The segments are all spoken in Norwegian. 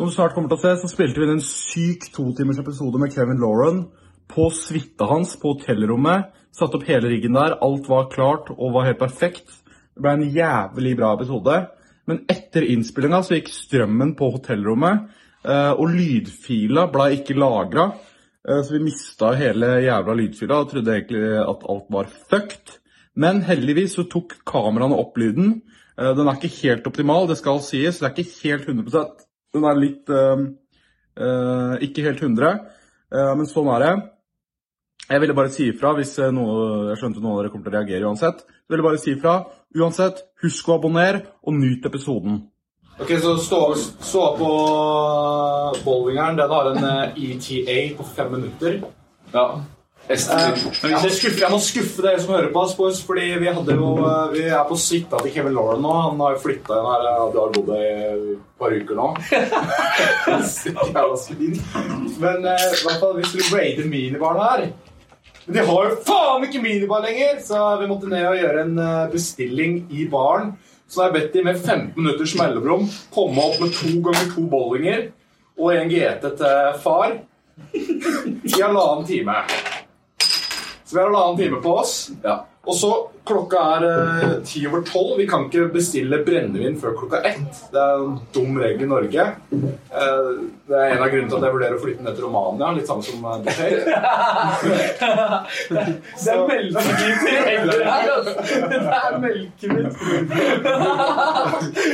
Som du snart kommer til å se, så spilte vi inn en syk totimers episode med Kevin Lauren på suita hans på hotellrommet. Satte opp hele riggen der. Alt var klart og var helt perfekt. Det ble en jævlig bra episode. Men etter innspillinga så gikk strømmen på hotellrommet, eh, og lydfila ble ikke lagra. Så vi mista hele jævla lydfila og trodde egentlig at alt var fucked. Men heldigvis så tok kameraene opp lyden. Eh, Den er ikke helt optimal, det skal sies. Det er ikke helt 100 Den er litt eh, eh, Ikke helt 100, eh, men sånn er det. Jeg ville bare si ifra hvis noe, jeg skjønte noen av dere kommer til å reagere uansett. Jeg ville bare si ifra. Uansett, husk å abonnere, og nyt episoden. Ok, så stå, stå på bowlingeren. Den har en ETA på fem minutter. Ja. Eh, jeg, jeg må skuffe dere som hører på oss, boys, fordi vi, jo, eh, vi er på suita til Kevin Lauren nå. Han har jo flytta inn her. eh, Du har bodd i et par uker nå. Men i hvert fall, vi du raide minibaren her. Men de har jo faen ikke minibar lenger, så vi måtte ned og gjøre en bestilling i baren. Så har jeg bedt de med 15 minutters mellomrom komme opp med to ganger to bowlinger og en GT til far i halvannen time. Så vi har halvannen time på oss. Ja. Og så klokka er eh, ti over tolv. Vi kan ikke bestille brennevin før klokka ett. Det er en dum regel i Norge. Eh, det er en av grunnene til at jeg vurderer å flytte ned til Romania. Litt samme som eh, Boucher. Det er melkehvitt i heller her, altså. Det er melkehvitt.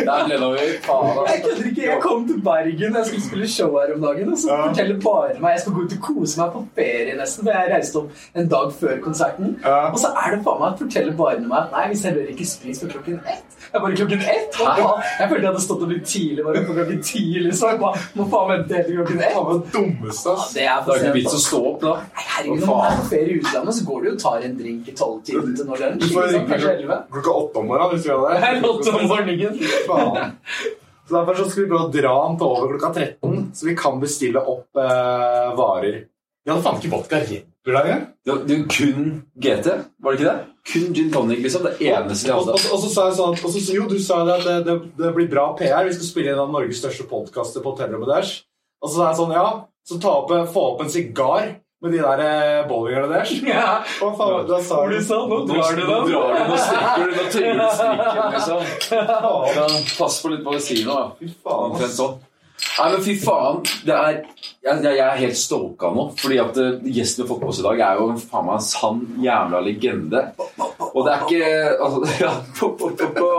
Der ble vi faen, Jeg altså. kødder ikke. Jeg kom til Bergen jeg skulle spille show her om dagen, og så Ja. forteller bare meg Jeg skal gå ut og kose meg på ferie nesten, for jeg reiste opp en dag før konserten. Ja. Og så er det faen meg forteller bare meg at nei, vi serverer ikke sprit før klokken ett. Jeg bare klokken ett? Hva Hæ? faen? Jeg følte jeg hadde stått opp litt tidlig, bare på klokken ti, liksom. Jeg bare, Må faen vente helt til klokken ett. Faen, det dummeste, Ja, ass. det er Det er ikke vits å stå opp, da. Nei, Herregud, når man er på ferie i utlandet, så går du og tar en drink i tolvtiden til når lunsj. Kanskje elleve. klokka åtte om morgenen hvis vi hadde det. Det er åtte om morgenen. Faen. Så Derfor så skal vi prøve å dra den til over klokka 13, så vi kan bestille opp eh, varer. Vi hadde faen ikke vodka Red Det var, det var kun GT, var det ikke det? Kun gin tonic, liksom. Det eneste de Og, og, og så sa jeg sånn og så, Jo, du sa det at det, det, det blir bra PR. Vi skal spille en av Norges største podkaster på hotellrommet deres. Og så sa jeg sånn, ja, så ta opp, få opp en sigar med de der eh, bowlingerne deres. Ja. Hva faen, da sa du sa nå drar du Nå den. drar du, nå strekker du, nå tøyer du strikken, liksom. Pass på litt på ved siden nå, da. fy faen, Omtrent sånn. Nei, men fy faen. Det er, jeg, jeg er helt stoka nå. Fordi at eh, gjesten vi har fått med oss i dag, er jo faen meg en sann jævla legende. Og det er ikke altså, ja, po, po, po.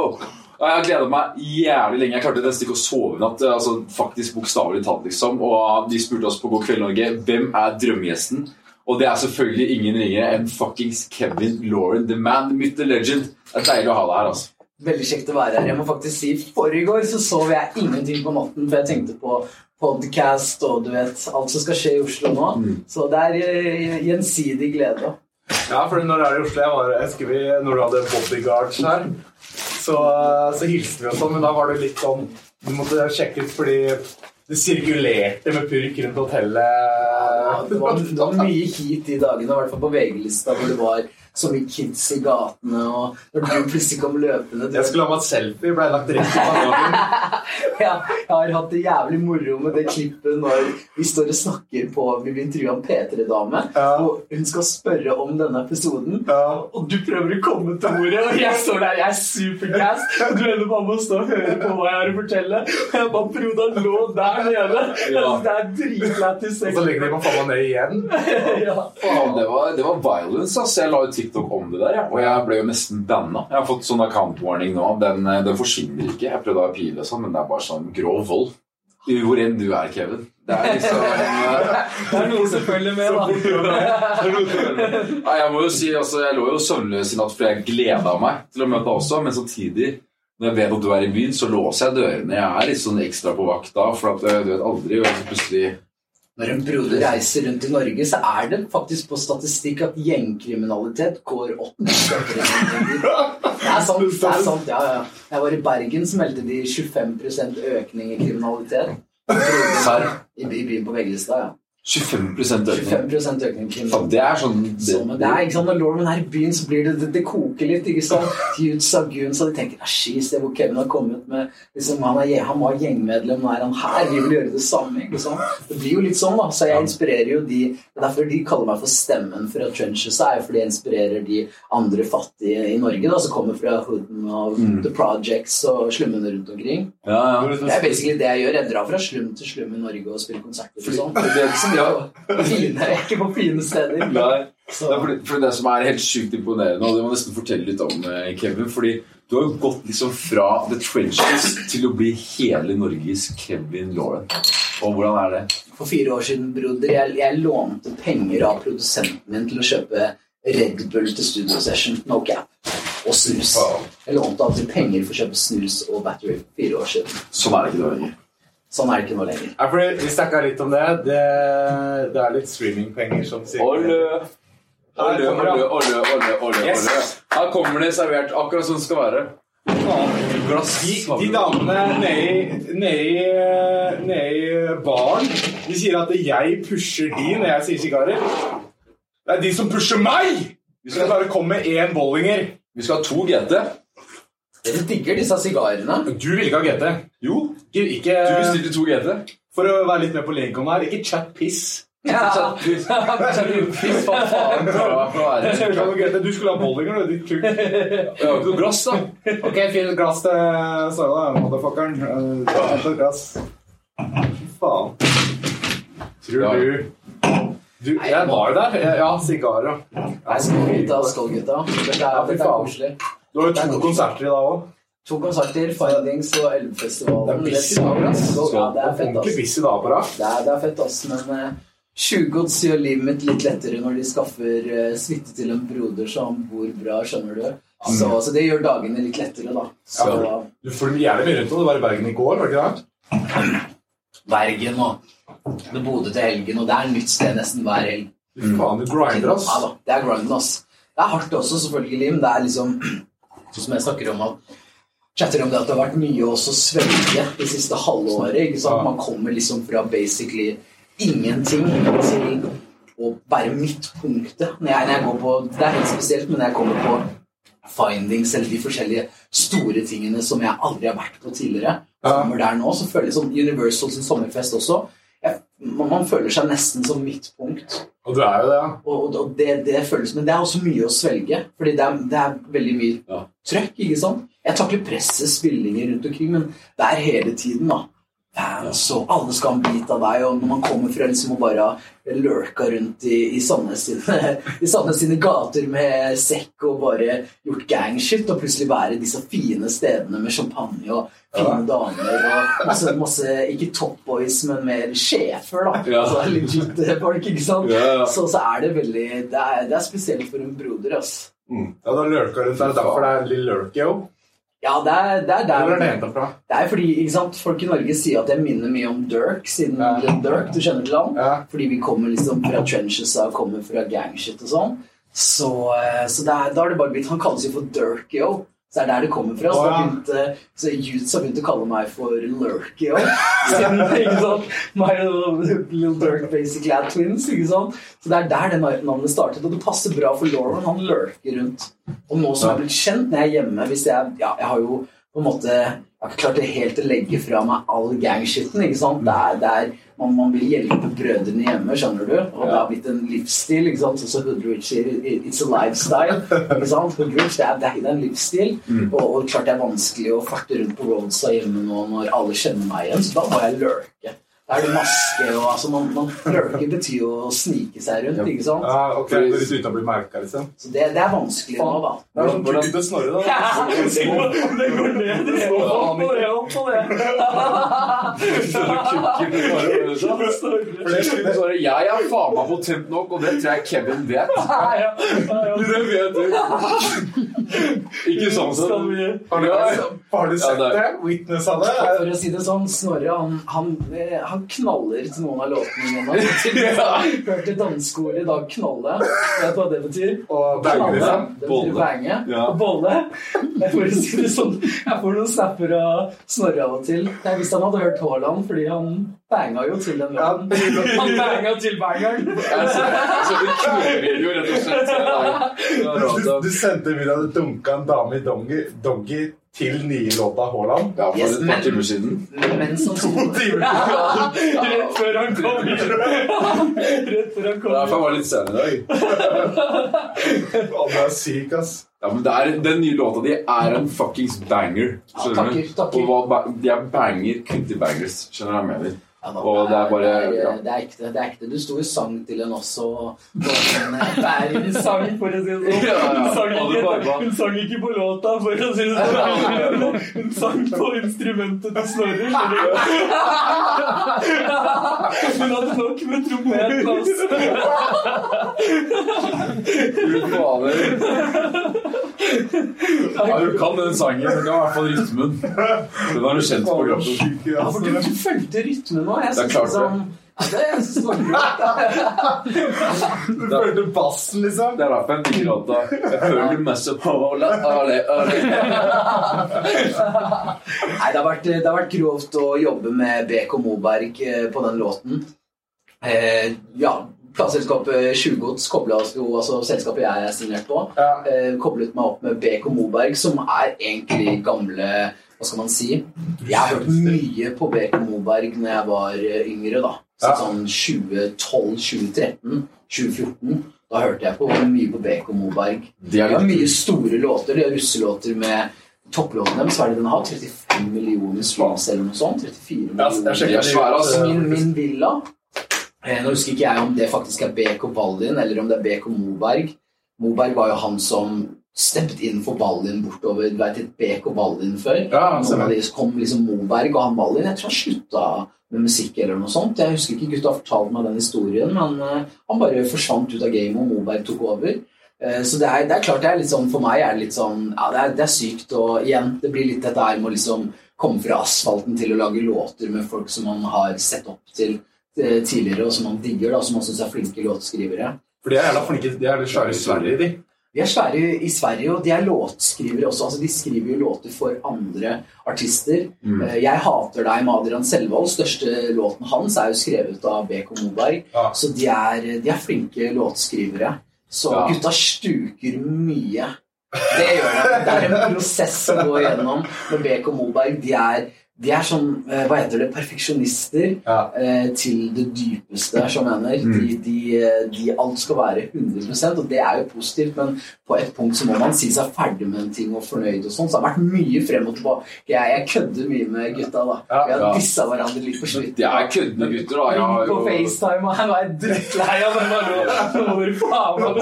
Jeg har gleda meg jævlig lenge. Jeg klarte nesten ikke å sove i natt. eh, Altså, faktisk Bokstavelig talt, liksom. Og de spurte oss på God kveld Norge hvem er drømmegjesten. Og det er selvfølgelig ingen ringere enn fuckings Kevin Lauren. The man, the myth, the legend. Det er deilig å ha deg her, altså. Veldig kjekt å være her. Jeg må faktisk si Forrige så sov jeg ingenting på natten, for jeg tenkte på podcast og du vet, alt som skal skje i Oslo nå. Så det er eh, gjensidig glede. Ja, for når jeg er i Oslo jeg var, jeg husker vi, Når du hadde bodyguards her, så, så hilste vi og sånn, men da var det litt sånn Du måtte sjekke ut fordi det sirkulerte med purk rundt hotellet. Det var, det var mye hit de dagene, i hvert fall på VG-lista, hvor det var så mye kids i gatene, og når du plutselig kom løpende du Jeg skulle ha meg et selfie, ble lagt rett i panelen. Ja, jeg har hatt det jævlig moro med det klippet når vi står og snakker på Vi blir intervjua en P3-dame, Ja. og hun skal spørre om denne episoden. Ja. Og du prøver å komme til ordet, og jeg står der, jeg er supergass. Og du ender bare med å stå og høre på hva jeg har å fortelle. Og jeg bare Frode, han lå der nede. Ja. Det er dritlættis. Og så legger de meg faen meg ned igjen. Ja. Faen, det var, det var violence, ass. Jeg la ut TikTok om det der, ja. og jeg ble jo nesten banna. Jeg har fått sånn account warning nå. Den, eh, den forsvinner ikke. Jeg prøvde å pile og sånn, men det er bare sånn grov vold. Hvor enn du er, Kevin. Det er liksom eh, Det er noen som følger med, da. Nei, jeg må jo si, altså, jeg lå jo søvnløs i natt fordi jeg gleda meg til å møte deg også, men samtidig når jeg vet at du er i byen, så låser jeg dørene. Jeg er litt sånn ekstra på vakt da, for at eh, du vet aldri og så plutselig Når en broder reiser rundt i Norge, så er det faktisk på statistikk at gjengkriminalitet går opp. Det er sant. det er sant, ja, ja. Jeg var i Bergen, så meldte de 25% økning i kriminalitet. I, byen på VG-lista, ja. 25% økning. 25 økning. Faen, det er sånn det, Så, det er, ikke sant, Når Lorman er i byen, så blir det det, det koker litt. ikke sant? Dudes av så de tenker ah, Det se hvor Kevin har kommet med liksom, han, er, han var gjengmedlem, nå er han her, vi vil gjøre det samme. ikke sant? Det blir jo litt sånn, da. Så jeg inspirerer jo de det er Derfor de kaller meg for stemmen fra Trenches, er jo fordi jeg inspirerer de andre fattige i Norge, da, som kommer fra hooden og The Projects og slummene rundt omkring. Ja, ja. Det er basically det jeg gjør. Jeg drar fra slum til slum i Norge og spiller konserter og sånn. Ja. Fine, ikke på fine steder. Nei. Det er fordi, fordi det som er helt sjukt imponerende, og det må jeg nesten fortelle litt om, eh, Kevin Fordi du har jo gått liksom fra The Trenches til å bli hele Norges Kevin Lauren. Og hvordan er det? For fire år siden, broder, jeg, jeg lånte penger av produsenten min til å kjøpe Red Bull til Studio Session, no cap, og snus. Jeg lånte alltid penger for å kjøpe snus og battery for fire år siden. Sånn er det ikke lenger. Sånn er det ikke nå lenger. Ja, for Vi snakka litt om det. det. Det er litt streamingpenger som sier olle, olle, Yes. Her kommer det servert akkurat som det skal være. De, de damene i- nede i baren De sier at jeg pusher de når jeg sier sigarer. Det er de som pusher meg! Vi skal bare komme med én bollinger. Vi skal ha to GT. Dere digger disse sigarene. Du vil ikke ha GT. Jo, Ikke, ikke du bestilte to GT. For å være litt med på Lincoln her, ikke chat piss. Ja. Faen. Ja, for GT. Du skulle ha bollinger, du, ditt kuk. Du noe glass, da. Ok, fyll et glass til Sara, motherfuckeren. Eh, Hent et glass. Faen. Tror Ja. du du, jeg var jo der. Ja, sigarer. Nei, skål, gutta. Skål, gutta. Dette er, dette er koselig. Du har jo to konserter i dag òg. To konserter, Findings og Elvefestivalen. Det er busy dag, ass. Ja, det er fett, ass. busy dag på deg. Det er, det er fett, ass. Men uh, Tjuvgods gjør livet mitt litt lettere når de skaffer uh, suite til en broder som bor bra, skjønner du. Så, så det gjør dagene litt lettere, da. Så Ja. Du får jævlig mye rundt, om. du var i Bergen i går, var det ikke det? Bergen og det Bodø til helgen, og det er nytt sted nesten hver helg. Faen, du grinder, ass. Ja da, det er grinden, ass. Det er hardt også, selvfølgelig, men det er liksom Sånn som jeg snakker om at chatter om det at det har vært mye også svelge det siste halve året. ikke sant? Man kommer liksom fra basically ingenting til å være midtpunktet. Når jeg, når jeg går på, det er helt spesielt, men når jeg kommer på findings eller de forskjellige store tingene som jeg aldri har vært på tidligere, kommer der nå, så føles det som Universal sin sommerfest også. Man, føler seg nesten som midtpunkt. Og du er jo det, ja. Og, og det, det føles, Men det er også mye å svelge. Fordi det er, det er veldig mye Ja. trøkk. ikke sant? Jeg takler presset, spillinger rundt omkring, men det er hele tiden, da. Fans og alle skal ha en bit av deg, og når man kommer fra liksom å bare lurka rundt i, i Sandnes sine, i Sandnes sine gater med sekk og bare gjort gangshit, og plutselig være disse fine stedene med champagne og fine damer og masse, masse Ikke top boys, men mer sjefer, da. Ja. Altså legit folk, ikke sant? Ja, ja. Så, så er det veldig det er, det er spesielt for en broder, ass. Ja, da lurker du. Det er derfor det er litt Lill Lurkio. Ja, det er, det er der er det der? Det er fordi ikke sant, folk i Norge sier at jeg minner mye om Dirk, siden Ja. Dirk, du kjenner til han? Ja. Fordi vi kommer liksom fra trenches og kommer fra gangshit og sånn. Så, eh, så det er, da har det bare blitt Han kalles jo for Dirkio. Så det er der det kommer fra. Så, oh, ja. begynte, så youths har begynt å kalle meg for Lurky Siden, ikke sant? Meg og Lil Dirk basically er twins. ikke sant? Så det er der det navnet startet. Og det passer bra for Lauren. Han lurker rundt. Og nå som jeg er blitt kjent når jeg er hjemme hvis jeg, ja, jeg har jo på en måte jeg har ikke klart det helt å legge fra meg all gangshiten. ikke sant? Det er, det er, man, man vil hjelpe brødrene hjemme, skjønner du? Og det har blitt en livsstil. ikke sant? Sånn som Hoodrich sier, it's a lifestyle. ikke sant? Hoodrich, det det er det er en livsstil. Og, og klart det er vanskelig å farte rundt på roadsa hjemme nå når alle kjenner meg igjen, så da må jeg lurke. Da er det maske og altså man, man Lurking betyr jo å snike seg rundt, ikke sant? Ja, ok, Du er litt uten å bli merka, liksom. Så det, det er vanskelig nå, da. Det er sånn kukken til Snorre, da. Det går ned, det står opp og ned, opp og det, jeg er faen meg potent nok, og det tror jeg Kevin vet. Det vet du. Ikke sånn som vi Har du, har du sett det Witness Witnessa det? For å si det sånn, Snorre han, han, eh, han knaller til noen av låtene mine. Hørte danseskoler i dag knalle. Vet du hva det betyr? Og Knalle. liksom? Det betyr Bolle. bange. Og bolle. Jeg får, si det sånn, jeg får noen snapper av Snorre av og til. Jeg visste han hadde hørt Haaland, fordi han banga jo til den låten. Han banga til bangeren. Så, så det knuller jo rett og slett. Du, da. du sendte video av du dunka en dame i doggy, doggy til nye låta Haaland. Ja, for Yes, et par timer siden. Men som To timer Rett før han kom. Rett før han er derfor var jeg litt sen i dag. Han er syk, ass. Ja, men det er, Den nye låta di er en fuckings banger. Ja, takker, takker. Og hva, de er banger kun bangers. Skjønner du hva jeg mener? Ja, da, Og det er bare- det, er, det, er ekte, det er ekte. Du sto jo sang til henne også. Hun Det eh, for å si det sånn. Ja. Hun sang, ikke, hun sang ikke på låta, for å si det sånn. Hun sang på instrumentet til Snorre. Hun hadde nok med trompeten også. Fy fader. Ja, du kan den sangen. Du kan i hvert fall rytmen. Den har du kjent på kroppen. Ja, for du, du fulgte rytmen nå. Jeg Det er klart liksom, ja, det var. Du følte bassen, liksom. Det er derfor jeg liker låta. Jeg føler masse på ole, ale. Nei, det har, vært, det har vært grovt å jobbe med BK Moberg eh, på den låten. Eh, ja, plateselskapet Tjuvgods kobla oss jo, altså selskapet jeg er signert på, Ja. eh, koblet meg opp med BK Moberg, som er egentlig gamle Hva skal man si? Jeg har hørt mye på BK Moberg når jeg var eh, yngre, da. Så Ja. sånn 2012, 2013, 2014. Da hørte jeg på mye på BK Moberg. De har mye store låter. De har russelåter med topplåten deres. Er det den har? 35 millioner streams eller noe sånt? 34 Ja, jeg millioner. sjekker jeg svære, Altså, min, min villa eh, Nå husker ikke jeg om det faktisk er BK Ballin eller om det er BK Moberg. Moberg var jo han som steppet inn for Ballin bortover. Du vet, et BK Ballin før. Ja, Noen av de kom liksom Moberg og han Ballin. Jeg tror han slutta med musikk eller noe sånt. Jeg husker ikke gutta fortalte meg den historien, men eh, han bare forsvant ut av gamet, og Moberg tok over. Eh, Så det er, det er klart det er litt sånn, For meg er det litt sånn Ja, det er, det er sykt. Og igjen, det blir litt dette her med å liksom komme fra asfalten til å lage låter med folk som man har sett opp til eh, tidligere, og som han digger, da, som han syns er flinke låtskrivere. For de er jævla flinke. De er litt svære i Sverige, de. De er svære i Sverige, og de er låtskrivere også. altså De skriver jo låter for andre artister. Mm. Eh, Jeg hater deg med Adrian Selvold. Største låten hans er jo skrevet av BK Moberg. Ja. Så de er, de er flinke låtskrivere. Så Ja. gutta stuker mye. Det gjør de. Det er en prosess å gå igjennom med BK Moberg. De er, de er sånn, eh, hva heter det, perfeksjonister Ja. eh, til det dypeste, som jeg mener. Mm. De, de, de, alt skal være 100% og det er jo positivt, men på et punkt så må man si seg ferdig med en ting og fornøyd og sånn. Så det har vært mye frem og tilbake. Jeg, jeg kødder mye med gutta, da. Ja, Vi har ja. dissa hverandre litt på slutten. De er køddende gutter, da. Jeg har jo på FaceTime, og han var drittlei av den. Hvor faen var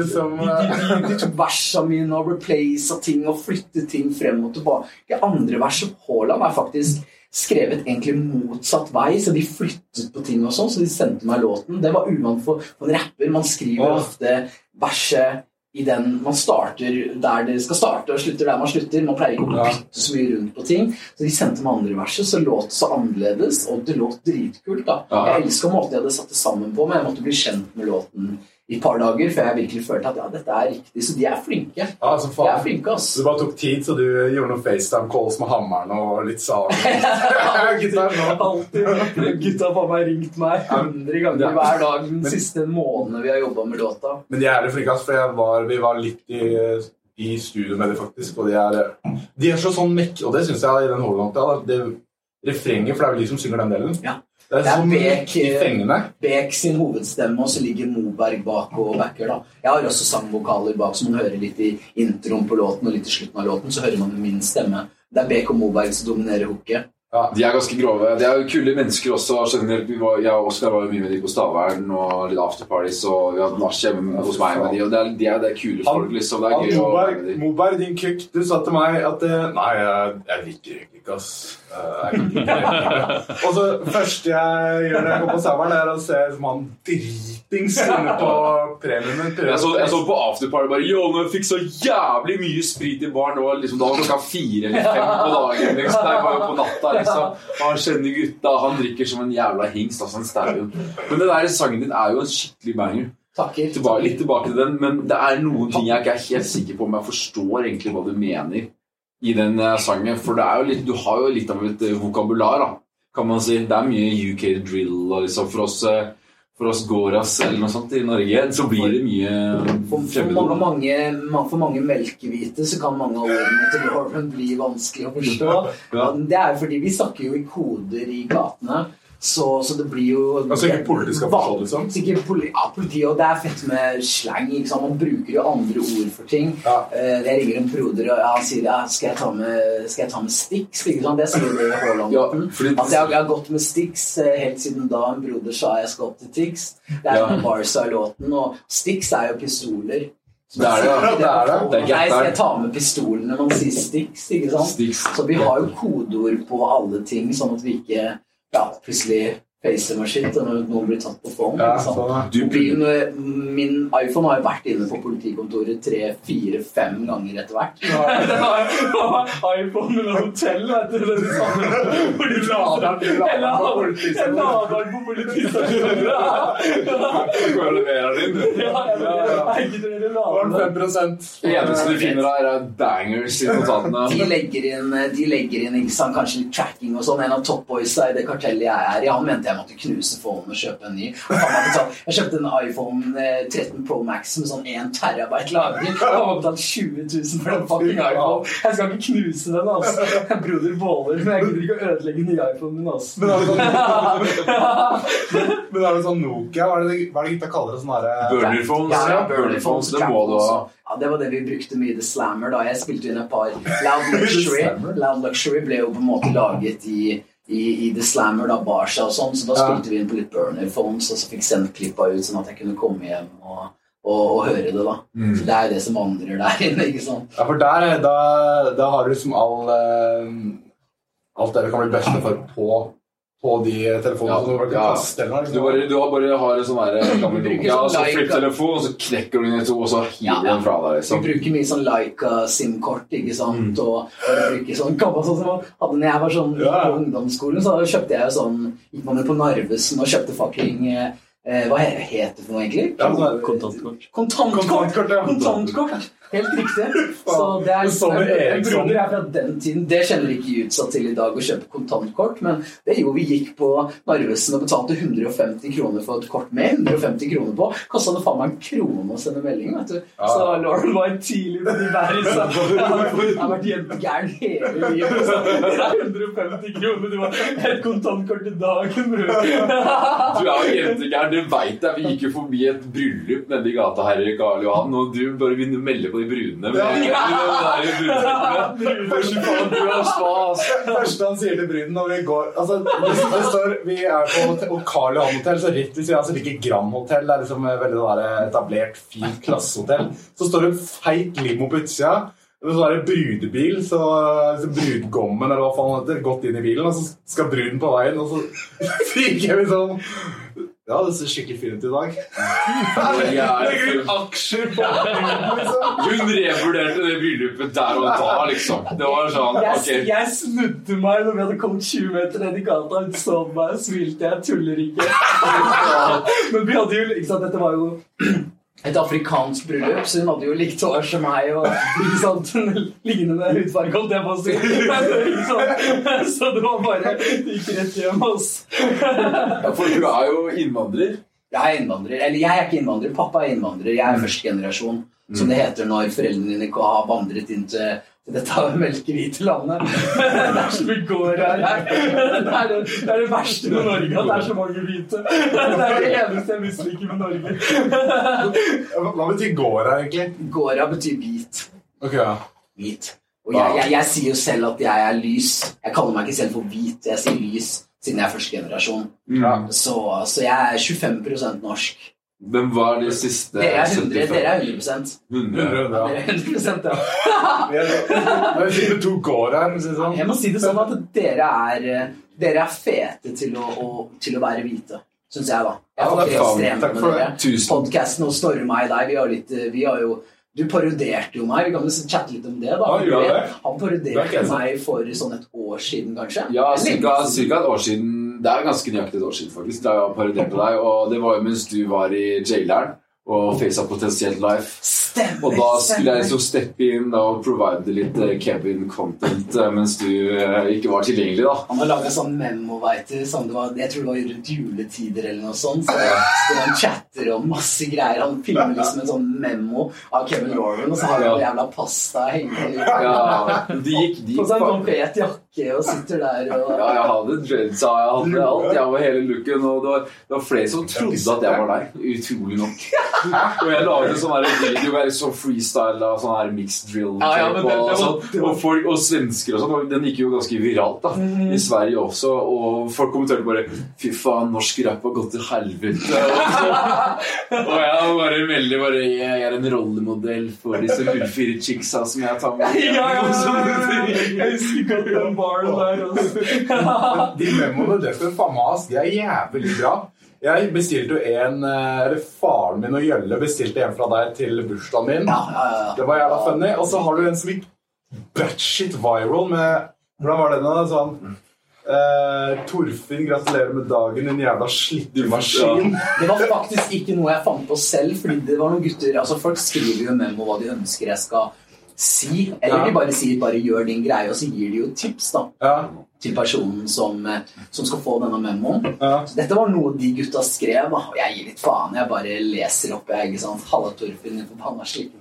liksom de, de, de, de tok versene mine og replacet ting og flyttet ting frem og tilbake. Andre vers av Haaland er faktisk skrevet egentlig motsatt vei, så de flyttet på ting og sånn, så de sendte meg låten. Det var uvant for, for en rapper. Man skriver oh. ofte verset i den Man starter der det skal starte, og slutter der man slutter. Man pleier ikke å bytte så mye rundt på ting. Så de sendte meg andre verset, så låt så annerledes, og det låt dritkult. da. Jeg elska måten jeg hadde satt det sammen på, men jeg måtte bli kjent med låten i et par dager før jeg virkelig følte at ja, dette er riktig. Så de er flinke. Ja, altså, De er flinke, ass. Så det bare tok tid, så du gjorde noen FaceTime-calls med hammeren og litt sang. Gutta har. På meg ringt meg 100 ganger hver dag den siste måneden vi har jobba med låta. Men de er jævlig flinke, ass, for jeg var, vi var litt i, i studio med dem, faktisk. Og de er, de er så sånn mekk... Og det syns jeg i den Haaland-låta. Det refrenget, for det er jo de som synger den delen. Ja. Det er, Det er så Beck, i fengene. Bek sin hovedstemme, og så ligger Moberg bak og backer. da. Jeg har også sangvokaler bak, så man hører litt i introen på låten og litt i slutten av låten. Så hører man min stemme. Det er Bek og Moberg som dominerer hooket. Ja. De er ganske grove. De er jo kule mennesker også. generelt. Vi var, jeg og Oskar var jo mye med de på Stavern og litt afterparties, og vi hadde nach hjemme hos meg med de, og det er, de er, det er kule folk, liksom. Det er gøy gøy å være med Moberg, de. Moberg, din kukk, du sa til meg at eh, Nei, jeg, jeg liker ikke, ass. Og så første jeg gjør når jeg kommer på Stavern, er å se som han dritings inne på premien. Jeg så, jeg så på afterparty bare Yo, nå fikk så jævlig mye sprit i baren. Var liksom, da var klokka fire eller fem på dagen. Liksom. Nei, bare på natta, liksom. Han kjenner gutta, han drikker som en jævla hingst. Altså, en. Men den der sangen din er jo en skikkelig banger. Takker. Tilbake, litt tilbake til den, men det er noen ting jeg ikke er helt sikker på om jeg forstår egentlig hva du mener i den eh, sangen. For det er jo litt, du har jo litt av et eh, vokabular, da, kan man si. Det er mye UK drill liksom for oss eh, for oss gåras eller noe sånt i Norge, så blir det mye fremmedord. for, mange, for mange melkehvite så kan mange av ordene til Lauren bli vanskelig å forstå. Det er jo fordi vi snakker jo i koder i gatene. Så, så det blir jo Altså, ikke politiet skal forstå, liksom? sånn? ikke poli ja, politiet, og det er fett med slang. Man bruker jo andre ord for ting. Ja. Uh, Jeg ringer en broder, og han sier ja, skal jeg ta med, skal jeg ta med Stix? Ikke? Det sier det i Haaland-måten. Ja, fordi- At jeg, jeg har gått med Stix eh, helt siden da en broder sa jeg skal opp til Tix. Det er Ja. ja. Barca i låten, og Stix er jo pistoler. Det er det, ja. Det er det. Det er Nei, skal jeg ta med pistolen når man sier Stix? Ikke sant? Så vi har jo kodeord på alle ting, sånn at vi ikke ja, plutselig til når noen blir tatt på phone. Ja, sånn. Du, Mobilen, min iPhone har jo vært inne på politikontoret tre, fire, fem ganger etter hvert. IPhone under hotell, vet du. Den samme. Hvor de lader på politistasjonen. Går og leverer din. Ja, jeg gidder dere Var lade den den? 5 Det eneste du finner her, er bangers i notatene. De legger inn, de legger inn ikke sant, kanskje litt tracking og sånn. En av topboysa i det kartellet jeg er i, han mente jeg måtte knuse phonen og kjøpe en ny. Betalt- Jeg kjøpte en iPhone eh, 13 Pro Max med sånn 1 terabyte lagring. Og har betalt 20 000 for den fucking iPhone. Jeg skal ikke knuse den, altså. Broder Våler, men jeg gidder ikke å ødelegge nye iPhonen min, altså. Men er det sånn, men er det sånn Nokia? Hva er det, hva er det gutta kaller det? Sånn herre Burner phones. Ja, ja, Burner phones, det må du ha. Ja, Det var det vi brukte mye i The Slammer. da Jeg spilte inn et par Loud Luxury. Loud Luxury ble jo på en måte laget i, i, i The Slammer, da Barsha og sånn, så da Ja. vi inn på litt burner phones, og så fikk sendt klippa ut, sånn at jeg kunne komme hjem og, og, og høre det. da Mm. Så Det er jo det som vandrer der inne. ikke sant? Ja, for der da, da har du liksom all uh, Alt det du kan bli beste for på, på de telefonene. Ja, som har vært kan ja. kaste eller Du bare, du har bare har en sånn der gammel Vi bruker Nokia, sånn så flipptelefon, og så knekker du den i to, og så hiver Ja, du ja. den fra deg. Vi Du bruker mye sånn Leica SIM-kort, ikke sant? Mm. Og bruker sånn gammel sånn som hadde når jeg var sånn Ja. på ungdomsskolen, så kjøpte jeg sånn Gikk man jo på Narvesen og kjøpte fucking eh, eh, Hva heter det for noe, egentlig? Ja, sånn- Kontantkort. Kontantkort! Kontantkort, ja. Kontantkort. Helt riktig. Så det er en Eriksson. er fra den tiden. Det kjenner ikke utsatt til i dag å kjøpe kontantkort, men det gjorde vi gikk på Narvesen og betalte 150 kroner for et kort med 150 kroner på. Kosta det faen meg en krone å sende melding, vet du. Så Lauren var tidlig på de der. Jeg har vært jentegæren hele livet. Det er 150 kroner. Det var et kontantkort i dagen, bror. Du er jo jentegæren, du veit det. Vi gikk jo forbi et bryllup nede i gata her i Karl Johan, og du bare begynner å melde på de brudene. Men, Ja. Det første han sier til bruden når vi går altså, det, står, Vi er på hotell- og Karl Johan hotell, så rett ved siden av ligger Grand hotell. Det er liksom veldig sånn der etablert, fint klassehotell. Så står det en feit limo på utsida. Og så er det brudebil, så så brudgommen eller hva faen heter, gått inn i bilen, og så skal bruden på veien, og så fikk vi sånn Ja, det ser skikkelig fint ut i dag. Legger ut aksjer på liksom. Hun revurderte det bryllupet der og da, liksom. Det var sånn Jeg, jeg snudde meg når vi hadde kommet 20 meter ned i gata. Hun så meg, smilte jeg, tuller ikke. Men vi hadde jo, ikke sant, dette var jo et afrikansk bryllup, så hun hadde jo likt hår som meg og ikke sant, lignende hudfarge, holdt jeg på å si. Sant, Så det var bare gikk rett hjem, altså. Ja, for du er jo innvandrer. Jeg er innvandrer. Eller jeg er ikke innvandrer, pappa er innvandrer. Jeg er første generasjon, som det heter når foreldrene dine har vandret inn til dette melkehvite landet. Det er så mye gård her. Det er det, det er det verste med Norge, at det er så mange hvite. Det er det eneste jeg misliker med Norge. Hva betyr her, egentlig? Gårda betyr hvit. Ok, ja. Hvit. Og jeg, jeg, jeg sier jo selv at jeg er lys. Jeg kaller meg ikke selv for hvit, jeg sier lys siden jeg er første generasjon. Ja. Så, så jeg er 25% norsk. Hvem var de siste Dere er 100, 75? dere er 100 100. Ja. Dere er 100 ja. Vi er- er to går her, det sånn. Jeg må si det sånn at dere er, eh, dere er fete til å, å, til å være hvite. Syns jeg, da. Jeg Ja, det er faen, ekstremt takk med for dere. Tusen. Podcasten hos Snorre og deg, vi har, litt, eh, vi har jo Du parodierte jo meg. Vi kan jo chatte litt om det. da. Ja, det. Han Det er parodierte meg for sånn et år siden, kanskje. Ja, ca. et år siden. Det er ganske nøyaktig et år siden, faktisk. Da jeg parodierte deg. Og det var jo mens du var i jaileren og facet potensielt life. Stemmer, Og da skulle jeg liksom steppe inn og provide litt eh, Kevin-content eh, mens du eh, ikke var tilgjengelig, da. Han har laga sånn memo, veit du. Sånn det var, jeg tror det var rundt juletider eller noe sånt. Så, så han chatter om masse greier. Han filmer liksom en sånn memo av Kevin Lauren, og så har han Ja. jævla pasta hengende i Ja, de gikk, de På gikk fa- sånn jakke og sitter der og Ja, jeg hadde dreads, jeg hadde alt. Jeg var hele looken, og det var, det var flere som trodde at jeg var deg. Utrolig nok. Og jeg laget sånn video der så freestyle av sånn her mixed drill Ja, ja, det- og, det var- sånn. og, folk, og svensker og sånn. Den gikk jo ganske viralt da, i Sverige også. Og folk kommenterte bare 'fy faen, norsk rap har gått til helvete'. Og, og jeg var bare veldig bare Jeg er en rollemodell for disse fullfire chicksa som jeg tar med. Ja, ja, ja, ja. Jeg husker godt den baren der. Altså. De memoene døffer faen meg ass. De er jævlig bra. Jeg bestilte jo en eh, Eller faren min og Jølle bestilte en fra deg til bursdagen min. Ja, ja, ja. Det var jævla funny. Og så har du en som gikk batshit viral med Hvordan var den da? Sånn Uh, Torfinn, gratulerer med dagen, din jævla slittemaskin. Det var faktisk ikke noe jeg fant på selv, fordi det var noen gutter altså Folk skriver jo memo hva de ønsker jeg skal si, eller de bare sier 'bare gjør din greie', og så gir de jo tips da. Ja, til personen som, eh, som skal få denne memoen. ja. Dette var noe de gutta skrev, og jeg gir litt faen. Jeg bare leser opp. Jeg, ikke sant? Halla, Torfinn, din forbanna slikke.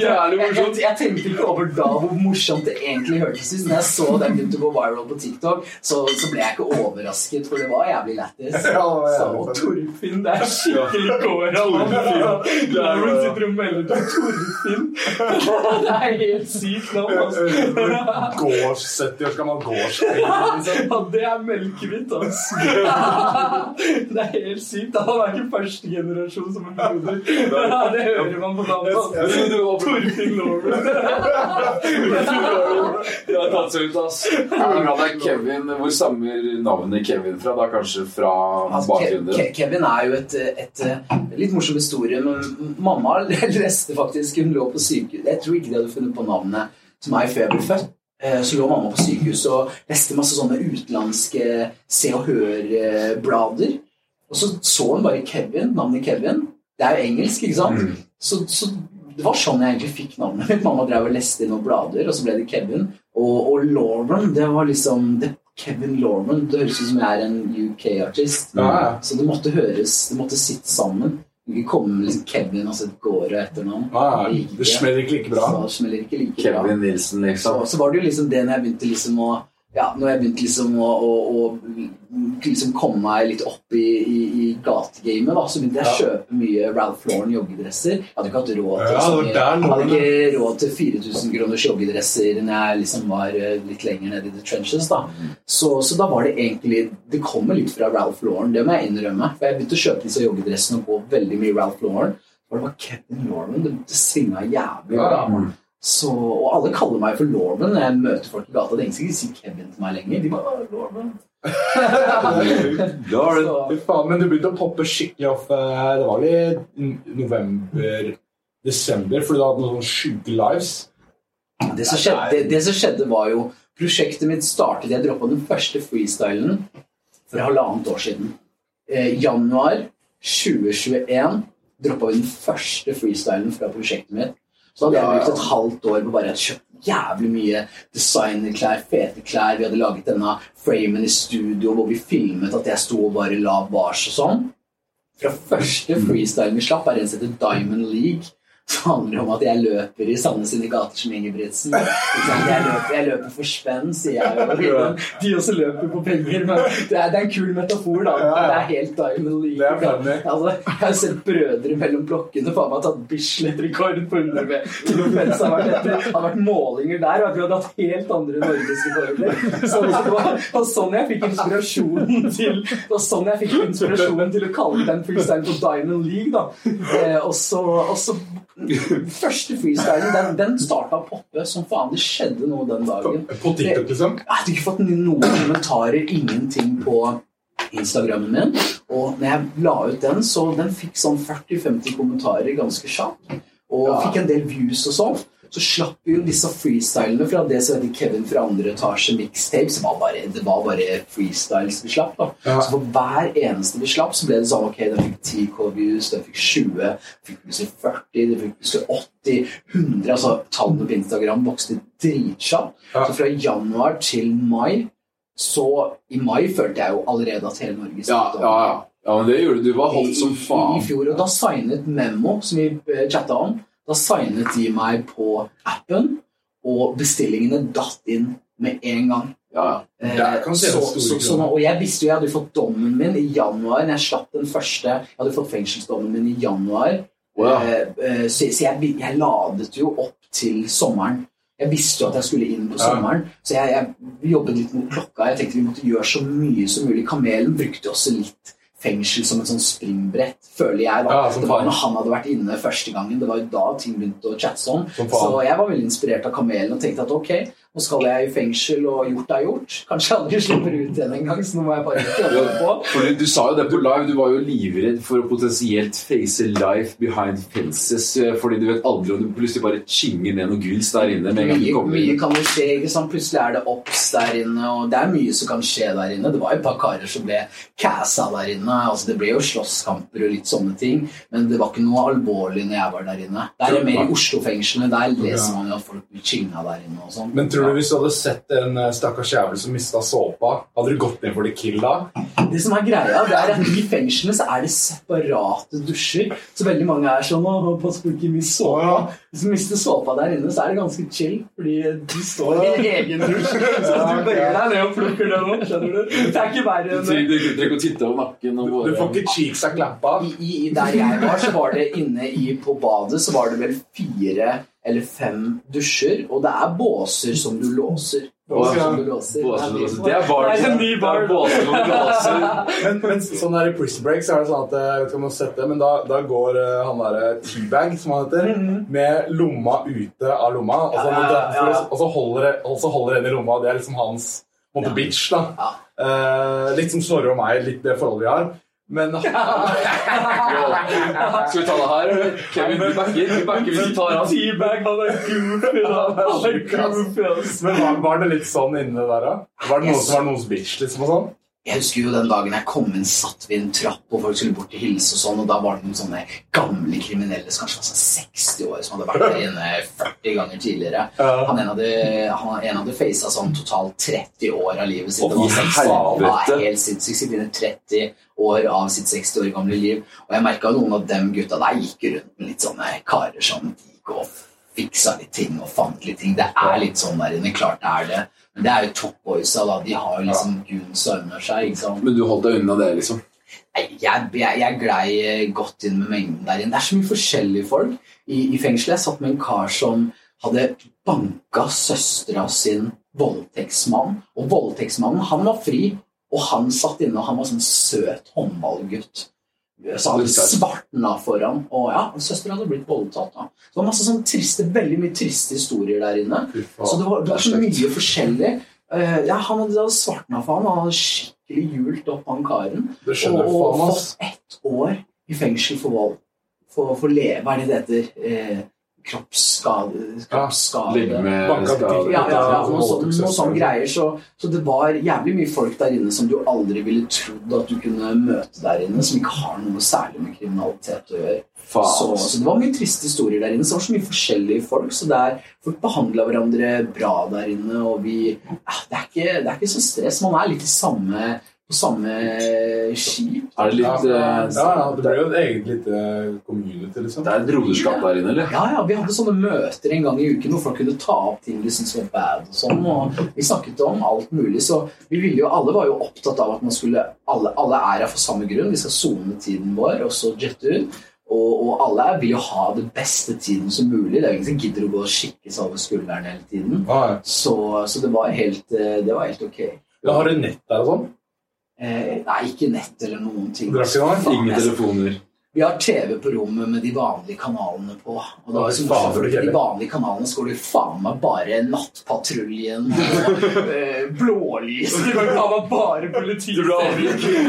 Jeg, tenkte ikke over da hvor morsomt det egentlig hørtes ut. Når jeg så den begynte å gå viral på TikTok, så, så ble jeg ikke overrasket, for det var jævlig lættis. Ja, det er skikkelig og. Torfinn, det er skikkelig kåra. Lauren sitter og melder til Torfinn. Det er helt sykt navn, altså. Gårds, 70 år gammel gårdseier. Liksom. Ja, det er melkehvitt, altså. Det er helt sykt. Han er ikke første generasjon som en broder. Ja, det hører man på navnet. Torfinn Lauren. Det har tatt seg ut, ass. Ja, det er Kevin. Hvor stammer navnet Kevin fra? Da kanskje fra Altså, bakgrunnen? Ke- Kevin er jo et, et, litt morsom historie, men mamma leste faktisk Hun lå på sykehus Jeg tror ikke de hadde funnet på navnet til meg før jeg ble født. Eh, Så lå mamma på sykehus og leste masse sånne utenlandske Se og Hør-blader. Og så så hun bare Kevin, navnet Kevin. Det er jo engelsk, ikke sant? Mm. Så, så det var sånn jeg egentlig fikk navnet mitt. Mamma drev og leste i noen blader, og så ble det Kevin. Og, og Lauren, det var liksom det, Kevin Lauren. Det høres ut som jeg er en UK-artist. Ja. Så det måtte høres, det måtte sitte sammen. Ikke kom liksom Kevin og så et gård og etternavn. Ja, Det Det smeller ikke like bra. Så smeller ikke like bra. Kevin Nilsen, Så, liksom. så var det jo liksom det når jeg begynte liksom å ja, når jeg begynte liksom å, å, å liksom komme meg litt opp i, i, i gategamet, da, så begynte jeg å kjøpe mye Ralph Lauren joggedresser. Jeg hadde ikke hatt råd til Ja, så det var mye- jeg hadde ikke råd til 4000 kroners joggedresser når jeg liksom var eh, litt lenger nede i the trenches. da. Så, så da var det egentlig Det kommer litt fra Ralph Lauren, det må jeg innrømme. For jeg begynte å kjøpe disse joggedressene og gå veldig mye Ralph Lauren. Og det var Kevin Lauren. Det, det svinga jævlig bra. Ja. Så, og alle kaller meg for Lauren når jeg møter folk i gata. Det er ingen som sier Kevin til meg lenger. De bare, «Å, Lauren. Lauren. Så, Fy faen, men du begynte å poppe skikkelig opp eh, Det var vel i november-desember, fordi du hadde noen sjuke lives. det, som skjedde, det, det som skjedde, var jo Prosjektet mitt startet Jeg droppa den første freestylen for halvannet år siden. Eh, januar 2021 droppa vi den første freestylen fra prosjektet mitt. Så hadde jeg brukt et halvt år på bare å kjøpe jævlig mye designerklær, fete klær. Vi hadde laget denne framen i studio hvor vi filmet at jeg sto og bare la bars og sånn. Fra første freestylen vi slapp, er en som heter Diamond League. Så handler det om at jeg løper i Sandnes sine gater som Ingebrigtsen. Jeg løper, jeg løper for spenn, sier jeg jo. De også løper på penger. Men det er, det er en kul metafor, da. Det er helt Diamond League. Altså, jeg har sett brødre mellom blokkene faen meg tatt Bislett-rekord på 100 meter. Det har har vært målinger der, og vi hadde hatt helt andre norgesrekorder. Så det var, var sånn jeg fikk inspirasjonen til Det var sånn jeg fikk inspirasjonen til å kalle den freestylen for Diamond League. da. Eh, og så, og så Første freestylen den, den starta å poppe som faen. Det skjedde noe den dagen. På TikTok, liksom? Jeg hadde ikke fått noen kommentarer, ingenting på Instagrammen min. Og når jeg la ut den, så den fikk sånn 40-50 kommentarer ganske kjapt. Og fikk en del views og sånn. Så slapp vi jo disse freestylene fra det som heter Kevin fra andre etasje mixtape. Som var bare, det var bare freestyles vi slapp. da. Ja. Så for hver eneste vi slapp, så ble det sånn ok, den fikk 10K views, den fikk 20, den fikk plutselig 40, den fikk plutselig 80, 100 Altså tallene på Instagram vokste dritkjapt. Ja. Så fra januar til mai så I mai følte jeg jo allerede at hele Norge Ja, snakket om ja, ja. ja, men det gjorde du. Du var hot som I, I fjor, og da signet Memo, som vi eh, chatta om, da signet de meg på appen, og bestillingene datt inn med en gang. Ja, ja. Eh, så, så, så, og jeg visste jo jeg hadde fått dommen min i januar. Når jeg slapp den første Jeg hadde fått fengselsdommen min i januar. Wow. Eh, eh, så så jeg, jeg ladet jo opp til sommeren. Jeg visste jo at jeg skulle inn på Ja. sommeren, så jeg, jeg jobbet litt mot klokka. Jeg tenkte vi måtte gjøre så mye som mulig. Kamelen brukte også litt fengsel som et sånn springbrett, føler jeg. da. Ja, det var når han hadde vært inne første gangen. Det var jo da ting begynte å chatte sånn. Så jeg var veldig inspirert av Kamelen og tenkte at ok, nå skal jeg i fengsel, og gjort er gjort. Kanskje jeg aldri slipper ut igjen engang, så nå må jeg bare prøve på. Fordi du sa jo det på live, du var jo livredd for å potensielt face life behind fences. eh, Fordi du vet aldri om du plutselig bare chinger ned noe gulls der inne. med en gang Mye, mye kan jo skje. ikke sant? Plutselig er det obs der inne, og det er mye som kan skje der inne. Det var jo et par karer som ble cassa der inne. altså Det ble jo slåsskamper og litt sånne ting, men det var ikke noe alvorlig når jeg var der inne. Det er mer i Oslo-fengslene. Der leser man jo at folk blir chinga der inne og sånn. Tror du hvis du hadde sett en eh, stakkars jævel som mista såpa, hadde du gått inn for the kill da? Det som er greia, det er at i fengslene så er det separate dusjer. Så veldig mange er sånn og pass på ikke mist såpa. Hvis du mister såpa der inne, så er det ganske chill. Fordi du står i egen dusj. Så du bøyer deg ned og plukker den opp. Skjønner du? Det er ikke verre enn det. du trenger ikke å titte over nakken. og Du får ikke cheeks av klappa. I, i, der jeg var, så var det inne i, på badet så var det vel fire eller fem dusjer, og det er båser som du låser. Båser som du låser. Båser, båser. Det er bar. Det er en ny bar. Er båser som blåser. Men, men sånn der i Prison Break så er det sånn at eh, jeg vet ikke om du har sett det, men da, da går eh, han derre Teabag, som han heter, med lomma ute av lomma. Og så, Ja, ja, ja, ja. og så holder den i lomma. Det er liksom hans en bitch. da. Ja. Eh, litt som Snorre og meg, litt det forholdet vi har. Men Skal vi ta det her? Kevin, du backer. Du backer hvis du tar han. Teabag, han er goofy, da. Han. Men var, var det litt sånn inne der, da? Var det noen som var noens bitch, liksom? og sånn? Jeg husker jo den dagen jeg kom inn, satt ved en trapp, og folk skulle bort til hilse og sånn, og da var det noen sånne gamle kriminelle som kanskje var sånn 60 år, som hadde vært der inne 40 ganger tidligere. Han ene hadde, han en hadde facet sånn totalt 30 år av livet sitt. Oh, Det var i 60 Ja, helvete. helt sinnssykt. Siden inne 30 år av sitt 60 år gamle liv. Og jeg merka noen av dem gutta der gikk rundt med litt sånne karer som gikk og fiksa litt ting og fant litt ting. Det er litt sånn der inne. Klart det er det. Men det er jo top boysa, da. De har jo liksom goons under seg. ikke sant? Men du holdt deg unna det, liksom? Jeg, jeg, jeg glei godt inn med mengden der inne. Det er så mye forskjellige folk i, i fengselet. Jeg satt med en kar som hadde banka søstera sin voldtektsmann. Og voldtektsmannen, han var fri, og han satt inne, og han var sånn søt håndballgutt. Så han svartna for ham, og ja, søstera hadde blitt voldtatt. da. Så det var masse sånn triste, veldig mye triste historier der inne. Så det var, det var så mye forskjellig. Eh, ja, han hadde, hadde svartna for ham, han hadde skikkelig hjult opp han karen. Og, og fått ett år i fengsel for vold. For, for le, hva er det det heter? Eh, kroppsskade. Ja, ja, noe sånn, noe sånn greier. Så, så det var jævlig mye folk der inne som du aldri ville trodd at du kunne møte der inne, som ikke har noe særlig med kriminalitet å gjøre. Så, så det var mye triste historier der inne. Så det var så mye forskjellige folk. Så det er, folk behandla hverandre bra der inne, og vi ja, det, er ikke, det er ikke så stress. Man er litt i samme på samme skip. Er det litt Ja, eh, ja, ja, det ble jo et eget lite community, liksom. Det er et broderskap der inne, eller? Ja, ja, Vi hadde sånne møter en gang i uken hvor folk kunne ta opp ting de syntes var bad. og sånn, og Vi snakket om alt mulig. så vi ville jo, Alle var jo opptatt av at man skulle, alle, alle er her for samme grunn. Vi skal sone tiden vår og så jette ut. Og, og alle vil jo ha det beste tiden som mulig. Det er jo ingen som gidder å gå og skikke seg over skulderen hele tiden. Ah, ja. Så, så det, var helt, eh, det var helt ok. Ja, har du nett der og sånn? Eh, nei, ikke nett eller noen ting. Ingen telefoner. Vi har TV på rommet med de vanlige kanalene på. Og da, så for De vanlige kanalene jo faen meg bare Nattpatruljen og eh, Blålys. Det var faen meg bare politi. Du ble i?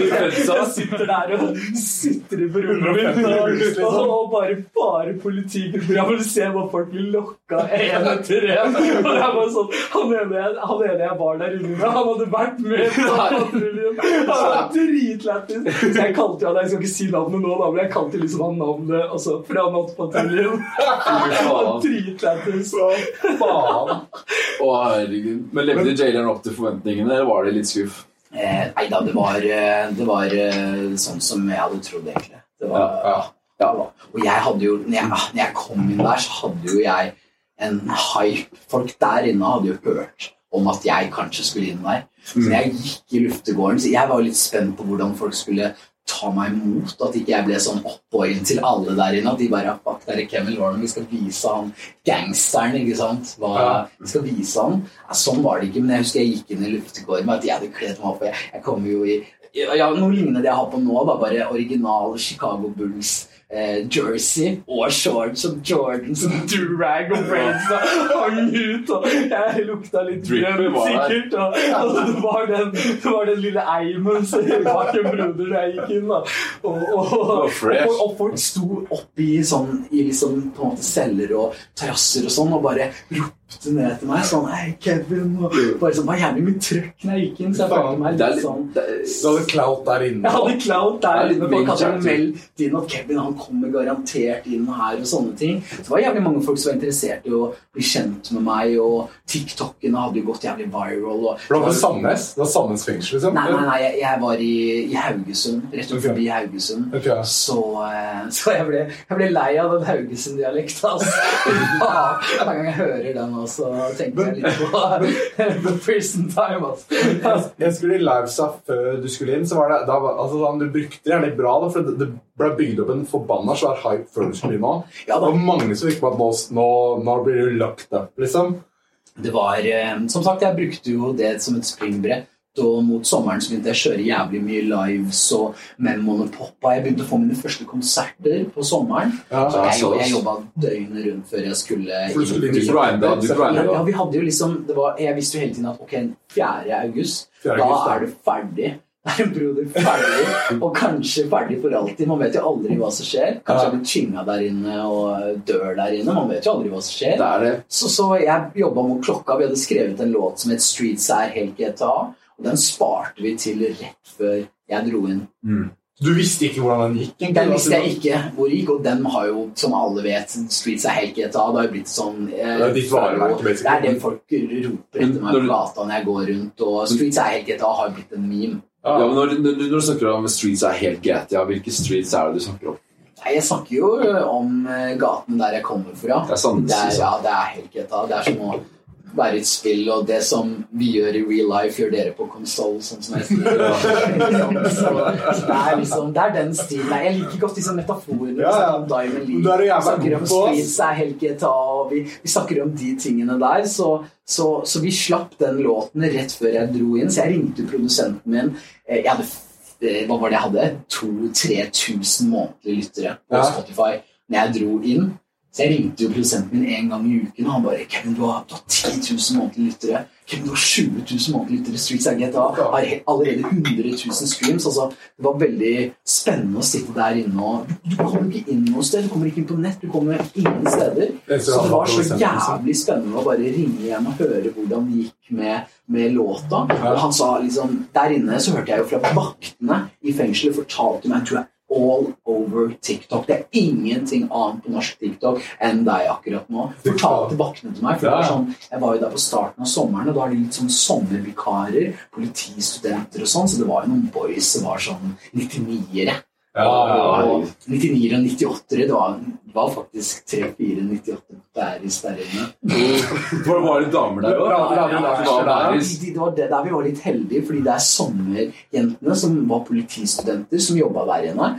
Jeg sitter der og sitter på rommet mitt og, og, og bare, bare politigrupper. Jeg vil se hvor folk blir lokka en etter en. Og det er bare sånn, han ene jeg var der inne med, han hadde vært med på Nattpatruljen. Han var dritlættis. Så jeg kalte jo han, jeg skal ikke si navnet nå, da, men jeg kalte liksom han navnet altså, fra Nattpatruljen. Dritlættis. Faen. Å, herregud. Men levde jaileren opp til forventningene, eller var det litt skuff? Eh, nei da, det var, eh, det var eh, sånn som jeg hadde trodd, egentlig. Det var, Ja, ja. Og jeg hadde jo, når jeg, når jeg kom inn der, så hadde jo jeg en hype. Folk der inne hadde jo hørt om at jeg kanskje skulle inn der. Så jeg gikk i luftegården, så jeg var litt spent på hvordan folk skulle ta meg imot. At ikke jeg ble sånn oppboilet til alle der inne. At de bare Fuck, det er Kevin Lauren. Vi skal vise han gangsteren, ikke sant? Hva, vi skal vise han. Ja, sånn var det ikke, men jeg husker jeg gikk inn i luftegården med at jeg hadde kledd meg opp. Jeg, jeg kommer jo i ja, ja, Noe lignende det jeg har på nå, da, bare original Chicago Bulls. Eh, jersey og shorts og Jordans og durag og braids og hang ut. Og jeg lukta litt grønn, sikkert. Og, og det, var den, det var den lille eimen som bak en broder da jeg gikk inn. Da. Og, og, og, og, folk sto oppi sånn, i liksom, på en måte celler og terrasser og sånn og bare ropte ned til meg sånn Hei, Kevin. Og bare sånn, Hva jævlig mye trøkk når jeg gikk inn, så jeg følte meg litt sånn Du hadde clout der inne. jeg hadde clout er der inne. Folk hadde meldt inn at Kevin han kommer garantert inn her og sånne ting. Så det var jævlig mange folk som var interessert i å bli kjent med meg, og TikTokene hadde jo gått jævlig viral. Og, det var Sandnes? Det var Sandnes fengsel, liksom? Nei, nei, nei, jeg, jeg var i, i Haugesund. Rett og forbi Haugesund. Okay. Så, eh, så jeg, ble, jeg ble lei av den Haugesund-dialekta. Altså. Hver gang jeg hører den, også, tenkte jeg litt på The Prison Time. Altså. Jeg skulle i livesa før du skulle inn, så var det da, altså, sånn, Du brukte det gjerne bra, da, for det, det ble bygd opp en forbanna svær hype før du skulle inn òg. Ja, det var mange som fikk på at nå, nå, nå blir du lagt opp, liksom. Det var, eh, Som sagt, jeg brukte jo det som et springbrett. Og mot sommeren så begynte jeg å kjøre jævlig mye lives og memoene poppa. Jeg begynte å få mine første konserter på sommeren. Ja, Så jeg, jeg jobba døgnet rundt før jeg skulle For du skulle inn grinda, du grinda. ja, vi hadde jo liksom var, Jeg visste jo hele tiden at ok, 4. august, 4. da august, er du ferdig. Da er broder ferdig, og kanskje ferdig for alltid. Man vet jo aldri hva som skjer. Kanskje jeg blir tynga der inne og dør der inne. Man vet jo aldri hva som skjer. det det. Så, så jeg jobba mot klokka. Vi hadde skrevet en låt som het Streets er helt GTA. Og den sparte vi til rett før jeg dro inn. Du visste ikke hvordan den gikk? Den visste jeg ikke hvor det gikk, og den har jo, som alle vet, Streets er helt GTA. Det har jo blitt sånn eh, Det er ditt vareverk, basically. Det er det folk roper etter meg på gata når jeg går rundt. Og Streets er helt GTA har jo blitt en meme. Ja, men når, når, når du snakker om streets er helt GTA, hvilke streets er det du snakker om? Nei, Jeg snakker jo om eh, gaten der jeg kommer fra. Det er Sandnes, Det er, liksom. ja, det er helt GTA. Det er som å være et spill, og det som vi gjør i real life, gjør dere på konsoll, sånn som jeg sier. det er liksom Det er den stilen. Jeg liker godt disse metaforene. Ja, ja. Som Diamond Men League. Vi snakker om. Streets er helt GTA, og vi, vi snakker om de tingene der. Så, så, så vi slapp den låten rett før jeg dro inn, så jeg ringte produsenten min. Eh, Jeg hadde eh, hva var det jeg hadde? 2000-3000 månedlige lyttere på Spotify når jeg dro inn. Så jeg ringte jo produsenten min en gang i uken, og han bare 'Kevin, du har, du har 10 000 månedlige lyttere.' 'Kevin, du har 20 000 månedlige lyttere.' Streets er GTA har allerede 100 000 streams. Altså, det var veldig spennende å sitte der inne og Du, kommer ikke inn noe sted, du kommer ikke inn på nett, du kommer ingen steder. Så det var så liksom. jævlig spennende å bare ringe hjem og høre hvordan det gikk med, med låta. Og han sa liksom Der inne så hørte jeg jo fra vaktene i fengselet fortalte meg tror er all over TikTok. Det er ingenting annet på norsk TikTok enn deg akkurat nå. Fortalte vaktene til meg. For var sånn, Jeg var jo der på starten av sommeren, og da er det litt sånn sommervikarer, politistudenter og sånn, så det var jo noen boys som var sånn 99-ere. Ja, Og 99-ere og 98-ere. Det var, var faktisk 3-4 98 bæris der inne. Det var det damer der òg? Ja. Det var. Det var der vi var litt heldige, fordi det er sommerjentene som var politistudenter, som jobba der inne.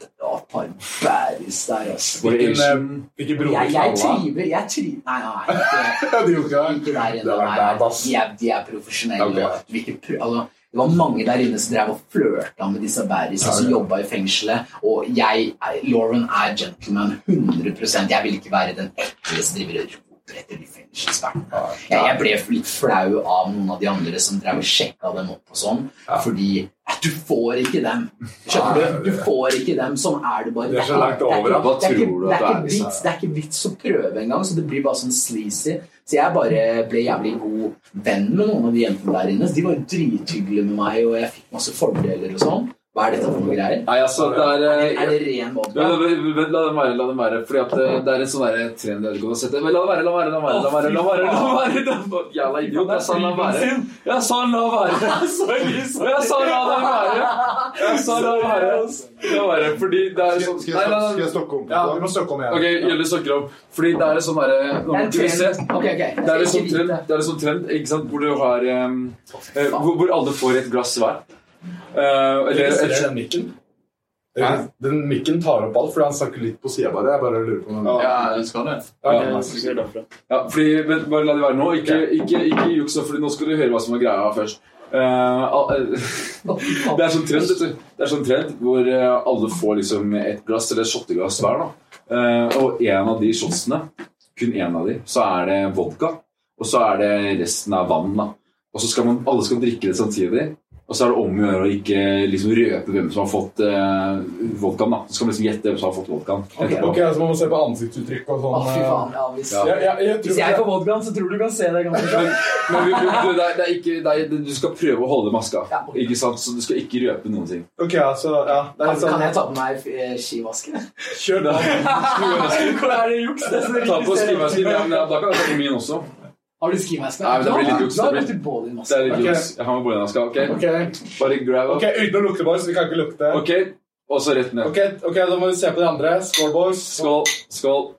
Det var et par bæris der, altså. Hvilken, eh, hvilken bror Jeg, jeg triver Jeg triver Nei, nei, ikke, ikke der inne. Nei, de, er, de er profesjonelle. Okay. og prø- altså, det var mange der inne som drev og flørta med disse bærisa som jobba i fengselet. Og jeg, Lauren er gentleman 100% Jeg vil ikke være den ekle som driver og de fengselsvertene. Jeg, jeg ble litt flau av noen av de andre som drev og sjekka dem opp og sånn. Ja. Fordi du får ikke dem. Skjønner du? Du får ikke dem. Sånn er det bare. Det er så ikke- langt over, ikke- Hva det er ikke- tror du at det er, vits- det er ikke vits å prøve engang, så det blir bare sånn sleazy. Så jeg bare ble jævlig god venn med noen av de jentene der inne. Så de var drithyggelige med meg, og jeg fikk masse fordeler og sånn. Hva er dette for noe greier? Nei, altså, det er eh, Er det ren vodka? la den være, la den være. Fordi at det, det er en sånn trend jeg har sett la det være, la det være, la det være. La det være, la det være, la det være. La det være. Jævla idiot. Jeg sa la være. Jeg sa la være. Jeg sa la det være. Jeg sa la være. La være. Fordi det er sånn Skal jeg, stokke om på Ja, det? vi må stokke om igjen. Ok, Gjelle snakker om Fordi det er en sånn derre Det er en Det er sånn ikke trend, det er sånn ikke sant? hvor du har um, eh, hvor alle får et glass hver. Eh, eller den mikken? Den mikken tar opp alt, fordi han snakker litt på sida bare. Jeg bare lurer på om Ja, den skal det. Ja. Jeg. Ja, fordi, men bare la det være nå. Ikke, ikke, ikke juks, for nå skal du høre hva som er greia først. Uh, eh, det er sånn trend, vet du. Det er sånn trend hvor alle får liksom et glass eller shotteglass hver. da. Eh, og en av de shotsene, kun én av de, så er det vodka. Og så er det resten av vann. da. Og så skal man, alle skal drikke det samtidig. Og så er det om å gjøre å ikke liksom røpe hvem som har fått eh, vodkaen. da. Så skal man liksom gjette hvem som har fått vodkaen. etterpå. Ok, så man må se på ansiktsuttrykk og sånn? sånn. fy faen. Ja, hvis, Ja. Ja, ja, jeg tror hvis jeg får vodkaen, så tror du du kan se det Men, men du, det er, det er ikke, det er, du skal prøve å holde maska. Ja. Ikke sant? Så du skal ikke røpe noen ting. Ok, altså, ja. Det er Kan, sånn kan jeg ta på meg eh, skimaske? Kjør da. Hvor er det juks? Ta på riktig. Ja, men da kan jeg ta på min også. Har du skimaske? Nei, men det blir litt juks, det blir- er litt juks. Jeg har med bollemaska. Okay. Ok, Bare grab ok, uten å lukte, boys. Vi kan ikke lukte. Ok, og så rett ned. Ok, ok, da må vi se på de andre. Skål, boys. Skål. Skål.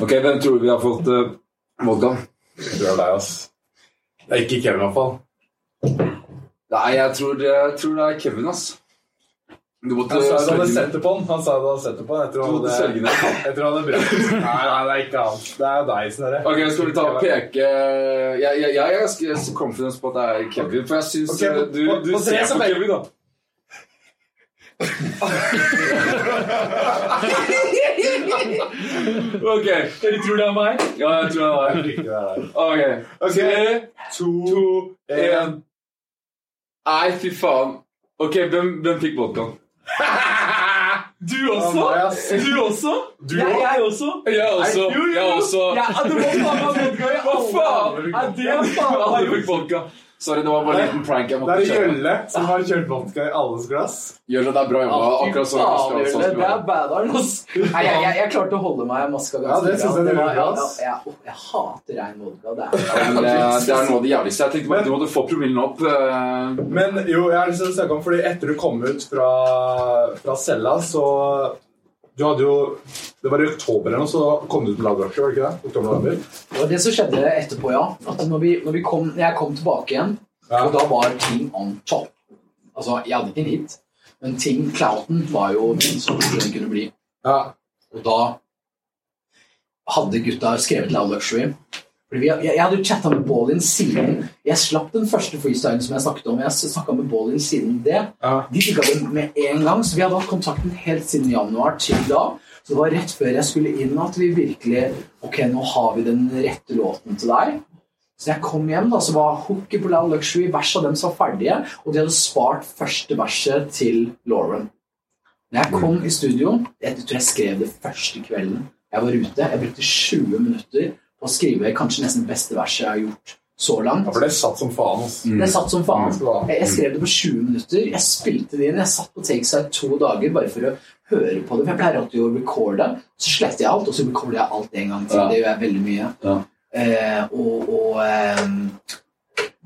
Ok, hvem tror du vi har fått uh, vodka? Jeg tror det er deg, ass. Det er ikke Kevin, i hvert fall. Nei, jeg tror, jeg tror det er Kevin, ass. Måtte Han sa du hadde sett det på han. Han sa du hadde sett det på han. Tror Du han hadde, tror han hadde brent. Nei, nei, det er ikke han. Det er deg, Snorre. Ok, skal vi ta og peke Jeg, jeg, jeg er ganske confident på at det er Kevin, for jeg syns Ok, på- du, du på ser på Kevin, da. ok. Dere tror det er meg? Ja, jeg tror det er meg deg. Ok. Tre, To, en. én. Nei, fy faen. Ok, hvem, hvem fikk vodkaen? Du også? Du også? Du jeg, også? jeg også. Jeg også. Jo, jo, jo. Jeg også. Ja, du må faen meg vodka Hva faen? Ja, det er faen meg vodka. Sorry, det var bare en liten prank. Jeg måtte Det er Gjølle Jølle som har kjørt vodka i alles glass. Gjølle, det, det er bra jobba. Akkurat så faen, det Det er badaren, ass. Nei, jeg, jeg, jeg klarte å holde meg maska ganske Ja, det synes jeg bra. du var- gjorde bra, ass. ja, jeg, jeg hater rein vodka. Det men er det, det er noe av det jævligste. Jeg tenkte bare du måtte få promillen opp. eh, Men jo, jeg har lyst til å snakke om Fordi etter du kom ut fra, fra cella, så Du hadde jo Det var i oktober eller noe, så kom du ut med Ladrockshow, var det ikke det? Oktober-november. Det var det som skjedde etterpå, ja. At når, vi, når vi kom, jeg kom tilbake igjen, Ja. og da var ting on top. Altså, jeg hadde ikke en hit, men ting, clouten, var jo som den kunne bli. Ja. Og da hadde gutta skrevet Loud Luxury. Jeg, jeg hadde jo chatta med Ballin siden Jeg slapp den første freestylen som jeg snakket om. Jeg snakka med Ballin siden det. Ja. De fikk den med en gang, så vi hadde hatt kontakten helt siden januar til da. Så det var rett før jeg skulle inn at vi virkelig Ok, nå har vi den rette låten til deg. Så jeg kom hjem, da, så var hooket på Loud Luxury, vers av dem som var ferdige, og de hadde spart første verset til Lauren. Når jeg kom i studio Jeg tror jeg skrev det første kvelden jeg var ute. Jeg brukte 20 minutter å skrive kanskje nesten det beste verset jeg har gjort så langt. Ja, for det satt som faen. Mm. Det satt som faen. Jeg jeg skrev det på 20 minutter. Jeg spilte det inn. Jeg satt på Takeside to dager bare for å høre på det. For jeg pleier alltid å recorde. Så sletter jeg alt, og så recorder jeg alt en gang til. Ja. Det gjør jeg veldig mye. Ja. Eh, og og eh,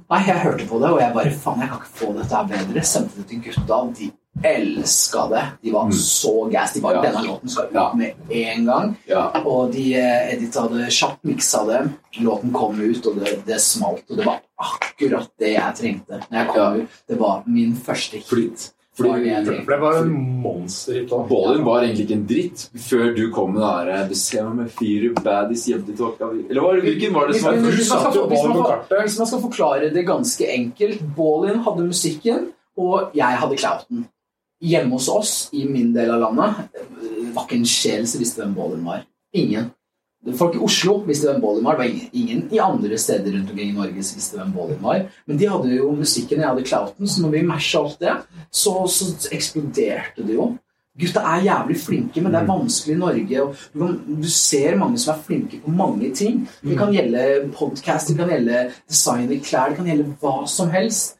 Nei, jeg hørte på det, og jeg bare Faen, jeg kan ikke få dette her bedre. Sendte det til gutta. De elska det. De var så gass. De bare Mm. Ja. Denne låten skal ut Ja. med en gang. Ja. Og de Edith hadde det kjapt, miksa det. Låten kom ut, og det, det smalt. Og det var akkurat det jeg trengte. Når jeg kom Ja. ut, Det var min første hit. Fordi. For det var en monsterhit. da. Ballin var egentlig ikke en dritt før du kom med det der Du ser meg med fire baddies hjem til tåka Eller var hvilken var det som var Hvis- hvis- man skal hvis man. Hvis man skal forklare det ganske enkelt Ballin hadde musikken, og jeg hadde clouten. Hjemme hos oss, i min del av landet, var ikke en sjel som visste hvem Bålen var. Ingen. Folk i Oslo visste hvem Bålen var. Det var ingen, i andre steder rundt omkring i Norge som visste hvem Bålen var. Men de hadde jo musikken, jeg hadde clouten, så når vi masha alt det, så, så eksploderte det jo. Gutta er jævlig flinke, men det er vanskelig i Norge. Du, kan, du ser mange som er flinke på mange ting. Det kan gjelde podkast, det kan gjelde design i klær, det kan gjelde hva som helst.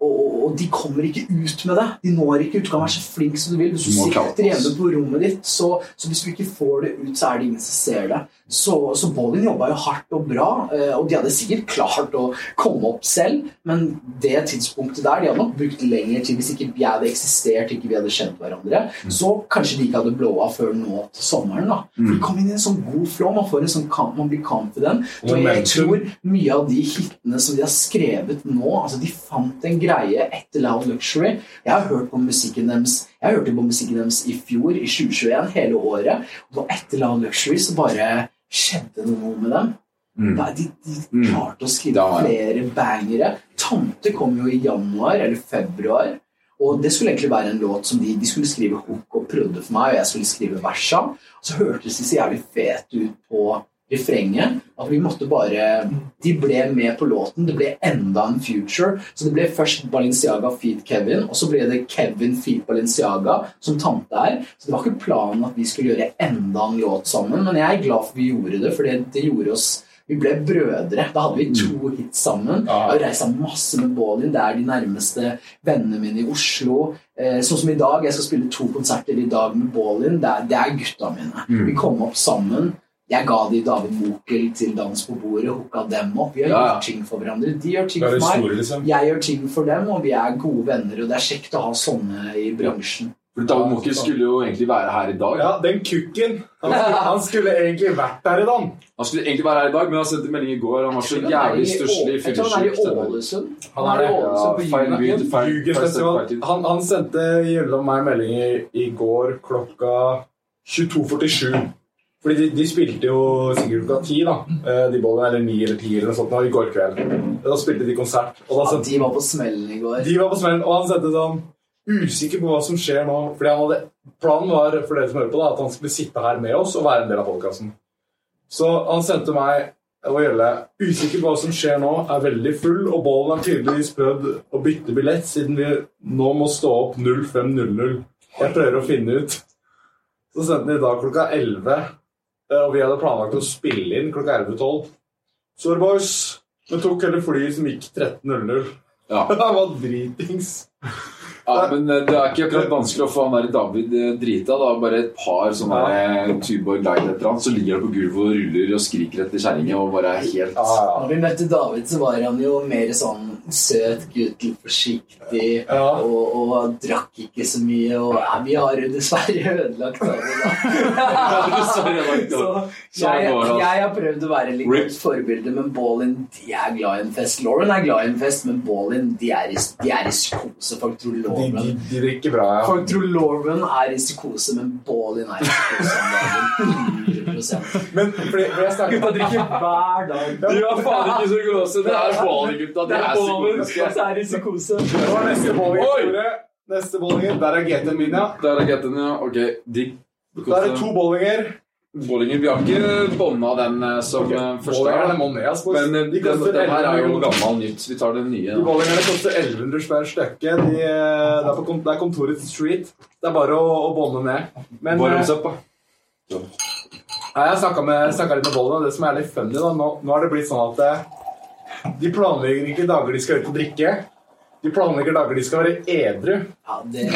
Og, de kommer ikke ut med det. De når ikke ut. Du kan være så flink som du vil. Hvis du sitter hjemme på rommet ditt, så, så hvis du ikke får det ut, så er det ingen som ser det. Så, så Ballin jobba jo hardt og bra, eh, og de hadde sikkert klart å komme opp selv, men det tidspunktet der De hadde nok brukt lengre tid hvis ikke vi hadde eksistert, ikke vi hadde kjent hverandre. Så kanskje de ikke hadde blåa før nå til sommeren. da. For De kom inn i en sånn god flow. Man får en sånn kamp, man blir confident. Og jeg tror mye av de hitene som de har skrevet nå altså De fant en greie etter Loud Luxury. Jeg har hørt på musikken deres Jeg hørte på musikken deres i fjor, i 2021, hele året. Og etter Loud Luxury så bare skjedde det noe med dem. Mm. Da- De, de Mm. klarte å skrive Da var flere bangere. Tante kom jo i januar eller februar. Og det skulle egentlig være en låt som de, de skulle skrive hook og prøvde for meg, og jeg skulle skrive versa. Så hørtes de så jævlig fete ut på refrenget at vi måtte bare De ble med på låten. Det ble enda en future. Så det ble først Balenciaga feat Kevin, og så ble det Kevin feat Balenciaga som tante er. Så det var ikke planen at vi skulle gjøre enda en låt sammen, men jeg er glad for vi gjorde det, for det, gjorde oss vi ble brødre. Da hadde vi to hits sammen. Jeg har reist masse med Bålin. Det er de nærmeste vennene mine i Oslo. Eh, sånn som i dag. Jeg skal spille to konserter i dag med Bålin. Det, er- det er gutta mine. Mm. Vi kom opp sammen. Jeg ga de David Mokel til Dans på bordet, hooka dem opp. Vi har Ja, ja. gjort ting for hverandre. De gjør ting for meg. Store, liksom. Jeg gjør ting for dem, og vi er gode venner. Og det er kjekt å ha sånne i bransjen. For David Mokel skulle jo egentlig være her i dag. Ja, den kukken. Han skulle, han skulle egentlig vært der i dag. Han skulle egentlig være her i dag, men han sendte melding i går. Han var så jævlig stusslig tror han er i. Ålesund. Han er i. Ålesund på Ja, feil Jugen. by, feil- Jugendfestival. feil sted, feil tid. Han, han sendte gjennom og meg meldinger i går klokka 22.47. Fordi de, de spilte jo sikkert klokka ti, da. Eh, De bollene, eller ni eller ti eller noe sånt, da, i går kveld. Da spilte de konsert. Og da Ja, sendte, de var på smellen i går. de var på smellen, og han sendte sånn Usikker på hva som skjer nå. Fordi han hadde, Planen var for dere som hører på da, at han skulle sitte her med oss og være en del av podkasten. Så han sendte meg og Gjelle usikker på hva som skjer nå, er veldig full, og Bollen har tydeligvis prøvd å bytte billett siden vi nå må stå opp 05.00. Jeg prøver å finne ut. Så sendte i dag klokka 11, eh, og vi hadde planlagt å spille inn klokka 11.12. Sorry, boys. Vi tok hele flyet som gikk 13.00. Ja. Det var dritings. Ja, men eh, det er ikke akkurat vanskelig å få han der David eh, drita. da Bare et par sånne eh, Tuborg Light et eller annet, så ligger han på gulvet og ruller og skriker etter kjerringa og bare er helt Ja, ja. Når vi møtte David, så var han jo mer sånn søt gutt, litt forsiktig, Ja. og, og drakk ikke så mye. Og ja, vi har jo dessverre ødelagt David, da. Så jeg, Sånn det, altså. jeg har prøvd å være litt Rip. godt forbilde, men Ballin de er glad i en fest. Lauren er glad i en fest, men Ballin de er i, de er i skose. Folk tror De, de drikker bra, ja. Control Lauren er i psykose, men Ballin er i psykose. om dagen. 100 Men fordi, fordi jeg Gutta drikker hver dag. Du har faen ikke psykose. Det er Bali-gutta. De er psykotiske. Det er i psykose. Det var neste bowling. Neste. Der er GT-en min, ja. Der er getten, ja. Ok, digg. Der er to bowlinger. Bollinger. Vi har ikke bånda den eh, som okay. første. gang. Men eh, de den, her er jo gammel nytt. Vi tar den nye. De da. bowlingerne koster 1100 spenn stykket. De, eh, det, er på det er kontoret til Street. Det er bare å, å bånde ned. Men eh, opp, da. Nei, jeg snakka litt med Bålinger og det som er litt funny da, nå, nå har det blitt sånn at eh, De planlegger ikke dager de skal ut og drikke. De planlegger dager de skal være edru. Ja, det,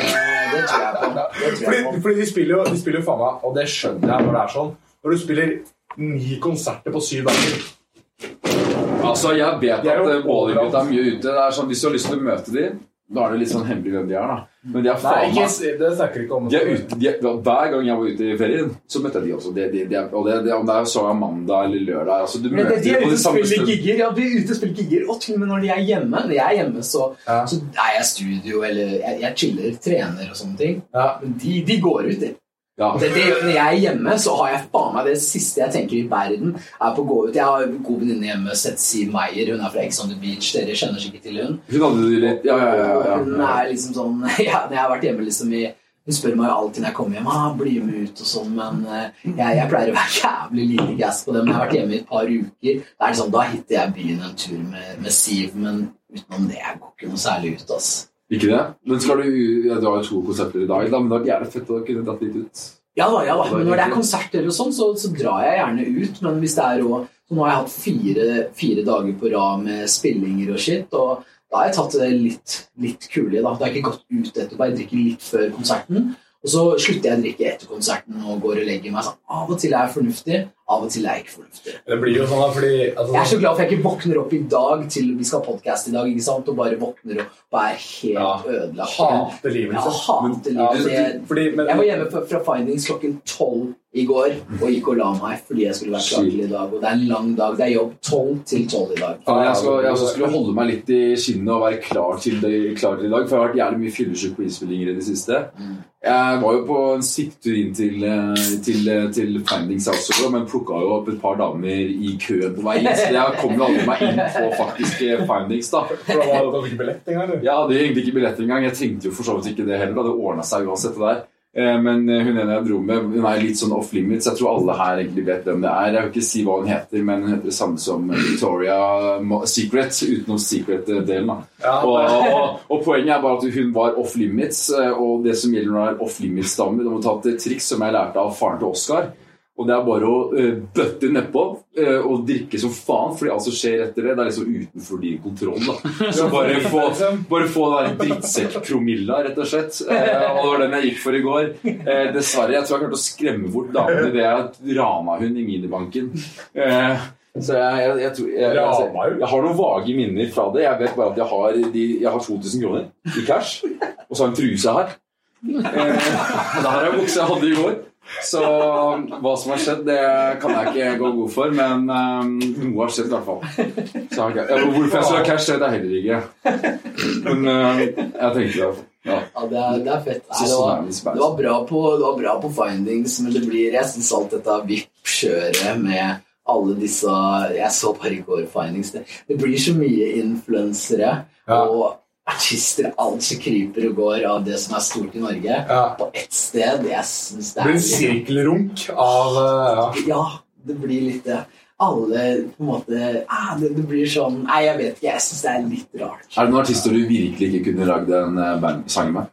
det tror jeg på. Fordi, fordi de spiller jo, de spiller jo faen meg, og det skjønner jeg når det er sånn, når du spiller ni konserter på syv dager. Altså, Jeg vet at jo eh, er mye ute. Det er sånn, Hvis du har lyst til å møte dem, da er det litt sånn hemmelig hvem de er. da. Men de er faen meg det snakker vi ikke om. de er ute, de er, Hver gang jeg var ute i ferien, så møtte jeg de også. Det, de det, og det, de, om det er så er mandag eller lørdag altså, Du Men møter de, de er ute og spiller gigger. Ja, de er ute og spiller gigger. Og til og med når de er hjemme. Når jeg er hjemme, så, Ja. så er jeg studio, eller jeg, jeg chiller, trener og sånne ting. Ja. Men de, de går ut, de. Ja. Det, det, når jeg er hjemme, så har jeg faen meg det siste jeg tenker i verden, er på å gå ut. Jeg har en god venninne hjemme, Setzy Meyer. Hun er fra Ex on the Beach. Dere kjenner sikkert til hun. Hun hadde det litt Ja, ja, ja. ja, Hun er liksom sånn ja, Når jeg har vært hjemme liksom i Hun spør meg jo alltid når jeg kommer hjem ah, bli med ut og sånn, men eh, jeg, jeg pleier å være jævlig lite gass på det. Men jeg har vært hjemme i et par uker. Da er det sånn, da hitter jeg byen en tur med, med Siv, men utenom det jeg går ikke noe særlig ut. ass. Ikke det? Men skal du ja, Du har jo to konserter i dag, da, men det hadde vært fett å kunne dratt litt ut. Ja da, ja da. Men når det er konserter og sånn, så, så drar jeg gjerne ut. Men hvis det er òg Så nå har jeg hatt fire, fire dager på rad med spillinger og shit, og da har jeg tatt det litt, litt kulig. Da Da har ikke gått ut etterpå. Jeg drikker litt før konserten. Og så slutter jeg å drikke etter konserten og går og legger meg. sånn. Av og til er jeg fornuftig, av og til er jeg ikke fornuftig. Det blir jo sånn da, fordi altså, Jeg er så glad for jeg ikke våkner opp i dag til vi skal ha podkast i dag, ikke sant? og bare våkner opp og er helt Ja. ødelagt. hater livet, liksom. hater Ja, livet. Det- fordi, men, Jeg var hjemme fra, fra Findings klokken tolv i går og gikk og la meg fordi jeg skulle være klar til i dag. Og det er en lang dag. Det er jobb tolv til tolv i dag. Ja, jeg, skal, jeg skulle holde meg litt i skinnet og være klar til, det, klar til i dag. For jeg har vært jævlig mye fyllesyk på innspillinger i det siste. Jeg var jo på en sittetur inn til, til, til, eh, til Findings også, men plukka jo opp et par damer i køen på vei inn. Så jeg kom jo aldri meg inn på faktisk eh, Findings, da. for da hadde du ikke billett engang, du. Jeg hadde egentlig ikke billett engang. Jeg trengte jo for så vidt ikke det heller. da. Det ordna seg uansett. det der. Eh, Men eh, hun ene jeg dro med, hun er litt sånn off limits. Jeg tror alle her egentlig vet hvem det er. Jeg vil ikke si hva hun heter, men hun heter det samme som Victoria Secret, utenom Secret-delen. Ja, Og, og, og poenget er bare at hun var off limits, og det som gjelder når hun er off limits-damer De må ta et triks som jeg lærte av faren til Oscar. Og det er bare å uh, bøtte nedpå uh, og drikke som faen, fordi alt som skjer etter det, det er liksom utenfor din kontroll. da. Så bare få, bare få den der drittsekkpromilla, rett og slett. Uh, og det var den jeg gikk for i går. Eh, dessverre. Jeg tror jeg klarte å skremme bort damene ved at rana hun i minibanken. Eh, så jeg, jeg, jeg, tror, jeg, jeg, jeg har noen vage minner fra det. Jeg vet bare at jeg har, de, jeg har 2000 kroner i cash, og så har jeg en truse her. Eh, det her er buksa jeg hadde i går. Så hva som har skjedd, det kan jeg ikke gå god for, men um, noe har skjedd i hvert fall. Så jeg, ja, hvorfor jeg skulle ha cash, det jeg heller ikke. Men uh, jeg tenkte det. Ja. Ja, det er, det er fett. Nei, det, var, det var bra på, det var bra på findings, men det blir Jeg syns alt dette VIP-kjøret med alle disse Jeg så bare i går findings. Det, det blir så mye influensere Ja. og artister. Alt som kryper og går av det som er stort i Norge, Ja. på ett sted. Jeg syns det Det blir en er sirkelrunk av uh, ja. Ja, det blir litt det. Alle på en måte ah, det, det blir sånn Nei, jeg vet ikke. Jeg syns det er litt rart. Er det noen artister du virkelig ikke kunne lagd en uh, band- sang med?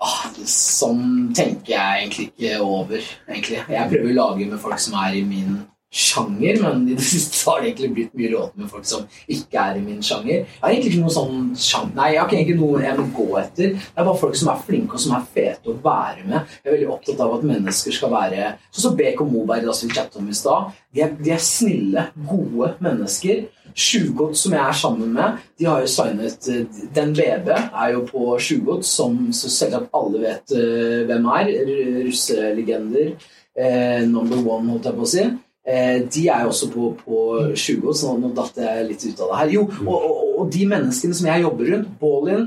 Ah, sånn tenker jeg egentlig ikke over. egentlig. Jeg prøver å lage med folk som er i min sjanger, men i det siste har det egentlig blitt mye låter med folk som ikke er i min sjanger. Jeg har egentlig ikke noe sånn sjanger, Nei, jeg har ikke noe jeg må gå etter. Det er bare folk som er flinke og som er fete å være med. Jeg er veldig opptatt av at mennesker skal være Sånn som BK Moberg, da, som vi chattet om i stad. De, de er snille, gode mennesker. Tjuvgodt, som jeg er sammen med, de har jo signet eh, Den BB er jo på Tjuvgodt, som selvsagt alle vet eh, hvem er. Russelegender. Eh, number one, holdt jeg på å si. Eh, de er jo også på, på Tjuvgodt, så nå datt jeg litt ut av det her. Jo, og, og, og de menneskene som jeg jobber rundt, Ballin,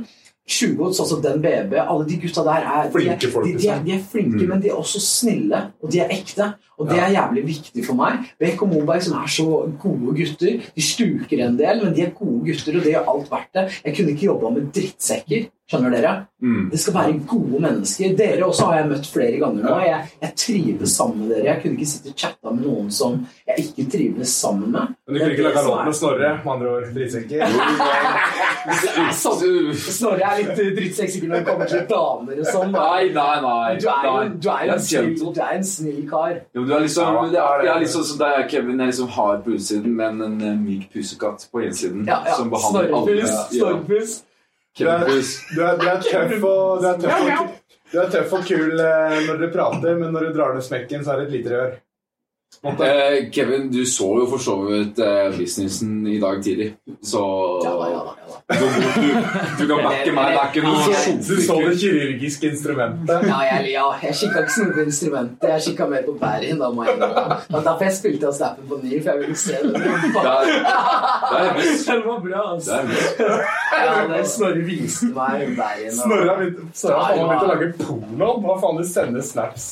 Tjuvgods, altså den BB, alle de gutta der er Flinke folk, De, de, er, liksom. de er flinke, men de er også snille, og de er ekte. Og det er jævlig viktig for meg. Beck og Moberg, som er så gode gutter, de stuker en del, men de er gode gutter, og det gjør alt verdt det. Jeg kunne ikke jobba med drittsekker. Skjønner dere? Mm. Det skal være gode mennesker. Dere også har jeg møtt flere ganger nå. Jeg, jeg trives sammen med dere. Jeg kunne ikke sitte og chatta med noen som jeg ikke trives sammen med. Men du kunne ikke lage låt med Snorre, med andre ord. Drittsekker. Snorre er litt drittsekk sikkert når det kommer til damer og sånn. Nei, nei, nei. Du er jo en, en en snill kar. Jo, du er liksom, Ja, det er, litt sånn som deg, Kevin. er liksom hard på utsiden, men en eh, myk pusekatt på innsiden. Ja, ja. Som behandler alle. Snorrepuss. Ja. Du er, Kevin Puss. du er, du er tøff og du er tøff og, du er tøff og kul eh, når dere prater, men når du drar ned smekken, så er det et lite rør. Eh, Kevin, du så jo for så vidt eh, businessen i dag tidlig, så Ja da, ja da. ja da. Du, du, du kan backe meg. Det er ikke noe Du så det kirurgiske instrumentet. Ja, jeg, ja, jeg kikka ikke så mye på instrumentet, jeg kikka mer på bæren. Da må jeg innrømme. Det derfor jeg spilte av snappen på ny, for jeg ville se. Det er, det er hemmelig. Den var bra, altså. Ja, Snorre viste meg Bergen. Snorre har begynt å lage porno. Hva faen, du sender snaps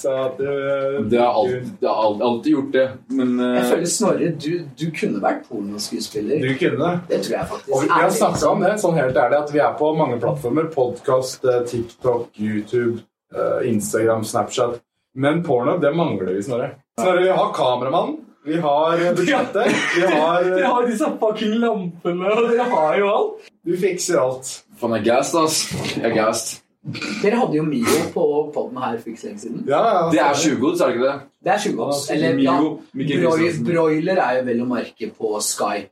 Det har alltid, gjort det, men eh, Jeg føler Snorre, du, du kunne vært pornoskuespiller. Du kunne det. Det tror jeg faktisk. Og vi har snakka om talt. Det, sånn helt ærlig, at vi er på mange plattformer. Podkast, TikTok, YouTube, eh, Instagram, Snapchat. Men porno, det mangler vi, Snorre. Snorre, vi har kameramannen. vi har budsjettet, vi har Dere eh, har disse fucking lampene, og dere har jo alt. Du fikser alt. faen, jeg er gassed, ass. Jeg er gassed. Dere hadde jo Mio på podden her for ikke så lenge siden. Ja, ja, Det er tjuvgods, er det ikke det? Det er tjuvgods. Eller ja, broiler er jo vel å merke på Sky.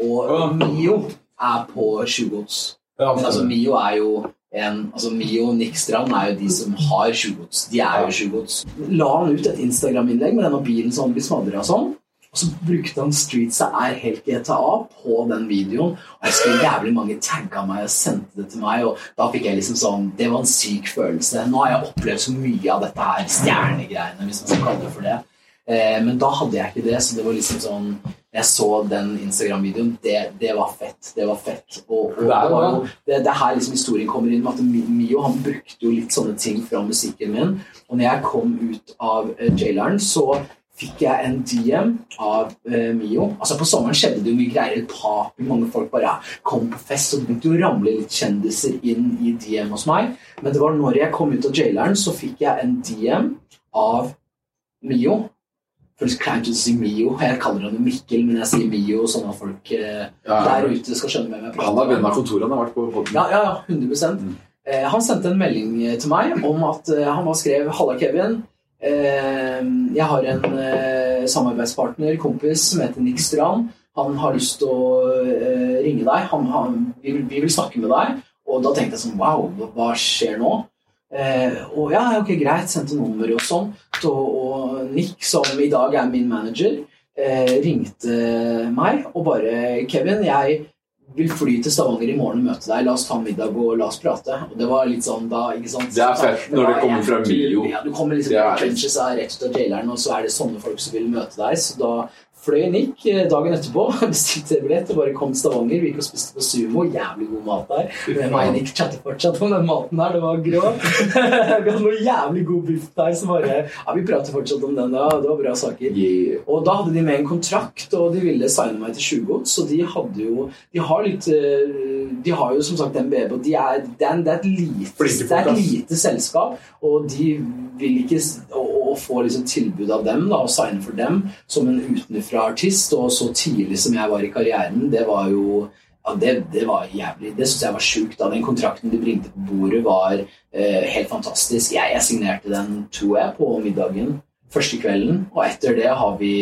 Og Ja. Mio er på tjuvgods. Ja, Men altså, Mio er jo en Altså, Mio og Nick Strand er jo de som har tjuvgods. De er jo tjuvgods. La han ut et Instagram-innlegg med denne bilen som blir smadra og sånn. Og så brukte han Streets er helt GTA på den videoen. Og jeg skulle jævlig mange tagga meg og sendte det til meg, og da fikk jeg liksom sånn Det var en syk følelse. Nå har jeg opplevd så mye av dette her stjernegreiene, hvis man skal kalle det for det. Eh, men da hadde jeg ikke det, så det var liksom sånn Jeg så den Instagram-videoen. Det, det var fett. Det var fett. Og, og Det var jo, det, det er her liksom historien kommer inn med at Mio han brukte jo litt sånne ting fra musikken min. Og når jeg kom ut av uh, jaileren, så fikk jeg en DM av eh, Mio. Altså På sommeren skjedde det jo mye greier. Party, mange folk bare ja, kom på fest, og det begynte jo å ramle litt kjendiser inn i DM hos meg. Men det var når jeg kom ut av jaileren, så fikk jeg en DM av Mio. Si Mio. Jeg kaller han Mikkel, men jeg sier Mio, sånn at folk eh, Ja. der ute skal skjønne hvem jeg prater Han er venn av kontoret. Han har vært på podden. ja, ja, ja, 100 eh, Han sendte en melding eh, til meg om at eh, han bare skrev Halla, Kevin. Eh, jeg har en eh, samarbeidspartner, kompis, som heter Nick Strand. Han har lyst til å ringe deg. Han, han, vi, vil, vi vil snakke med deg. Og da tenkte jeg sånn Wow, hva skjer nå? Eh, og ja, ok, greit. Sendte nummeret og sånn. Og, og Nick, som i dag er min manager, eh, ringte meg og bare Kevin, jeg vil fly til Stavanger i morgen og møte deg. La oss ta middag og la oss prate. Og det var litt sånn da, ikke sant? Det er fett når det kommer fra Mio. Ja, du kommer liksom Det er trenches er rett ut av jaileren, og så er det sånne folk som vil møte deg. Så da fløy Nick eh, dagen etterpå, bestilte billett og bare kom til Stavanger. Vi gikk og spiste på Sumo. Jævlig god mat der. Men meg og Nick chatter fortsatt om den maten der. Det var grå. vi hadde noe jævlig god biff der som bare Ja, vi prater fortsatt om den. da. Det var bra saker. Og da hadde de med en kontrakt, og de ville signe meg til 20 så de hadde jo De har litt eh, De har jo som sagt MBB, og de er, det, er, det et lite Det er et lite selskap, og de vil ikke s- å få liksom tilbud av dem, da, og signe for dem, som en utenfra artist, og så tidlig som jeg var i karrieren, det var jo ja, det, det var jævlig. Det syns jeg var sjukt. Den kontrakten de bringte på bordet, var eh, helt fantastisk. Jeg, jeg signerte den, tror jeg, på middagen første kvelden, og etter det har vi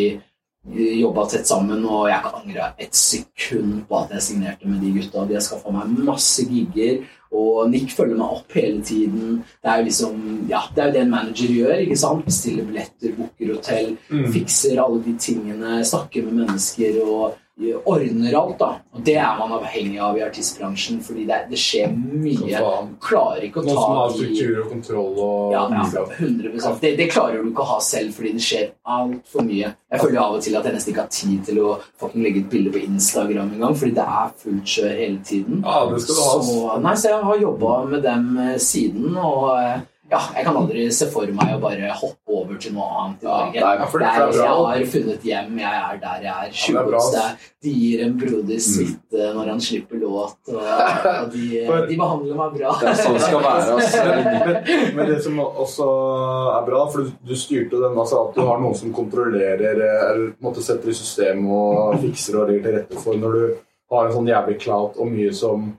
jobba tett sammen, og jeg kan angre et sekund på at jeg signerte med de gutta. De har skaffa meg masse gigger, og Nick følger meg opp hele tiden. Det er jo liksom, ja, det er jo det en manager gjør. ikke sant? Bestiller billetter, booker hotell, fikser alle de tingene, snakker med mennesker og ordner alt. da. Og Det er man avhengig av i artistbransjen, fordi det, det skjer mye. Du. Klarer ikke å Noen som har ta struktur og kontroll og ja, ja, 100 det, det klarer du ikke å ha selv, fordi det skjer altfor mye. Jeg føler av og til at jeg nesten ikke har tid til å fucking legge et bilde på Instagram engang, fordi det er fullt kjør hele tiden. Ja, det skal du ha. Så, nei, så jeg har jobba med dem eh, siden, og eh, ja, jeg kan aldri se for meg å bare hoppe over til noe annet i Norge. Ja, nei, det- er, jeg har funnet hjem, jeg er der jeg er. Bra, de gir en broder suite mm. når han slipper låt. Og, og de, de behandler meg bra. Det er sånn det skal være. Altså. Men, det som også er bra, for du, styrte den altså at du har noen som kontrollerer eh, eller måtte setter i system og fikser og legger til rette for når du har en sånn jævlig clout og mye som,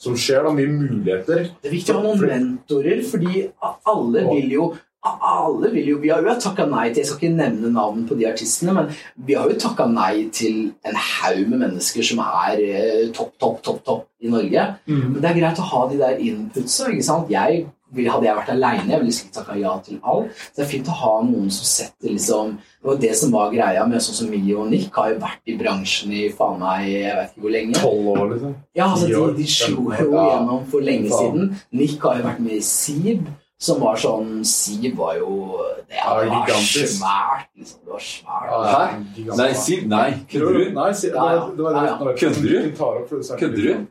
som skjer. da, Mye muligheter. Det er viktig å ha noen mentorer, fordi alle vil jo alle vil jo, Vi har jo takka nei til Jeg skal ikke nevne navn på de artistene, men vi har jo takka nei til en haug med mennesker som er eh, topp, topp, topp topp i Norge. Men det er greit å ha de der inputsa. ikke sant? Jeg, hadde jeg vært aleine, jeg ville sikkert takka ja til alt. Så det er fint å ha noen som setter liksom Det var det som var greia med sånn som Mio og Nick har jo vært i bransjen i faen meg jeg vet ikke hvor lenge. Tolv år, liksom. Ja, altså de, de slo jo gjennom for lenge siden. Nick har jo vært med i Seeb, som var sånn Siv var jo Det, Ja, det var svært. Liksom, det var svært. Hæ? Nei, Siv nei. Kødder du? Nei, si, Ja, ja. det var det Ja, ja. Kødder du? er Kødder du?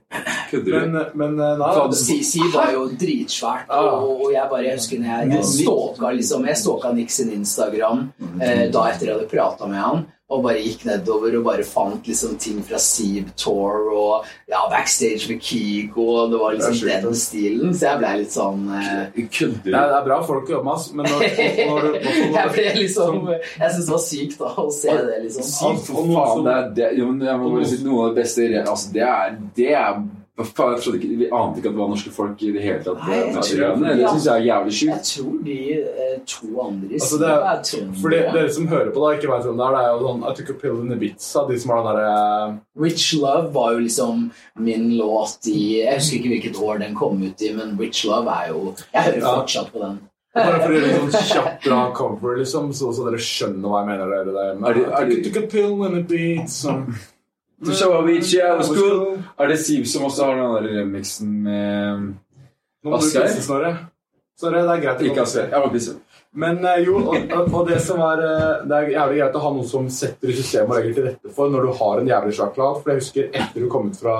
Kødder du? Men, men eh, nei, det- Se- var jo dritsvært, Ja. og, og jeg bare jeg husker når jeg, jeg stalka liksom, jeg stalka Nick sin Instagram eh, da etter jeg hadde prata med han. Og bare gikk nedover og bare fant liksom ting fra Seeb Tour og ja, backstage med Kygo. Og det var liksom Det den stilen. Så jeg ble litt sånn uh, Kødder det, er, du? det er bra folk å jobbe med. Men når, når, når, Jeg når, ble liksom Jeg syns det var sykt da å se det, liksom. Sykt, for faen, det er det, jo, jeg må bare si noe av det beste altså, Det er, det er hva faen, jeg ikke, Vi ante ikke at det var norske folk i det hele tatt. Nei, jeg tror- det, det syns jeg er jævlig Jeg tror de eh, to andre Altså, det er- er for de- dere som hører på, da, ikke vet hvem det er, det er jo sånn I took a pill in the bits de som har den derre Rich Love var jo liksom min låt i Jeg husker ikke hvilket år den kom ut i, men Rich Love er jo Jeg hører Ja. fortsatt på den. Bare for å gjøre en sånn kjapp, bra cover, liksom, så, så dere skjønner hva jeg mener. Dere, der. Men, Er det- er I det- vi ikke er, was cool. Er det Siv som også har den der remixen med Asgeir? Snorre. Snorre, det er greit. Ikke Asgeir. Jeg må pisse. Men eh, jo, og, og- det som er eh, Det er jævlig greit å ha noen som setter i systemet og legger til rette for når du har en jævlig svak lag, For jeg husker etter du kom ut fra,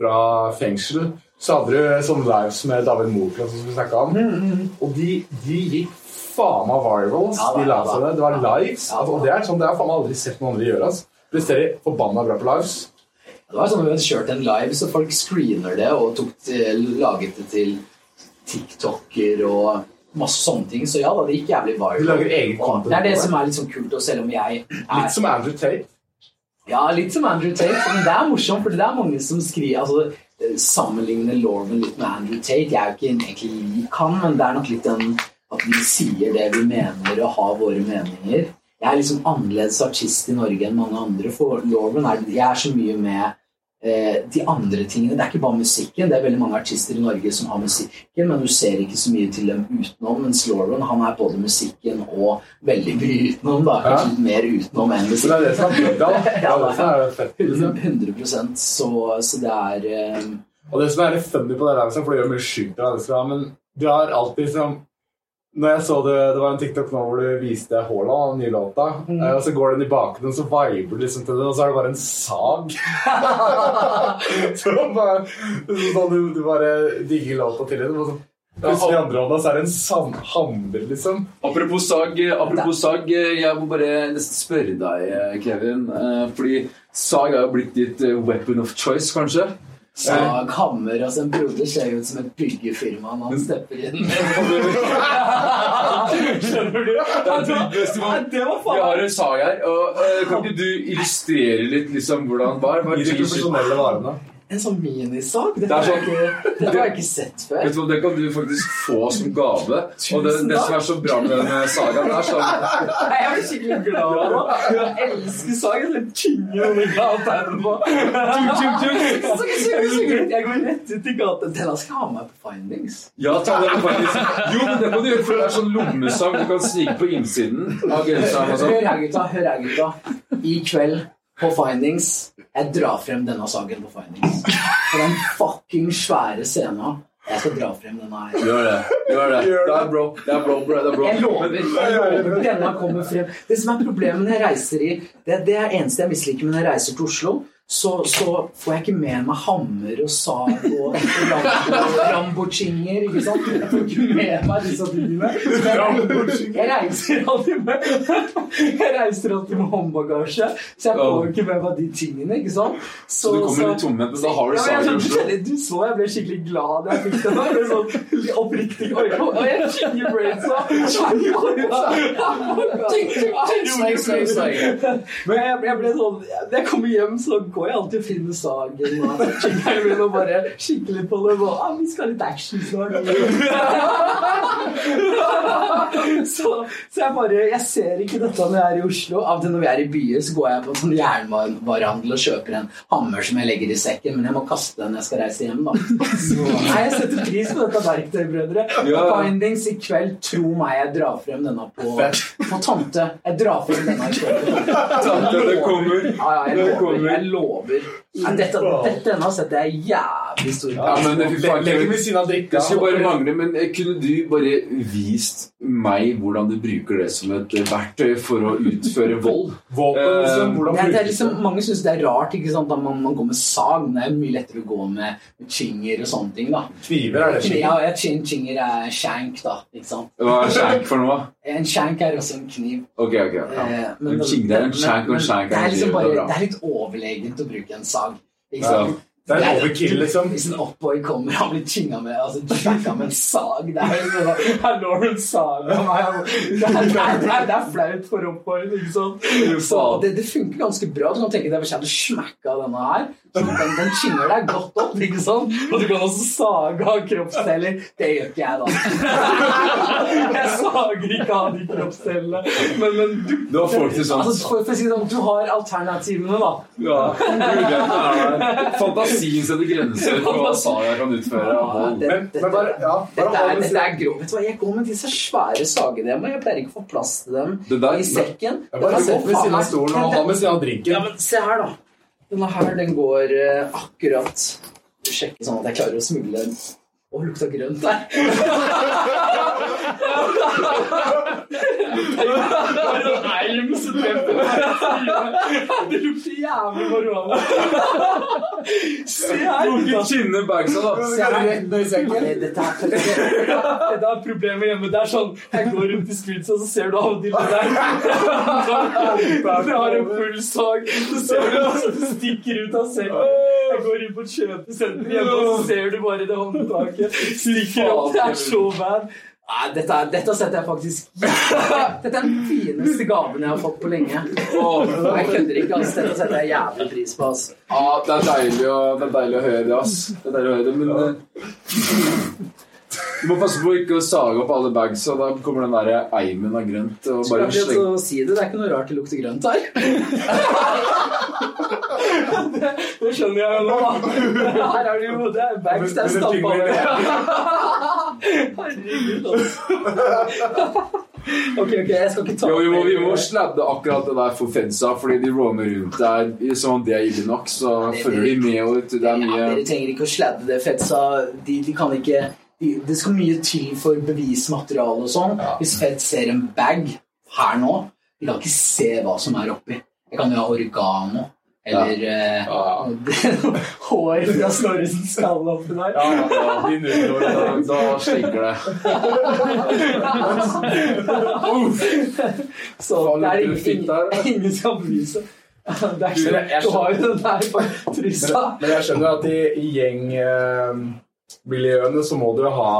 fra fengsel, så hadde du sånne lives med David Moklund som vi snakka om. Og de, de gikk faen meg virals, Ja, da, de la seg livesene. Det var lives. Altså, og det er sånn, det har jeg faen meg aldri sett noen andre gjøre. ass. Presterer forbanna bra på lives. Det var sånn at Vi hadde kjørt en live, så folk screener det og eh, laget det til TikToker og masse sånne ting. Så ja da, det gikk jævlig viral. Du lager egen content Det er det som er litt sånn kult, og selv om jeg er Litt som Andrew Tate. Ja, litt som Andrew Tate. Men det er morsomt, for det er mange som skriver altså, eh, Sammenligner Lorman litt med Andrew Tate. Jeg er jo ikke egentlig lik han, men det er nok litt den at vi sier det vi mener, og har våre meninger. Jeg er liksom annerledes artist i Norge enn mange andre. For Lauren er Jeg er så mye med eh, de andre tingene. Det er ikke bare musikken. Det er veldig mange artister i Norge som har musikken, men du ser ikke så mye til dem utenom. Mens Lauren han er både musikken og veldig mye utenom. da Kanskje litt mer utenom enn musikken. det er det som er. Det det fett. liksom. 100% så, så det er eh, Og det som er litt funny på det der, for det gjør mye sjukt av det, men du har alltid liksom når jeg så det, det var en TikTok nå hvor du viste Haaland, den nye låta, Mm. og så går den i bakgrunnen, og så viber du liksom til den, og så er det bare en sag. så bare, sånn, du, du bare digger låta til henne. og så plutselig i andre hånda så er det en hammer, liksom. Apropos sag, apropos sag, jeg må bare nesten spørre deg, Kevin. eh, Fordi sag er jo blitt ditt eh, weapon of choice, kanskje? Sag, hammer altså En broder ser jo ut som et byggefirma når han stepper inn. Skjønner du? Det var faen Vi har en sag her, og eh, kan ikke du illustrere litt liksom hvordan var hva er de profesjonelle varene. En sånn minisag? Dette Det sånn- ikke, dette har jeg ikke sett før. Vet du Det kan du faktisk få som gave. Og det, det som er så bra med denne sagaen, er sånn Nei, Jeg blir skikkelig glad nå. Jeg elsker sag. Jeg er tynge og glad tegn på. Så Jeg går rett ut i gata. Denne skal jeg ha med på Findings. Ja, ta den faktisk. Jo, men det kan du gjøre, for det er sånn lommesang du kan snike på innsiden av genseren. Hør sånn. her, gutta. Hør her, gutta. I kveld på Findings Jeg drar frem denne saken på Findings. På den fucking svære scenen. Jeg skal dra frem denne her. Gjør det. gjør det. Det er bro. Det er bro, bro. Det er bro. Jeg lover. jeg lover Denne kommer frem. Det som er problemet når jeg reiser i Det, det er eneste jeg misliker med når jeg reiser til Oslo. Så, så får jeg ikke med meg hammer og sag og Rambo- Rambo-chinger. ikke sant? Jeg får ikke med meg disse tingene. Jeg, jeg reiser alltid med Jeg reiser alltid med håndbagasje, så jeg får ikke med meg de tingene. ikke sant? Så du kommer litt tomhendt, men da har du sag i Oslo. Du så jeg ble skikkelig glad da jeg fikk den. der. sånn oppriktig oi, jeg skikkelig brainsa. Jeg, jeg ble sånn jeg kommer hjem, så går jeg alltid finner sagen og skikkeren og bare kikker litt på det. Og, ah, vi skal ha litt action snart. så, så jeg bare Jeg ser ikke dette når jeg er i Oslo. Av og til når vi er i byer, så går jeg på en sånn jernvarehandel og kjøper en hammer som jeg legger i sekken, men jeg må kaste den når jeg skal reise hjem, da. Så, nei, jeg setter pris på dette verktøyet, brødre. Ja. Findings i kveld, tro meg, jeg drar frem denne på, på tante. Jeg drar frem denne i kveld tante. Det kommer. Ja, ja, jeg Det lover. kommer. Jeg lover. morbid Nei, dette, dette denne setter jeg jævlig stor Ja, men faen, ved siden av drikka. Det skulle bare mangle, men eh, kunne du bare vist meg hvordan du bruker det som et eh, verktøy for å utføre vold? Våpen, liksom. Hvordan det, er- det er liksom, mange syns det er rart ikke sant, at man, man går med sag, men det er mye lettere å gå med, chinger og sånne ting. da Kniver er det chinger? Ja, ja, chin, chinger er shank, da. ikke sant? Hva er shank for noe? En shank er også en kniv. Ok, ok. Ja. Men, men, ching, det en shank og en men det liksom det er litt overlegent å bruke en sag. Ikke Ja. Det er overkill, liksom. Hvis en oppboy kommer han blir chinga med altså, med en sag Det er jo sånn Her det sag. Det er, det, er, det, er, er flaut for oppboyen, ikke sant? Så det, det funker ganske bra. Du kan tenke deg hvis jeg hadde smakka denne her. Så den, den chinger deg godt opp, ikke sant? Og du kan også sage av kroppsdeler. Det gjør ikke jeg, da. Jeg sager ikke av de kroppsdelene. Men, men du Du har folk til sånn Altså, for, for å si det sånn, du har alternativene, da. ja, muligheten er der. Fantasien setter grenser for hva Sara kan utføre. av vold. Men, dette- men bare, ja, bare ha er, det dette er grov. Vet du hva, Jeg går med disse svære sagene hjemme. Jeg pleier ikke å få plass til dem der- i sekken. Ja, bare gå ved siden av stolen og ha med siden av drinken. Ja, men se her, da. Denne her, den går uh, akkurat Sjekke sånn at jeg klarer å smugle. Å, lukta grønt der. Elm som treffer meg. Det lukter jævlig marihuana. Se her. Ikke kinne bagsa, da. Se her. Rett i sekken. Dette er, er problemet hjemme. Det er sånn Jeg går rundt i streets, så ser du av og det der. Jeg har en full sag, så ser du at det stikker ut av senga. Jeg går inn på et kjøpesenter hjemme, og så ser du bare det håndtaket stikker opp. Det er så bad. Dette, dette setter jeg faktisk Dette er den fineste gaven jeg har fått på lenge. Oh, Jeg kødder ikke. ass. Dette setter jeg jævlig pris på. ass. ah, det er deilig å, det er deilig å høre det, ass. Det er deilig å høre det, men eh, Du må passe på ikke å sage opp alle bagsa, da kommer den der eimen av grønt og Bare bare å si det, det er ikke noe rart det lukter grønt her. det, det skjønner jeg jo nå. Her er det jo det er bags det er stampa. Herregud, altså. Ok, ok, jeg skal ikke ta Jo, vi må, vi må sladde akkurat det der for fensa, fordi de roamer rundt der som om det er ille nok. Så følger de med, vet det er Ja, dere trenger ikke å sladde det, Fedsa. De, de kan ikke de, Det skal mye til for bevismateriale og sånn. Hvis Fed ser en bag her nå, de kan ikke se hva som er oppi. Jeg kan jo ha oregano. Eller eh, hår fra Snorresens skalle oppi der. Ja, ja, de nudler. Da, da stinker det. Så Faen, det er ingen, ingen, som bryr seg. Det er Du, ikke jeg Du har jo den der på trusa. Men, men jeg skjønner at i, i gjengmiljøene så må du ha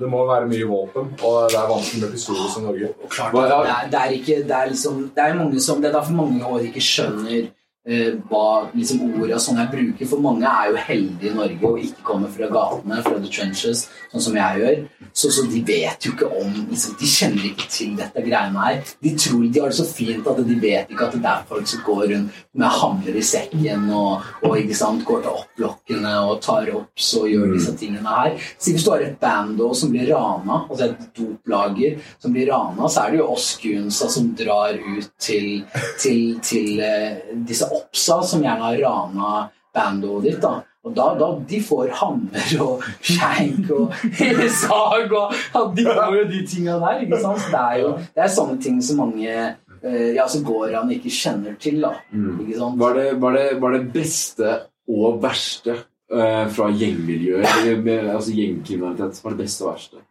Det må være mye våpen, og det er vanskelig med pistoler som Norge. Klart, det, er, det er ikke Det er liksom Det er mange som Det er derfor mange år ikke skjønner hva liksom og sånn jeg bruker. For mange er jo heldige i Norge og ikke kommer fra gatene, fra the trenches, sånn som jeg gjør. Så, så de vet jo ikke om liksom, De kjenner ikke til dette greiene her. De tror de har det så fint at de vet ikke at det er folk som går rundt med hamler i sekken og, og ikke sant, går til opplokkene og tar opp og gjør disse tingene her. Så hvis du har et band som blir rana, altså et doplager som blir rana, så er det jo oss gunsa som drar ut til, til, til eh, disse oppsa som gjerne har rana bandet ditt. da. Og da, da de får hammer og skjenk og sag og ja, De får jo de tinga der. ikke sant? Så Det er jo det er sånne ting som mange eh, ja, så går han ikke kjenner til, da. Mm. Ikke sant? Var det, var, det, var det beste og verste eh, fra gjengmiljøet, altså gjengkriminalitet? Var det beste og verste?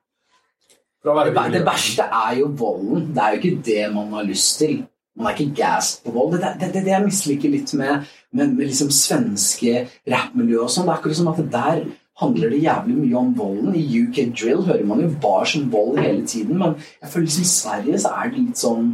Det, det verste er jo volden. Det er jo ikke det man har lyst til. Man er ikke gassed på vold. Det er det, det, det jeg misliker litt med, med, med liksom svenske rappmiljø og sånn. Det er akkurat som at der handler det jævlig mye om volden. I UK Drill hører man jo bare som vold hele tiden, men jeg føler liksom i Sverige så er det litt sånn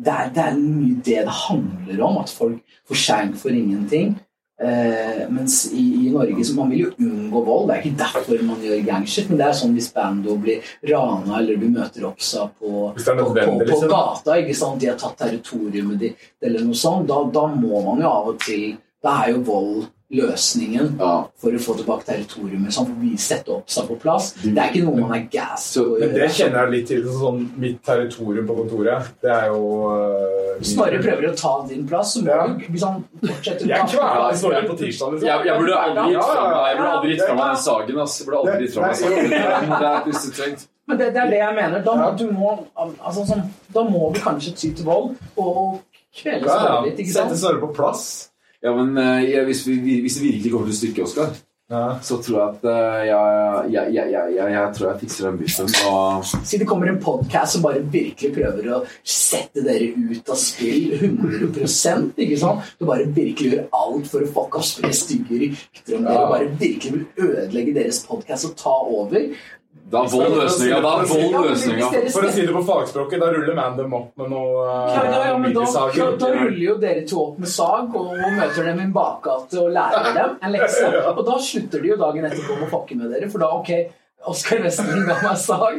Det er, det er mye det det handler om, at folk får skjenk for ingenting. Eh, mens i, i Norge så man vil jo unngå vold. Det er ikke derfor man gjør gangshit, men det er sånn hvis bando blir rana eller du møter Opsa på, på, på, på liksom. gata, ikke sant? de har tatt territoriet ditt eller noe sånt, da, da må man jo av og til Da er jo vold løsningen Ja. for å få tilbake territoriet. Sånn, for vi setter seg på plass. Det er ikke noe man er gass på Men det kjenner jeg litt til. Sånn mitt territorium på kontoret. Det er jo uh, Hvis Snorre prøver å ta din plass, så må Ja. du hvis han fortsetter Jeg å ta kveler Snorre på tirsdag. Liksom. Jeg, jeg burde aldri gitt fra meg Jeg burde aldri gitt fra meg den sagen. ass. Jeg burde aldri gitt fra meg Nei, sagen. Det er plutselig trengt. Men det, det er det jeg mener. Da må, du må, altså, sånn, da må vi kanskje ty til vold og kvele Snorre litt. ikke Sette? Snorre på plass. Ja, men eh, jeg, hvis, vi, hvis det virkelig kommer til stykket, Oskar, Ja. så tror jeg at jeg, jeg, jeg, jeg, jeg, jeg tror jeg fikser den biffen. Og Si det kommer en podkast som bare virkelig prøver å sette dere ut av spill 100 ikke sant? Du bare virkelig gjør alt for å fucke opp spre stygge rykter om dere. Bare virkelig vil ødelegge deres podkast og ta over. Da er vold løsninga. Da er vold løsninga. For å si det på fagspråket, da ruller man dem opp med noe uh, Ja, ja, ja, men da, da, da ruller jo dere to opp med sag og møter dem i en bakgate og lærer dem en lekse. Og da slutter de jo dagen etterpå med å fucke med dere, for da ok, Oskar Westen ga meg sag.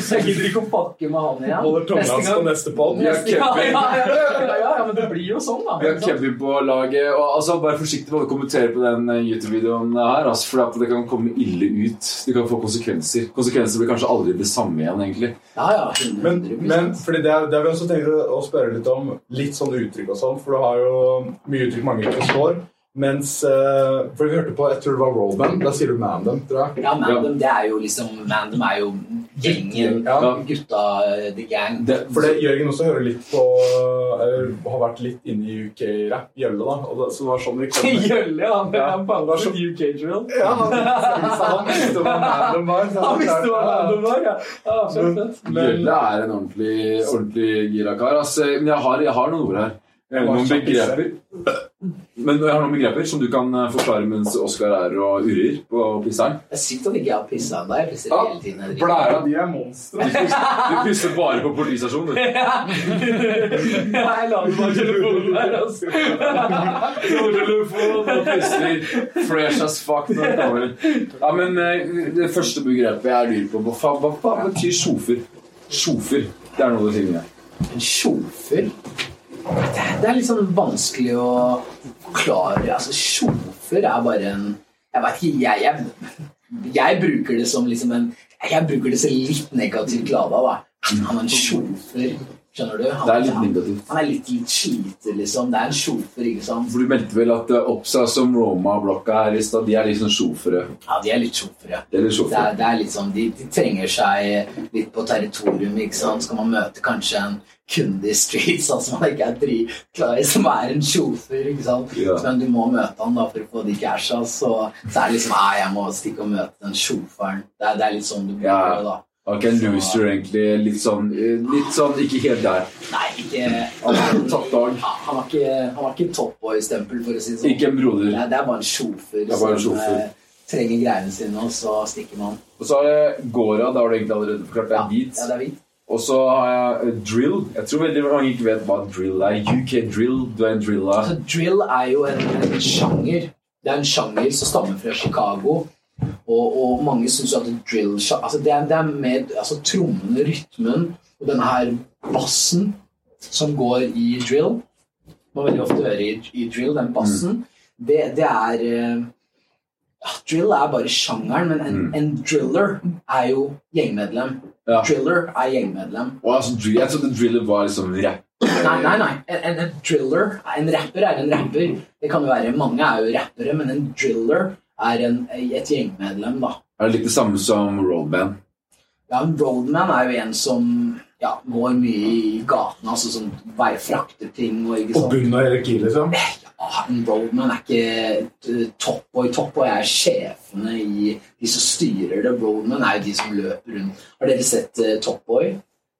Så jeg gidder ikke å fucke med han igjen. Holder tunga hans på neste pod. Ja, ja, ja, ja, ja, ja, ja, men det blir jo sånn, da. Vi har? Kevin på laget. Og altså, Bare forsiktig med å kommentere på den eh, YouTube-videoen her. Altså, for det kan komme ille ut. Det kan få konsekvenser. Konsekvenser blir kanskje aldri det samme igjen, egentlig. Ja, ja, 100 Men, men fordi det, er- det har vi også tenkt å spørre litt om, litt sånn uttrykk og sånn, for du har jo mye uttrykk mange ikke forstår. Mens eh, For vi hørte på jeg tror det var Rollman. Da sier du man tror jeg. Ja, Mandem, det er jo liksom Mandem er jo gjengen. Ja. Gutta, uh, the gang. Det, For det, Jørgen også hører litt på har vært litt inne i UK-rap, Gjølle, da. Og det, så det var sånn vi kom Gjølle, ja. Ja, det var sånn UK drill. Ja, han, han visste hva man var. Han visste hva Mandem var, ja. ja fett. Gjølle er en ordentlig, ordentlig gira kar. Altså, men jeg har, jeg har noen ord her. Noen begreper. Men jeg har noen begreper som du kan eh, forklare mens Oskar er og urrer på pisseren. Det er sykt at ikke jeg har pissa ennå. Jeg pisser hele tiden. drikker. Blæra di er monstre. Du pisser bare på politistasjonen. du. Jeg la den på telefonen der, altså. Telefon og pisser fresh as fuck når det kommer. Ja, men eh, det første begrepet jeg lurer på Hva hva, hva betyr sjofer? Sjofer. Det er noe du sier. En sjofer? Det, er- det er litt sånn vanskelig å forklare. Altså, sjåfør er bare en Jeg vet ikke, jeg, jeg, jeg bruker det som liksom en Jeg bruker det som litt negativt lada, da. Han er en sjåfør. Skjønner du? Han, Det er litt negativt. Han er litt, litt sliter, liksom. Det er en sjofer, ikke sant? For du meldte vel at Opsa som Roma-blokka her i stad, de er liksom sjofere. Ja, de er litt sjofere. Det er litt Det er, det er litt sånn, de, de trenger seg litt på territorium, ikke sant? Skal man møte kanskje en kunde i streets sånn som man ikke er dritklar i, som er en sjofer, ikke sant? Ja. Men du må møte han da for å få de casha, så, så er det liksom, nei, jeg må stikke og møte den sjoferen. Det, det er litt sånn du blir Ja. da. Ok, en loser, egentlig. Litt sånn, eh, litt sånn ikke helt der. Nei, ikke... Han var ikke, ikke toppboy-stempel, for å si det sånn. Ikke en broder. Det, er- det er bare en sjofer er en som eh, trenger greiene sine, og så stikker man. Og så har jeg Gora. Da har du egentlig allerede forklart. Det er hvit. ja, det er hvit. Og så har jeg eh, drill. Jeg tror veldig mange ikke vet hva drill er. UK drill. Du er en drilla. Altså, drill er jo en, en sjanger. Det er en sjanger som stammer fra Chicago. Og, og mange syns jo at drill altså det, er, det er med altså, trommene, rytmen og denne her bassen som går i drill Man veldig ofte hører i, i drill, den bassen. Det, det er eh, ja, Drill er bare sjangeren, men en, Mm. en driller er jo gjengmedlem. Ja. Driller er gjengmedlem. Og altså, jeg trodde driller var liksom rapp. Nei, nei, nei. En, en driller En rapper er en rapper. Det kan jo være Mange er jo rappere, men en driller er en, et gjengmedlem, da. Er det litt det samme som roadman? Ja, en roadman er jo en som ja, går mye i gatene, altså sånn vei, frakter ting og ikke På Og bunnen av hierarkiet, liksom. Ja, en roadman er ikke eh, Topboy. Topboy er sjefene i de som styrer det. Roadman er jo de som løper rundt. Har dere sett uh, Topboy?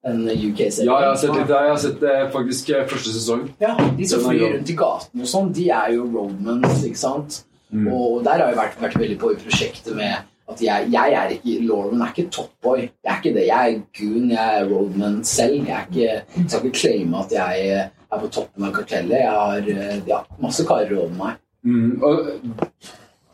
En UK-serie? Ja, jeg har sett litt der. Jeg har sett eh, faktisk eh, første sesong. Ja, de som flyr rundt i gaten og sånn, de er jo roadmans, ikke sant? Mm. Og der har jeg vært, vært veldig på i prosjektet med at jeg, jeg er ikke Lauren er ikke topboy. Jeg er ikke det. Jeg er goon, jeg er roadman selv. Jeg, er ikke, jeg skal ikke claime at jeg er på toppen av kartellet. Jeg har eh, ja, masse karer over meg. Mm. Og,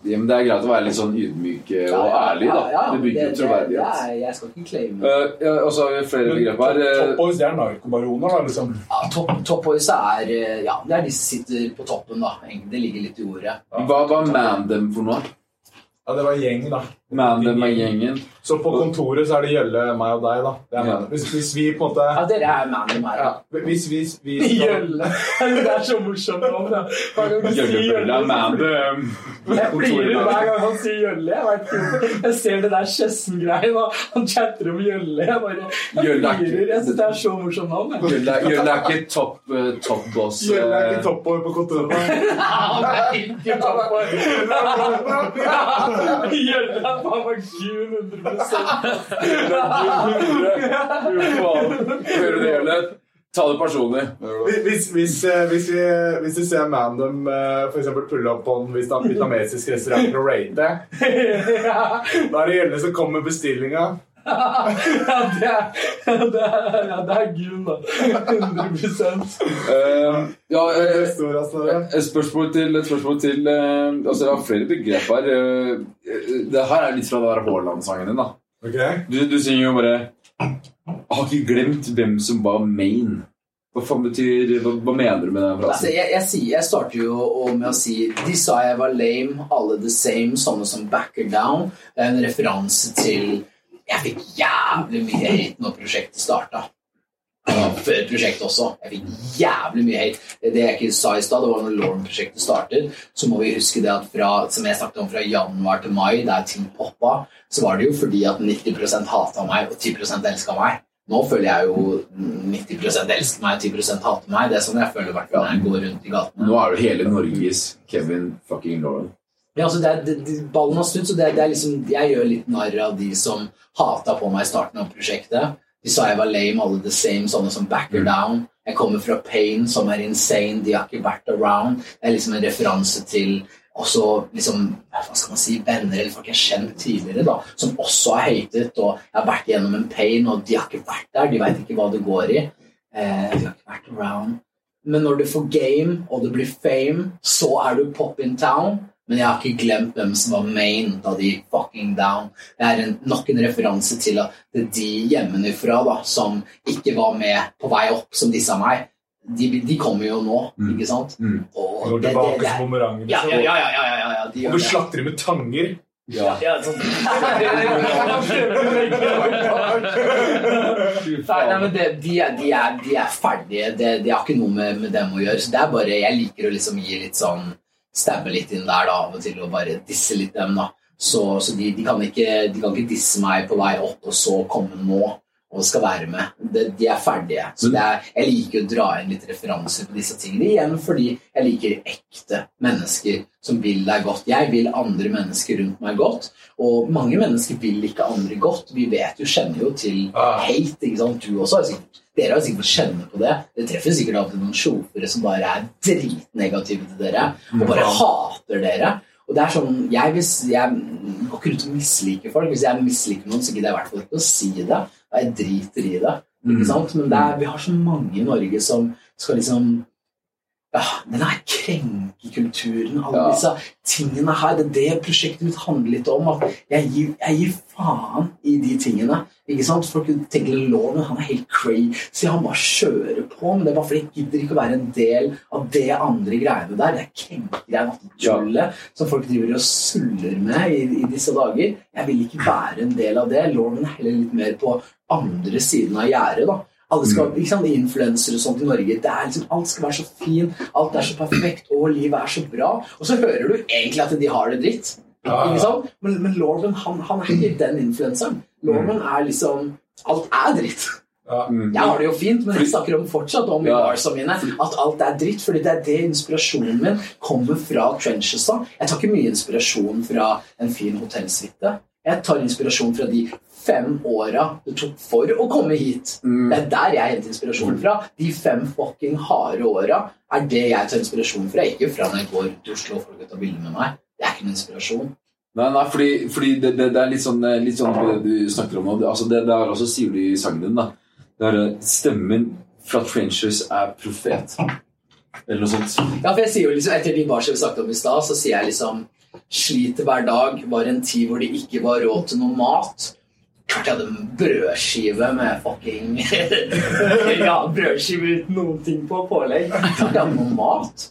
ja, men det er greit å være litt sånn ydmyk eh, og ærlig, da. Ja, ja, det bygger jo troverdighet. er, jeg skal ikke claime uh, ja, og så har vi flere begrep her. Top Eh, det er narkobaroner, da, liksom. ja, top, top er Ja, det er de som sitter på toppen, da. Det ligger litt i ordet. hva var Mandem for noe? Ja, det var gjeng, da. Mandem er gjengen. Så på kontoret så er det Gjølle, meg og deg, da. Det er Ja. hvis, hvis vi på en måte Ja, dere er man og meg. ja, Hvis vi, vi skal Gjølle. Det er så morsomt navn, da. Hver gang du sier Gjølle Gjølle, er Mandem. Jeg flirer hver gang han sier Gjølle. Jeg, vet ikke, jeg ser det der kjessen-greien han chatter om Gjølle. Jeg bare jeg ikke- flirer. Jeg synes det er så morsomt navn. Gjølle er- ikke topp uh, top boss. Gjølle er ikke eh, topboy på kontoret. Han er ikke toppboy. Gjølle var 100 Hører du det, Gjølle? Ta det personlig. Hvis, hvis, eh, hvis, vi, hvis du ser Mandom f.eks. for eksempel pulle opp på en vietnam- vietnamesisk restaurant og rate, da er det Gjølle som kommer med bestillinga. Ja, det er, det er, ja, det er Gun, da. 100 uh, ja, eh, Restaurant, et spørsmål til, et spørsmål til uh, Altså, jeg har flere begrep her. Eh, eh, det her er litt fra den Haaland-sangen din, da. okay. Du, du synger jo bare Jeg har ikke glemt hvem som var main. Hva faen betyr Hva, hva mener du med den Altså, jeg, jeg, sier, jeg starter jo med å si De sa jeg var lame, alle the same, sånne som backer down. Det er en referanse til Jeg fikk jævlig mye hate når prosjektet starta. Før prosjektet også. Jeg fikk jævlig mye hate. Det jeg ikke sa i stad, det var når Lauren-prosjektet startet, så må vi huske det at fra, som jeg snakket om fra januar til mai, der ting poppa, så var det jo fordi at 90% hata meg, og 10% elska meg. Nå føler jeg jo 90% elsker meg, 10% hater meg. Det er sånn jeg føler hvert jeg går rundt i gatene. Nå er du hele Norges Kevin fucking Lauren. Ja, altså det er, det, ballen har snudd, så det, det er liksom, jeg gjør litt narr av de som hata på meg i starten av prosjektet. De sa jeg var lame, alle the same, sånne som backer down. Jeg kommer fra Pain, som er insane, de har ikke vært around. Det er liksom en referanse til også liksom, hva skal man si, venner eller folk jeg har kjent tidligere, da, som også har hatet, og jeg har vært gjennom en pain, og de har ikke vært der, de vet ikke hva det går i. Eh, de har ikke vært around. Men når du får game, og det blir fame, så er du pop in town. Men jeg har ikke glemt hvem som var main da de gikk fucking down. Det er en, nok en referanse til at det er de hjemmefra da, som ikke var med på vei opp, som disse av meg. De, de kommer jo nå, Mm. ikke sant? Mm. Og Går det, det, tilbake det, som bumerang. ja, liksom. ja, ja, ja, ja, ja, ja, de Og du det. slakter dem med tanger. Ja. Ja, sånn. Nei, nei, men det, de, er, de, er, de er ferdige. Det, de har ikke noe med, med dem å gjøre. Så det er bare, Jeg liker å liksom gi litt sånn Stabbe litt inn der da, av og til og bare disse litt dem. da. Så, så de, de, kan ikke, de kan ikke disse meg på vei opp og så komme nå og skal være med. De, de er ferdige. Så det er, jeg liker å dra inn litt referanser på disse tingene. Igjen fordi jeg liker ekte mennesker som vil deg godt. Jeg vil andre mennesker rundt meg godt. Og mange mennesker vil ikke andre godt. Vi vet jo, kjenner jo til Ah. hate. ikke sant? Du også har sikkert, dere har sikkert fått kjenne på det. Det treffer sikkert alltid noen sjofere som bare er dritnegative til dere og bare hater dere. Og det er sånn, Jeg, hvis, jeg går ikke rundt og misliker folk. Hvis jeg misliker noen, så gidder jeg i hvert fall ikke å si det. Da jeg driter i det. ikke sant? Men det er, vi har så mange i Norge som skal liksom ja, Den her krenkekulturen, alle Ja. disse tingene her. Det er det prosjektet mitt handler litt om. At jeg gir, jeg gir faen i de tingene. ikke sant? Folk tenker loven, han er helt crazy, han bare kjører på. Men det er bare fordi jeg gidder ikke å være en del av det andre greiene der. Det er krenkegreiene, tullet som folk driver og suller med i, i disse dager. Jeg vil ikke være en del av det. Loven er heller litt mer på andre siden av gjerdet. da. Alle skal, ikke sant, Influensere og sånt i Norge. det er liksom, Alt skal være så fint, alt er så perfekt, og livet er så bra. Og så hører du egentlig at de har det dritt. Ikke sant? Men, men Lorven han, han er ikke den influenseren. Lorven er liksom Alt er dritt. Ja. Jeg har det jo fint, men jeg snakker om fortsatt om Ja. barsa mine. At alt er dritt. fordi det er det inspirasjonen min kommer fra trenches. Jeg tar ikke mye inspirasjon fra en fin hotellsuite. Jeg tar inspirasjon fra de fem åra det tok for å komme hit. Mm. Det er der jeg henter inspirasjon fra. De fem fucking harde åra er det jeg tar inspirasjon fra. Ikke fra når jeg går til Oslo og folk tar bilder med meg. Det er ikke noen inspirasjon. Nei, nei, fordi, fordi det, det, det er litt sånn, eh, litt sånn det du snakker om. Altså det, det er også sier du i sangen din, da. Det er eh, stemmen fra Trenchers er profet. Eller noe sånt. Ja, for jeg sier jo liksom, Etter de barsa vi snakket om i stad, så sier jeg liksom Sliter hver dag. Var en tid hvor det ikke var råd til noe mat. Klart jeg hadde en brødskive med fucking Ja, brødskive uten noen ting på pålegg. Klart jeg hadde noe mat.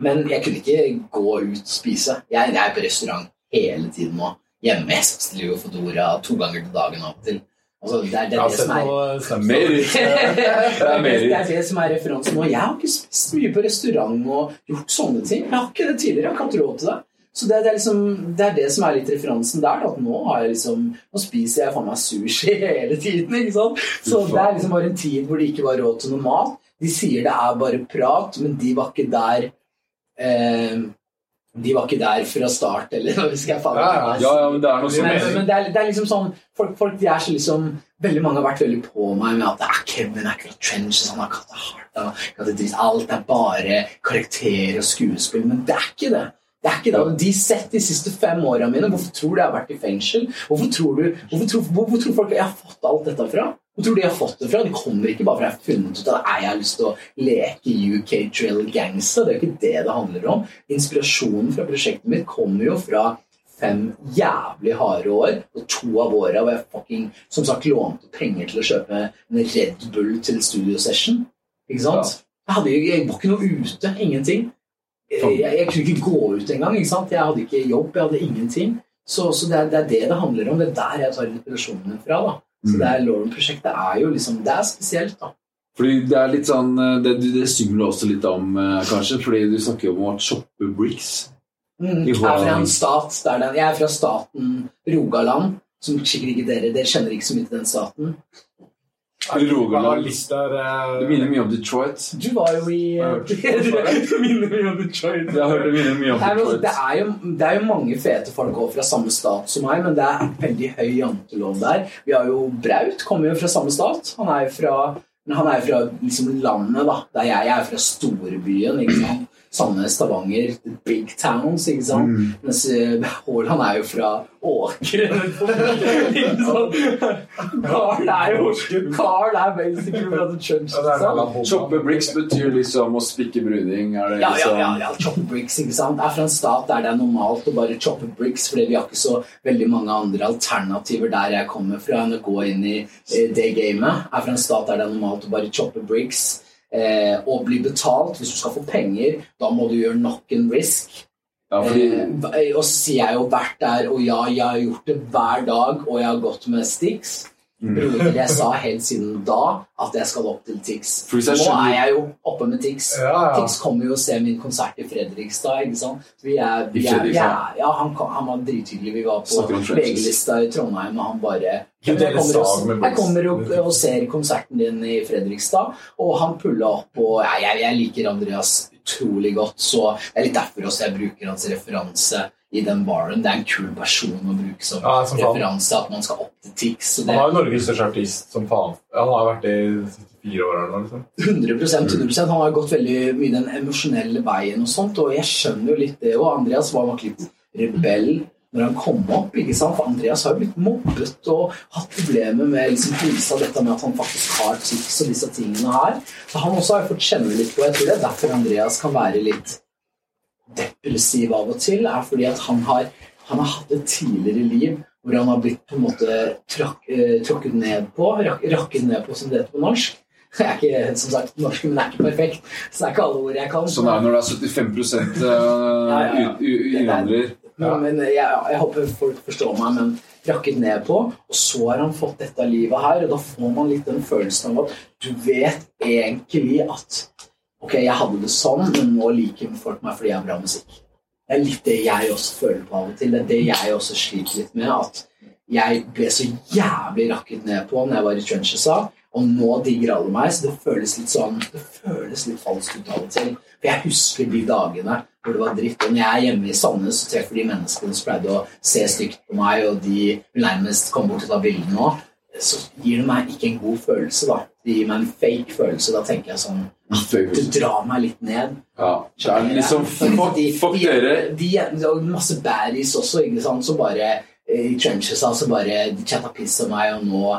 Men jeg kunne ikke gå ut og spise. Jeg, jeg er på restaurant hele tiden nå. Hjemme. Jeg bestiller jo Fodora to ganger til dagen av og til. Altså, det er det, Jeg har det som er det er det som er referansen nå. Jeg har ikke spist mye på restaurant og gjort sånne ting. Jeg har ikke det tidligere. Jeg har ikke hatt råd til det. Så det, det, er liksom, det er det som er litt referansen der. At nå, har jeg liksom, nå spiser jeg faen meg sushi hele tiden. ikke sant? Så det er liksom bare en tid hvor det ikke var råd til noe mat. De sier det er bare prat, men de var ikke der eh, De var ikke der fra start, eller hva skal jeg faen Ja, ja. Ja, men det er noe som men, men det, er, det er liksom sånn folk, folk de er så liksom Veldig mange har vært veldig på meg med at det er Kevin er ikke fra Trenches, han har er ikke hatt det dritt. Alt er bare karakter og skuespill. Men det er ikke det. Det er ikke det. De sett de siste fem åra mine. Hvorfor tror du jeg har vært i fengsel? Hvorfor tror, du, hvorfor tror, hvor, hvor tror folk jeg har fått alt dette fra? Hvor tror de jeg har fått det fra? De kommer ikke bare fra jeg har funnet ut at jeg har lyst til å leke UK Trail Gangsta. Det er jo ikke det det handler om. Inspirasjonen fra prosjektet mitt kommer jo fra fem jævlig harde år, og to av åra hvor jeg fucking, som sagt, lånte penger til å kjøpe en Red Bull til studio session. Ikke sant? Jeg, hadde, jeg var ikke noe ute. Ingenting. Jeg, jeg kunne ikke gå ut engang. ikke sant? Jeg hadde ikke jobb, jeg hadde ingenting. Så, så det, er, det er det det handler om. Det er der jeg tar inspirasjonen min fra. da. Så Mm. det er Lauren-prosjektet er jo liksom Det er spesielt, da. Fordi det er litt sånn eh, Det, det synger du også litt om, eh, kanskje, fordi du snakker jo om å choppe bricks. Mm. Jeg er fra en stat der den, Jeg er fra staten Rogaland, som sikkert ikke dere Dere kjenner ikke så mye til den staten. Rogaland. Eh, Det minner mye om Detroit. Du var jo i Du minner mye om Detroit. Jeg har hørt minner mye om Detroit. det, er jo, det er jo mange fete folk også fra samme stat som meg, men det er veldig høy jantelov der. Vi har jo Braut, kommer jo fra samme stat. Han er jo fra, men han er fra liksom landet, da. Der jeg, jeg er fra storbyen. ikke sant? Sandnes, Stavanger, big towns, ikke sant? Mm. Mens eh, Haaland er jo fra Åkre. Karl? Carl er jo Carl er basically fra the church. Ja, det er ikke sant? jævla bomba. Choppe bricks betyr liksom å spikke bruning. Er det Ja, ja, liksom ja, ja, choppe bricks, ikke sant? Er fra en stat der det er normalt å bare choppe bricks, fordi vi har ikke så veldig mange andre alternativer der jeg kommer fra enn å gå inn i eh, det gamet. Er fra en stat der det er normalt å bare choppe bricks eh, og bli betalt. Hvis du skal få penger, da må du gjøre knock and risk. Ja, fordi Eh, og så sier jeg jo vært der, og ja, jeg har gjort det hver dag, og jeg har gått med Stix. Mm. Broder, jeg sa helt siden da at jeg skal opp til Tix. Nå er jeg jo oppe med Tix. Ja, ja. Tix kommer jo og ser min konsert i Fredrikstad. ikke sant? Vi er, vi er, vi er, ja, han, han var drithyggelig. Vi var på. VG-lista i Trondheim, og han bare jeg kommer, og, jeg kommer og, og ser konserten din i Fredrikstad, og han pulla opp. og ja, jeg, jeg liker Andreas utrolig godt, så det er litt derfor også jeg bruker hans referanse i den baren. Det er en kul person å bruke som Ja, som referanse, at man skal opp til. Så Han er jo Norges største artist som faen. Han har vært det i fire år eller noe. liksom. 100% 100% Han har gått veldig mye den emosjonelle veien og sånt, og jeg skjønner jo litt det. Og Andreas var nok litt rebell når han kom opp, ikke sant? for Andreas har jo blitt mobbet og hatt problemer med liksom prisa dette med at han faktisk har tics og disse tingene her. Så han også har fått kjenne litt på, jeg tror det er derfor Andreas kan være litt depressiv av og til, er fordi at han har, han har hatt et tidligere liv hvor han har blitt på en måte trakk, eh, tråkket ned på, rak, rakket ned på, som det heter på norsk. Jeg er ikke som sagt norsk, men det er ikke perfekt, så det er ikke alle ord jeg kan. Sånn er det når det er 75 eh, ja, ja. innvandrer. Men, men jeg, jeg håper folk forstår meg, men rakket ned på, og så har han fått dette livet her, og da får man litt den følelsen av at du vet egentlig at Ok, jeg hadde det sånn, men nå liker folk meg fordi jeg har bra musikk. Det er litt det jeg også føler på av og til. Det er det jeg også sliter litt med. At jeg ble så jævlig rakket ned på når jeg var i trenchesa. Og nå digger alle meg, så det føles litt sånn Det føles litt falskt ut av og til. For jeg husker de dagene hvor det var dritt. Og når jeg er hjemme i Sandnes så treffer de menneskene som pleide å se stygt på meg, og de nærmest komme bort og ta bilder nå, så gir det meg ikke en god følelse, da. Det gir meg en fake følelse. Da tenker jeg sånn Det drar meg litt ned. Ja, det er liksom Fuck, fuck dere. De, de, masse baddies også, ikke sant, som bare eh, i trenches altså bare de chatta piss om meg, og nå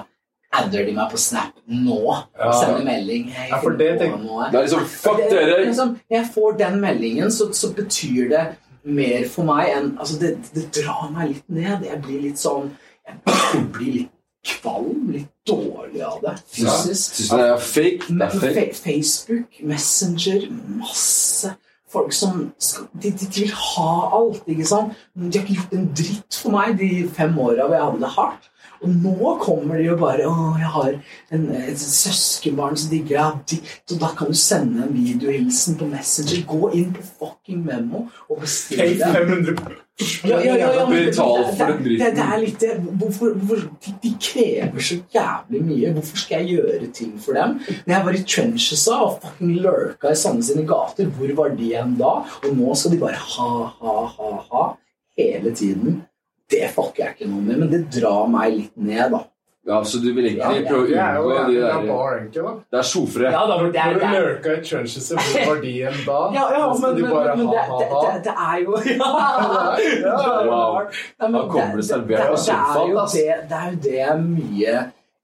adder de meg på Snap nå. Ja. Sender melding. Hei, Ja, det noe. Det er liksom Fuck Det- dere! Liksom, jeg får den meldingen, så, så betyr det mer for meg enn Altså, det, det drar meg litt ned. Jeg blir litt sånn Jeg blir litt kvalm, litt dårlig av det. Fysisk. Ja, det er fake? Det er fake. Facebook, Messenger, masse folk som skal, de, de, vil ha alt, ikke sant? Men De har ikke gjort en dritt for meg de fem åra hvor jeg hadde det hardt. Og nå kommer de jo bare Å, jeg har en, et søskenbarn som digger deg. Så da kan du sende en videohilsen på Messenger. Gå inn på fucking Memo og bestill det. Ja, ja, ja, ja, men det- det- det- er litt det. Hvorfor, hvorfor, de, de krever så jævlig mye. Hvorfor skal jeg gjøre ting for dem? Når jeg var i trenchesa og fucking lurka i sånne sine gater, hvor var de igjen da? Og nå skal de bare ha, ha, ha, ha hele tiden. Det fucker jeg ikke noe med, men det drar meg litt ned, da. Ja, så du vil egentlig prøve å unngå de der. Det er sjofre. Ja, da, men det er, Når du lurka i trenches, hvor var de igjen da? ja, ja, men, de bare men ha, det, ha, det, ha. det er jo ja. Wow. Da kommer det servert av er jo ass. det, det er jo det mye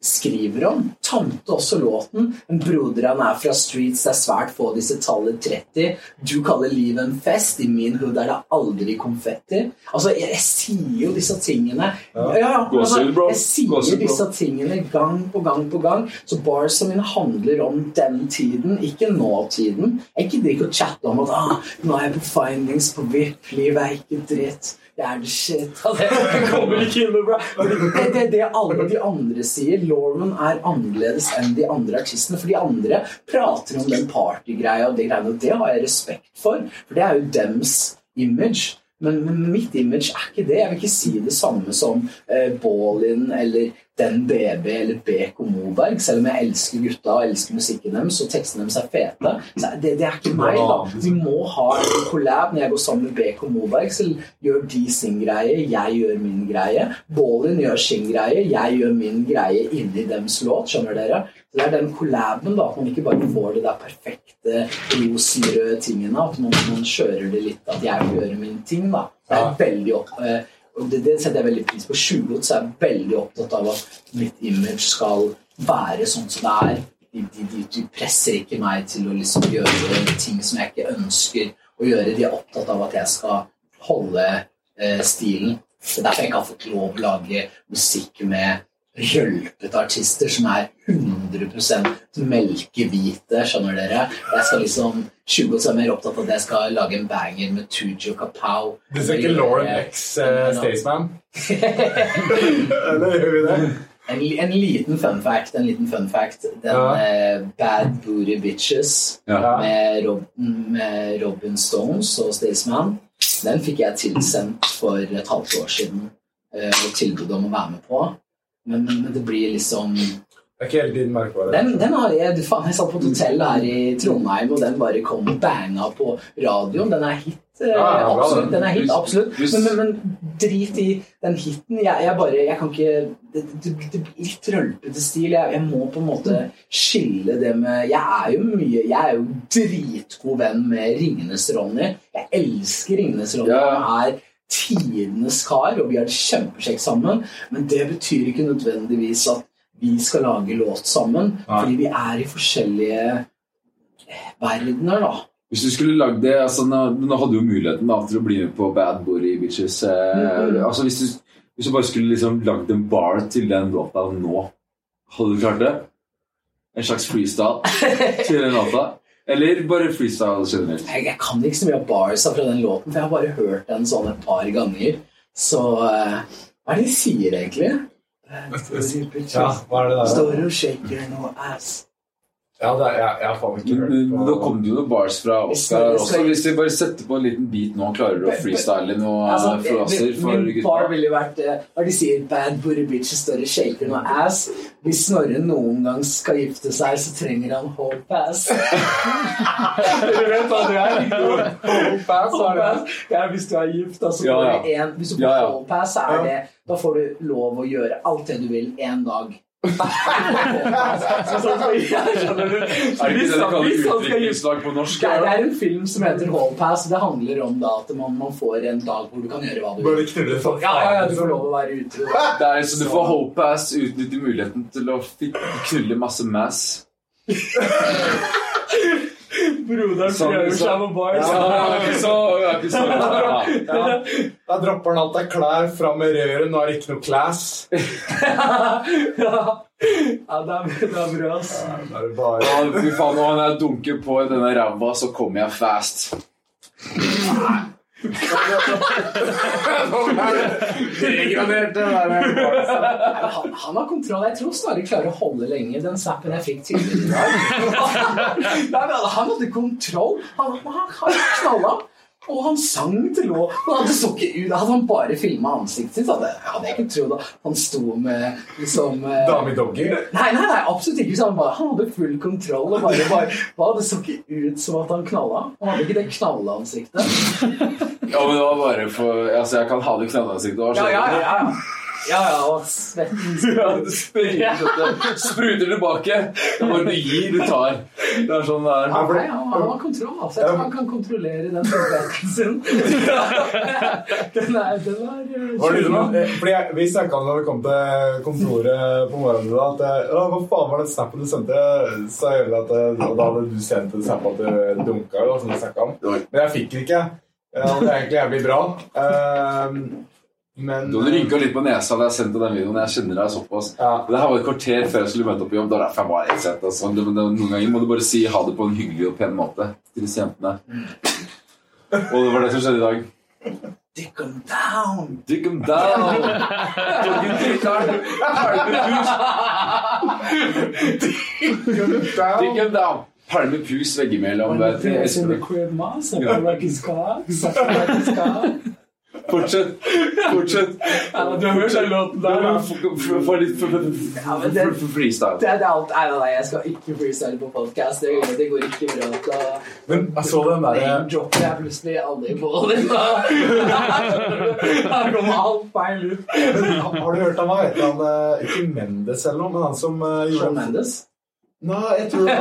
skriver om. Tante også låten. En broder han er fra streets, det er svært få disse tallet 30. Du kaller livet en fest. I min hood er det aldri konfetti. Altså, jeg, jeg sier jo disse tingene. Ja, ja, altså, jeg sier disse tingene gang på gang på gang. Så barsa mine handler om den tiden, ikke nåtiden. Jeg gidder ikke å chatte om at ah, nå er jeg på findings på VIP, livet er ikke dritt. Det er shit. Altså, kommer ikke inn bra. Det det det alle de andre sier. Lauren er annerledes enn de andre artistene. For de andre prater om den partygreia og de greiene, og det har jeg respekt for. For det er jo dems image. Men, men mitt image er ikke det. Jeg vil ikke si det samme som eh, Baalin eller Den BB eller BK Moberg, selv om jeg elsker gutta og elsker musikken deres og tekstene deres er fete. Så det, det er ikke meg, da. Vi må ha en collab. Når jeg går sammen med BK Moberg, så gjør de sin greie, jeg gjør min greie. Baalin gjør sin greie, jeg gjør min greie inni deres låt. Skjønner dere? Det er den collaben, da. At man ikke bare får det der perfekte rosenrøde tingene. At man, man kjører det litt, at jeg får gjøre min ting, da. Det er veldig opp, eh, og det, det setter jeg veldig pris på. Sjulot er jeg veldig opptatt av at mitt image skal være sånn som det er. De presser ikke meg til å liksom gjøre ting som jeg ikke ønsker å gjøre. De er opptatt av at jeg skal holde eh, stilen. Det er derfor jeg ikke har fått lov å lage musikk med rølpete artister som er 100 melkehvite, skjønner dere. Jeg skal liksom 20 år er mer opptatt av at jeg skal lage en banger med Tujo Kapow. Du ser ikke Lauren X uh, Staysman? Eller gjør vi det? En, en liten fun fact. En liten fun fact. Den Ja. eh, Bad Booty Bitches Ja. med, Rob, med Robin Stones og Staysman, den fikk jeg tilsendt for et halvt år siden. eh, og tilbud om å være med på. Men, men det blir liksom Det er ikke hele tiden merkbart. Den, den har jeg, du faen, jeg satt på et hotell her i Trondheim, og den bare kom og banga på radioen. Den er hit. eh, Ja, ja, absolutt. den. Den er hit, absolutt. Men, men, men drit i den hiten. Jeg, jeg bare Jeg kan ikke Det, det, det blir litt rølpete stil. Jeg, jeg må på en måte skille det med Jeg er jo mye Jeg er jo dritgod venn med Ringenes Ronny. Jeg elsker Ringenes Ronny. Ja. Han er tidenes kar, og vi har det kjempekjekt sammen. Men det betyr ikke nødvendigvis at vi skal lage låt sammen. Nei. Fordi vi er i forskjellige verdener, da. Hvis du skulle lagd det altså, nå, nå hadde du jo muligheten da, til å bli med på Bad Booty Bitches. Eh, Mhm. altså, hvis, du, hvis du bare skulle liksom lagd en bar til den låta nå, hadde du klart det? En slags freestyle til den låta? Eller bare freestyle generelt? Jeg, jeg kan ikke så mye av barsa fra den låten, for jeg har bare hørt den sånn et par ganger. Så uh, hva er det de sier, egentlig? Ja, hva er det der? Står og shaker no ass. Ja, det er, jeg, jeg har faen ikke hørt men da kom det jo noen bars fra Oscar også. Hvis vi bare setter på en liten beat nå, klarer du å freestyle noe Altså, eh, fraser for min bar gutta? ville vært eh, Når de sier 'bad booty bitches står og shaker noe ass' Hvis Snorre noen gang skal gifte seg, så trenger han whole pass. du vet hva det er? Er det. Det er hvis du er gift, da, så får ja. du én Hvis du får Ja, ja. whole pass, så er det Da får du lov å gjøre alt det du vil én dag. Det er, en film som heter Hall Pass. Det handler om da at man, man får en dag hvor du kan gjøre hva du vil. Ja, ja, ja, du får lov å være ute. Det er så Du får ass, utnytte muligheten til å knulle masse mass. Broderen prøver seg på bars. Ja, jeg ikke så, jeg ikke så ja. Ja. Da dropper han alt av klær fram med røret. Nå er det ikke noe class. ja, ja det, er, det er bra, ass. Da er bare Ja, Fy faen, når jeg dunker på i denne ræva, så kommer jeg fast. Degraderte. Han, han har kontroll. Jeg tror Snorre klarer å holde lenge den snappen jeg fikk tidligere i dag. Han hadde kontroll. Han, han, han knalla. Og han sang til låt. Han så ikke ut Hadde han bare filma ansiktet sitt, hadde jeg hadde jeg ikke trodd at han sto med liksom eh, Dame i dogger? Nei, nei, nei, absolutt ikke. Han, bare, han hadde full kontroll. Og bare, bare, bare, det så ikke ut som at han knalla. Han hadde ikke det knalleansiktet. Ja, men det var bare for Altså, jeg kan ha det knalleansiktet òg. var Ja, ja, ja. ja. Ja, ja, og svetten spruter, tilbake. Det er bare du gir, du tar. Det er sånn det er. Ja, nei, han, han har kontroll. Altså. Jeg tror han kan kontrollere den svetten sin. den er, den Var det liksom, fordi jeg, Vi snakka om da vi kom til kontoret på morgenen at eh, «Å, Hva faen var den snappen du sendte? Så jeg at, og Da hadde du sendt en snap at du dunka, jo, som vi snakket om. Men jeg fikk den ikke. Ja, det er egentlig jævlig bra. Eh, men Du hadde rynka litt på nesa da jeg sendte den videoen. Jeg kjenner deg såpass. Ja. Det her var et kvarter før jeg skulle møte opp i jobb. Det var derfor jeg var helt sent. Altså. Noen ganger må du bare si ha det på en hyggelig og pen måte til disse jentene. Og det var det som skjedde i dag. Dick them down. Dick them down! Dick them down! Pælme pus veggimellom. vet Fortsett. Fortsett. Ja, du har hørt den låten der, da. Få litt freestyle. Det er, er alt. Nei, nei, jeg skal ikke freestyle på podcast. Det, det går ikke bra. Da Men jeg så den derre name-dropper jeg plutselig aldri på den. Da kommer alt feil ut. Har du hørt han hva heter han? eh, Ikke Mendes eller noe, men han som eh, gjorde Shawn Mendes. Nei, jeg tror det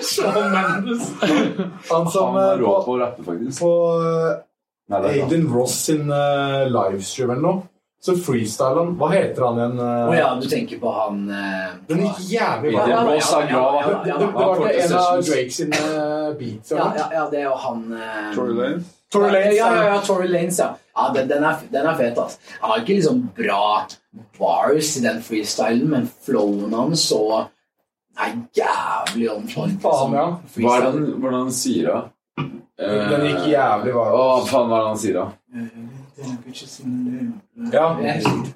Sean Shawn Mendes. han som Han er eh, rå på, på å Nei. Aiden Ross sin uh, livestream eller noe. Så freestyle han Hva heter han igjen? eh? oh, ja, du tenker på han uh, Den gikk jævlig bra. Aiden ja, Ross er ja, glad. ja, Det, ja, det, ja. det var til en av. Drake sine beats. ja, ja, ja, det er jo han uh, Tory Lane? Tory Lanez, ja, ja, ja. ja, Tory Lanes, ja. ja den, den, er, den er fet, altså. Han har ikke liksom bra bars i den freestylen, men flowen hans så er jævlig on Liksom, Faen, ja. Hva er det han sier, da? Den gikk jævlig varmt. Å, faen, hva er det han sier, da? Ja,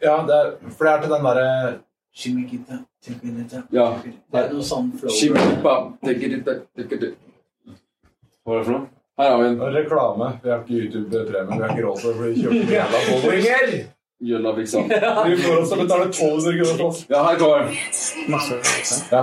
ja det er, for det er til den derre Ja. Det er noe sånn flow. It. Hva er det for noe? Her har vi en reklame. Vi har ikke YouTube-premie. Vi har ikke råd til å bli kjøpt kjøper jævla bowlinger! Jølla sant Vi får oss til å betale 1200 kroner for oss. Ja, her kommer den. Ja.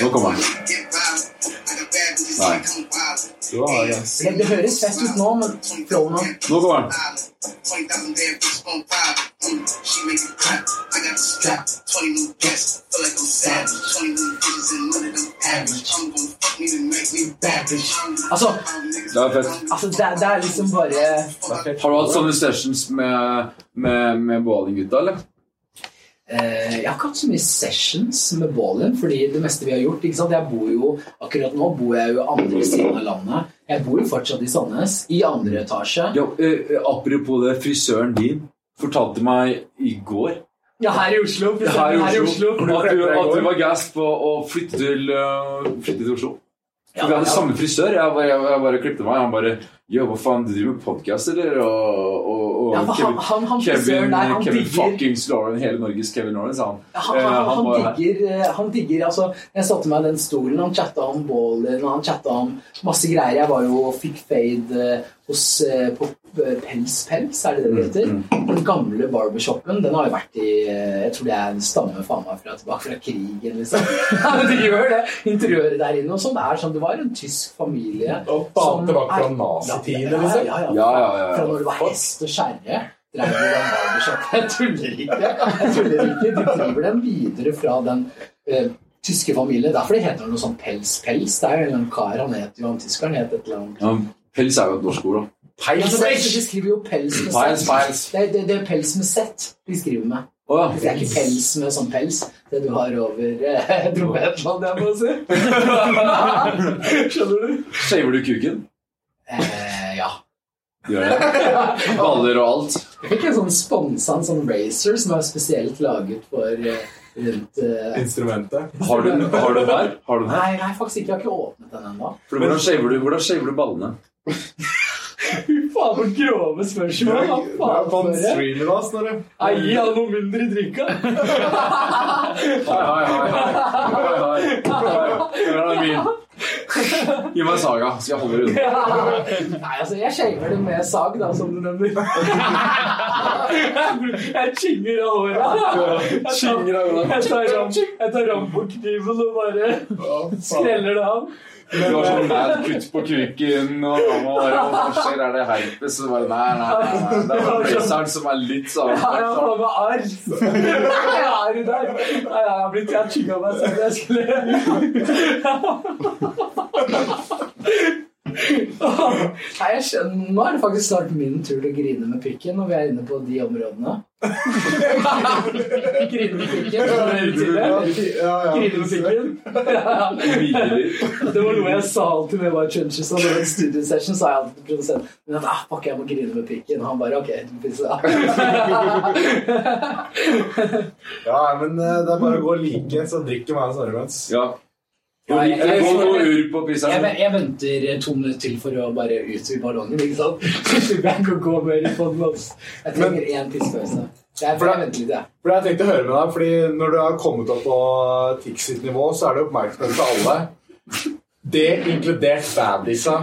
Nå kommer den. Nei. Så har jeg Det, det høres fett ut nå, men flowen hans Nå kommer den. Altså, Det er fett. altså det, er- det er liksom bare Har du hatt sånne sessions med, med, med bowlinggutta, eller? Eh, Jeg har ikke hatt så mye sessions med Ballin, fordi det meste vi har gjort ikke sant? Jeg bor jo, Akkurat nå bor jeg jo andre siden av landet. Jeg bor jo fortsatt i Sandnes, i andre etasje. Ja, eh, apropos det, frisøren din. fortalte meg i går Ja, her i Oslo. her i Oslo, Her i Oslo. at, du, at du var gass på å flytte til, uh, flytte til Oslo. For vi hadde samme frisør. Jeg bare, jeg, jeg bare klippte meg. Han bare Yo, hva faen, du driver med podkast, eller? Og, og, og Ja, Kevin, han, han, han Kevin, der, han Kevin digger fuckings Lauren, hele Norges Kevin Lauren, sa han. han, Eh, han, han, var digger, eh, han digger altså, Jeg satte meg i den stolen, han chatta om ballen, han chatta om masse greier. Jeg var jo og fikk fade eh, hos på eh, Pels Pels, er det det det heter? Mm, Den gamle barbershopen. Den har jo vært i Jeg tror det er stammer faen meg fra tilbake fra krigen, liksom. Ja, men det gjør det. Interiøret der inne og sånn. Det er sånn, det var en tysk familie. Og faen tilbake fra nazitiden, Ja, liksom. ja, ja, Ja. Fra når det var hest og barbershop. Jeg tuller ikke. Jeg tuller ikke. De driver den videre fra den eh, tyske familien. Derfor det heter noe sånn Pels Pels. Det er jo en kar, han heter jo han tyskeren het et eller annet. Ja, pels er jo et norsk ord, da. Det, de skriver jo pels med Pels, pels. Det, det, det er pels med sett de skriver med. Å Det er ikke pels med sånn pels. Det du har over eh, trompeten, jeg må si. Skjønner du? Shaver du kuken? Eh, ja. Gjør det? Baller og alt? Jeg fikk en sånn sponsa en sånn racer som er spesielt laget for eh, rundt eh, Instrumentet. Har du den har du den her? Har du den her? Nei, nei, faktisk ikke. Jeg har ikke åpnet den ennå. Hvordan shaver du, hvordan du ballene? Fy faen, for grove spørsmål! Hva faen for det? streamer, da, Snorre. Gi han noe mindre i drikka! Hei, hei, hei. Gi meg saga, skal jeg holde det unna. Nei, altså, jeg shaver det med sag, da, som du nevner. Jeg chinger av håret. Jeg tar, tar rambokniven og bare skreller det av. Du har sånn mad kutt på kuken, og bare Hva skjer? Er det herpes? Så bare Nei, nei, nei. Det er bare blazeren som er litt sånn Ja, jeg har med arr. Jeg er der. Nei, jeg har blitt Jeg av meg selv. Jeg skulle Nei, jeg skjønner. Nå er det faktisk snart min tur til å grine med pikken når vi er inne på de områdene. grine med pikken. Grine med pikken. Det var noe jeg sa alltid når jeg var i Chunches. Og når det var en studiosession, sa jeg alltid til produsenten men at, ah, fuck, jeg må grine med pikken. Og han bare ok, du pisse. Ja, men eh, det er bare å gå like, så drikker meg en Snorre. Ja. Ja, jeg- venter to minutter til for å bare utvide ballongen. ikke sant? Så slipper jeg å gå mer i den. Jeg trenger én. Jeg litt, jeg. For jeg tenkte å høre med deg, fordi når du har kommet opp på Tix sitt nivå, så er det oppmerksomhet til alle. Det inkludert baddisa.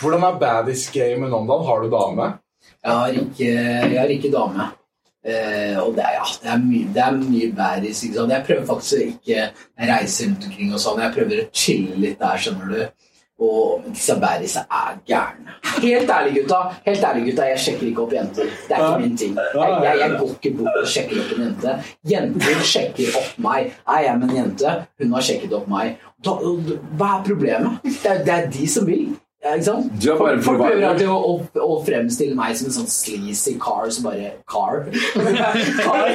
Hvordan er baddis-gamet om dagen? Har du dame? Jeg har ikke, jeg har ikke dame. Eh, og det er, ja, det er mye, det er mye bæris. Ikke sant? Jeg prøver faktisk å ikke reise rundt omkring og sånn. Jeg prøver å chille litt der, skjønner du. Og disse bærisa er gærne. Helt ærlig, gutta. Helt ærlig, gutta, Jeg sjekker ikke opp jenter. Det er ikke min ting. Jeg, jeg, jeg går ikke bort og sjekker opp en jente. Jenter sjekker opp meg. Jeg Er med en jente? Hun har sjekket opp meg. Da, hva er problemet? Det er, det er de som vil. Ja, ikke sant? Du Folk prøver alltid å, å, å fremstille meg som en sånn sleazy car som bare Car? car.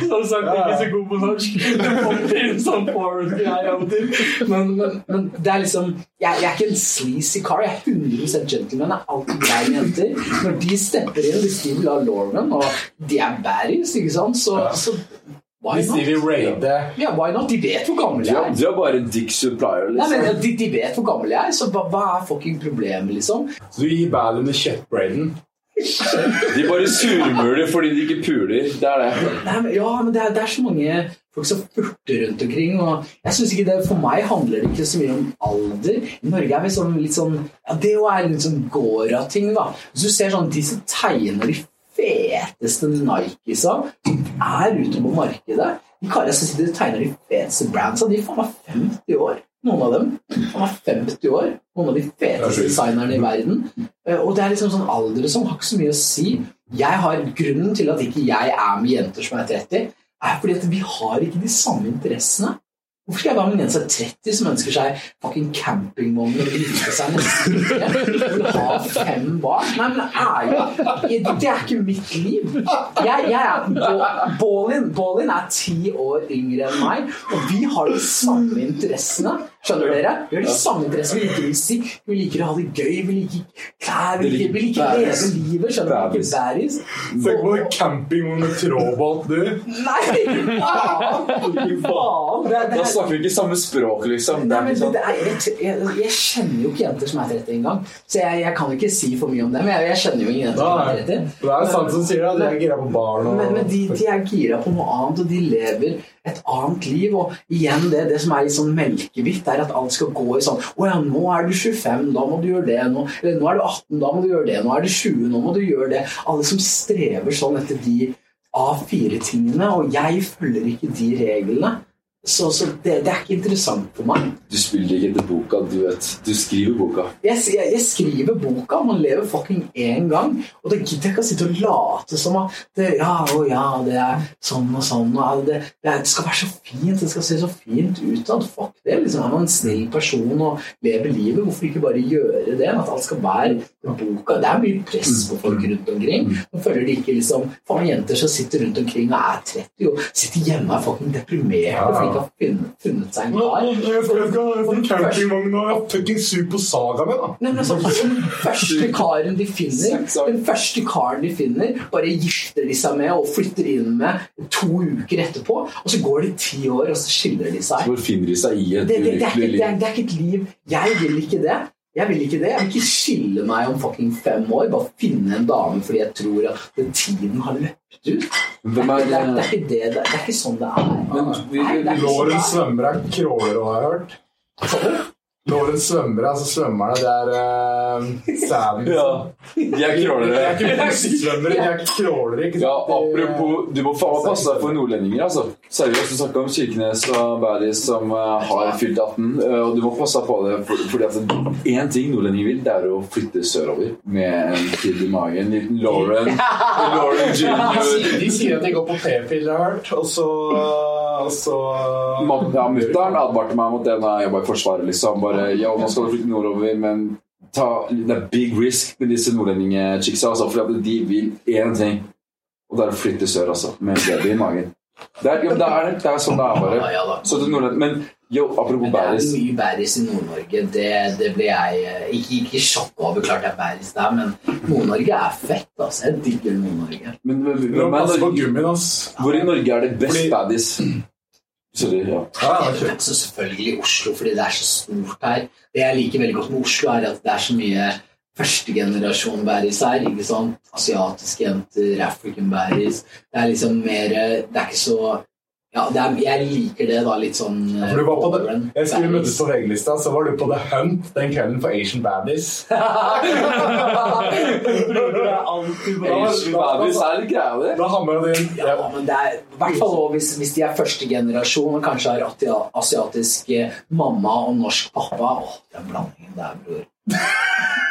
Som sagt, ikke så god på norsk. Det kommer inn sånn. Men, men, men det er liksom jeg, jeg er ikke en sleazy car. Jeg er 100 gentleman. Jeg er alltid grei med jenter. Når de stepper inn, hvis de vil ha Lauren, og de er baddies, ikke sant, så, så why Hvis de vil raide Ja, why not? De vet hvor gammel jeg er, du er bare en dick supplier, Nei, men liksom. de, de vet hvor gammel jeg er, så hva, hva er fucking problemet, liksom? Så du gir ballen under kjøttbraiden. De bare surmuler fordi de ikke puler. Det er det. Nei, men, ja, men det er, det er så mange folk som furter rundt omkring. og jeg synes ikke det, For meg handler det ikke så mye om alder. I Norge er vi sånn, litt sånn ja, Det jo er litt sånn gåra-ting. da. Hvis du ser sånn, De som tegner de feteste Nikesa som er ute på markedet De karene som sitter og tegner de feteste brandsa, de er faen meg 50 år. Noen av dem. Han er 50 år. Noen av de feteste designerne i verden. Eh, Og det er liksom sånn alder som har ikke så mye å si. Jeg har Grunnen til at ikke jeg er med jenter som er 30, er fordi at vi har ikke de samme interessene. Hvorfor skal jeg være med en jente som er 30 som ønsker seg fucking campingvogn og gifte seg neste uke? Vil ha fem barn? Nei, men ærlig, det er ikke mitt liv. Jeg, jeg er Ballin, Ballin er ti år yngre enn meg, og vi har de samme interessene. Skjønner dere? Vi har de samme interessene. Vi liker musikk, vi liker å ha det gøy, vi liker klær, vi liker, vi liker å leve livet. Skjønner liker bæris. Tenk på campingvogn med trådbåt, du. Nei, faen! faen. Det, det, snakker vi ikke samme språk, liksom. Nei, men det, sånn. er, jeg, jeg, kjenner jo ikke jenter som er 30 engang, så jeg, jeg kan ikke si for mye om dem. Jeg, jeg kjenner jo ingen jenter som er 30. det er sant som sier det. De er gira på barn og Men, men de, de er gira på noe annet, og de lever et annet liv. Og igjen, det, det som er litt sånn melkehvitt, er at alt skal gå i sånn Å ja, nå er du 25, da må du gjøre det. Nå, eller, nå er du 18, da må du gjøre det. Nå er du 20, nå må du gjøre det. Alle som strever sånn etter de A4-tingene, og jeg følger ikke de reglene. Så, så det, det er ikke interessant for meg. Du spiller ikke etter boka, du vet. Du skriver boka. Jeg, jeg, jeg skriver boka, man lever fucking én gang. Og da gidder jeg ikke å sitte og late som at det, ja, å ja, det er sånn og sånn. Og det, det, det skal være så fint, det skal se så fint utad. Fuck det. liksom Er man en snill person og lever livet, hvorfor ikke bare gjøre det? At alt skal være boka. Det er mye press på folk rundt omkring. Nå føler de ikke liksom Faen, jenter som sitter rundt omkring og er 30 og sitter hjemme og er fucking deprimerte de ikke har funnet, funnet seg en kar. Jeg skal campingvogn og fucking Super Saga med, da. Nei, men altså, Den første karen de finner, den første karen de finner, bare gifter de seg med og flytter inn med to uker etterpå. Og så går det ti år, og så skiller de seg. Så finner de seg i et Det, det, det, ulykkelig det, liv? det er ikke et liv. Jeg vil ikke det. Jeg vil ikke det. Jeg vil ikke skille meg om fucking fem år. Bare finne en dame fordi jeg tror at den tiden har løpt ut. Det er er, det er ikke det. Det er, det er ikke sånn det er. Men vi- Nei, det er ikke sånn Låren det er. svømmere er crawlere, har jeg hørt. Låren svømmere, altså svømmerne, det er uh, sand. Ja, de er De er crawlere. ikke de er crawlere. ikke Ja, sant? Apropos Du må faen passe deg for nordlendinger, altså. Seriøst, du snakka om Kirkenes og Bæris som uh, har fylt 18, Uh, og du må passe deg på det. For, fordi at én ting nordlendinger vil, det er å flytte sørover med en kid i magen. En liten Lauren. Lauren jr. De sier at de går på p-piller, har hørt, og så, og så Ja, Mutter'n advarte meg mot det da jeg jobba i Forsvaret. liksom Bare, ja, man skal flytte nordover, men ta, det er big risk med disse nordlendingchicksa. Altså, for at de vil én ting, og det er å flytte sør, altså. Med baby i magen. Det er, ja, det er, det er sånn det er, bare. ja da. Så til Nordland, men jo, apropos Men det er mye bæris i Nord-Norge. Det, det ble jeg eh, ikke, ikke sjokka over. Klart det er bæris der, men Nord-Norge er fett. altså. Jeg digger Nord-Norge. men, men, men, men, men, men, men, men, men ass. Hvor i Norge er det best Fordi- baddies? Sorry, det, Ja, ja, kjør. Så selvfølgelig Oslo, fordi det er så stort her. Det jeg liker veldig godt med Oslo, er at det er så mye førstegenerasjon bæris her. ikke sant? Asiatiske jenter, African bæris. Det er liksom mer Det er ikke så ja, det er, Jeg liker det, da. Litt sånn ja, For du var på det. Jeg skulle møtes på VG-lista, så var du på The Hunt den kvelden for Asian Baddies. Asian baddies er litt greia, det. Da hammer du inn Ja, men det er hvert fall hvis, hvis de er første generasjon og kanskje har asiatisk eh, mamma og norsk pappa. Åh, den blandingen der, bror.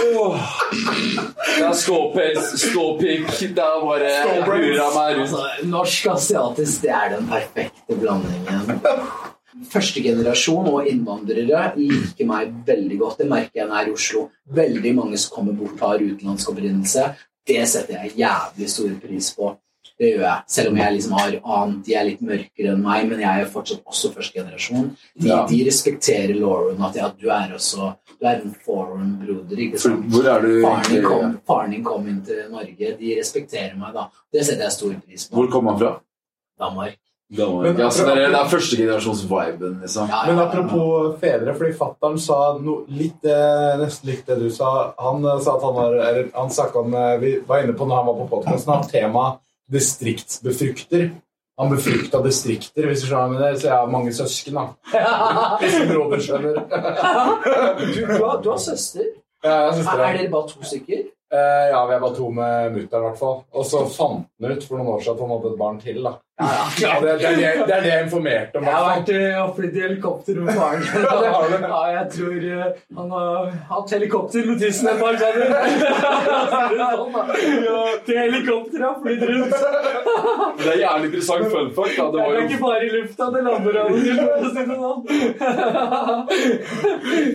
Åh. Det er skåpels, skåpikk, det er bare hura meg rundt. Altså, Norsk-asiatisk, det er den perfekte blandingen. Første generasjon og innvandrere liker meg veldig godt. Det merker jeg i Oslo. Veldig mange som kommer bort har utenlandsk opprinnelse. Det setter jeg jævlig stor pris på. Det gjør jeg. Selv om jeg liksom har annet, de er litt mørkere enn meg, men jeg er fortsatt også første generasjon. De, Ja. de respekterer Lauren, at ja, du er også du er en foreign broder. ikke For, sant? hvor er du Faren din, kom, faren din kom inn til Norge. De respekterer meg, da. Det setter jeg stor pris på. Hvor kom han fra? Danmark. Men- Ja, så det er, det er førstegenerasjons-viben, liksom. Ja, Men ja, ja. apropos fedre, fordi fattern sa no, litt, eh, nesten litt det du sa. Han eh, sa at han var eller, Han snakket om eh, Vi var inne på når han var på podkasten, at tema distriktsbefrukter. Han befrukta distrikter, hvis du skjønner med det. Så jeg har mange søsken, da. Hvis skjønner. Du, du, har, du har søster. Ja, jeg synes Er, er dere bare to stykker? Eh, ja, vi er bare to med mutter'n, i hvert fall. Og så fant han ut for noen år siden at han hadde et barn til. da. Ja, det, det, er det, det er det jeg informerte om. Jeg har vært eh, oppe i helikopter med faren. det har du. Ja, jeg tror eh, han har hatt helikopter med tissen et par ganger. Sånn. Til helikopter har flydd rundt. Det er jævlig interessant fun fact. Det er jo ikke bare i lufta, det lander av og til. for å si det sånn.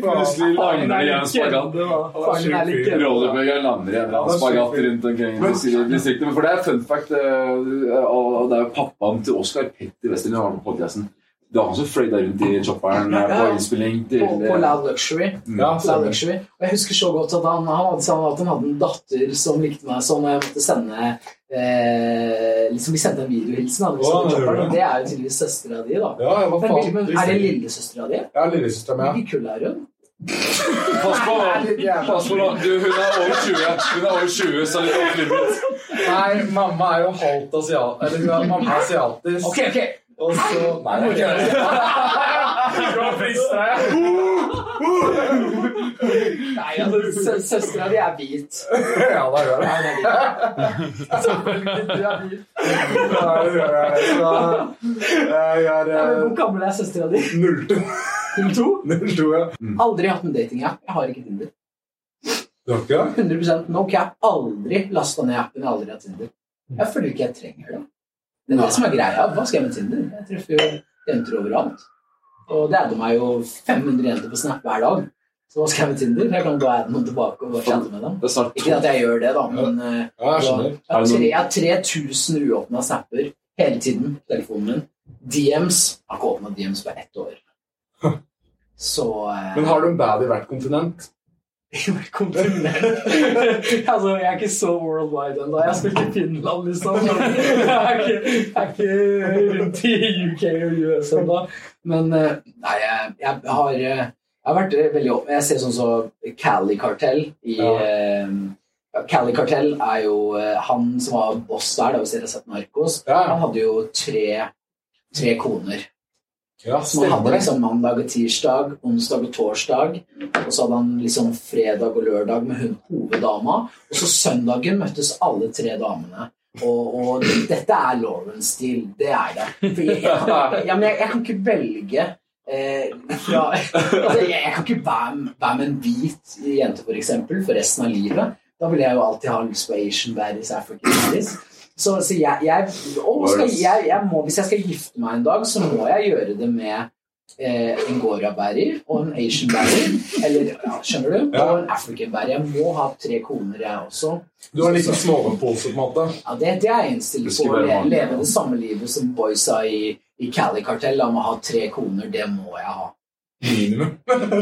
Plutselig lander er en spagat. er. Rollebyggeren lander i en eller spagat rundt omkring i distriktet. For det er fun fact, eh, og det er jo pappaen til Oskar Petter Westerlin som med på podkasten. Det var han som fløy der rundt i chopperen ja, på innspilling til På, på Loud Luxury. Ja, Loud. Luxury. Og jeg husker så godt at han, han, hadde, sa at han hadde en datter som likte meg sånn, og jeg måtte sende eh, liksom Vi sendte en videohilsen. når vi Å, det chopperen, Det er jo tydeligvis søstera di, da. Ja, Men, men, er det lillesøstera di? Ja, lillesøstera mi. Hvor kul er hun? Pass på, pass på nå. Du, hun er over 20, Hun er over 20 så litt off limit. Nei, mamma er jo halvt asiat... Eller hun er mamma er asiatisk. Ok, ok. Og så Nei, det er. Nei, altså, Søstera di er hvit. Ja, da gjør det. Er. Selvfølgelig, du er hvit. Ja, det gjør jeg. Så er Hvor gammel er søstera di? 02. 02? 02, ja. Aldri hatt en datingapp. Jeg har ikke Tinder. Du har ikke det? 100 Jeg har Aldri lasta ned appen. Jeg har aldri hatt Tinder. Jeg føler ikke jeg trenger det. Det er det som er greia. Hva skal jeg med Tinder? Jeg treffer jo jenter overalt. Og det adder meg jo 500 jenter på Snap hver dag. Så hva skal jeg med Tinder? Jeg kan gå adde noen tilbake og bare chatte med dem. Det er Ikke at jeg gjør det, da, men eh, Ja, jeg skjønner. jeg har tre- jeg har 3000 uåpna snapper hele tiden på telefonen min. DMs Jeg har ikke åpna DMs på ett år. Så eh, Men har du en bad i hvert kontinent? kontinent. altså, jeg er ikke så worldwide ennå. Jeg skal til Finland, liksom. Jeg er ikke, jeg er ikke rundt i UK og US ennå. Men eh, nei, jeg, jeg har eh, jeg har vært eh, veldig opp... Jeg ser sånn som Cali Cartel i Ja. Cali Cartel er jo han som var boss der, da, hvis dere har sett Narkos. Ja, Han hadde jo tre, tre koner. Ja Så han hadde liksom mandag og tirsdag, onsdag og torsdag. Og så hadde han liksom fredag og lørdag med hun hoveddama. Og så søndagen møttes alle tre damene. Og, og dette er Lauren-stil. Det er det. For jeg, jeg, ja, men jeg, jeg kan ikke velge eh, fra altså, jeg, kan ikke være, være med en hvit jente, for eksempel, for resten av livet. Da vil jeg jo alltid ha lyst på Asian baddies, African baddies. Så, så jeg, jeg, skal, jeg, jeg må, Hvis jeg skal gifte meg en dag, så må jeg gjøre det med eh, en Gora-bærer og en Asian bærer. Eller, ja, skjønner du? Ja. Og en African bærer. Jeg må ha tre koner, jeg også. Du har litt småpose, på en måte. Ja, det, det er jeg innstilt på. Å leve det samme livet som boysa i, i Cali-kartell. La meg ha tre koner, det må jeg ha. Minimum.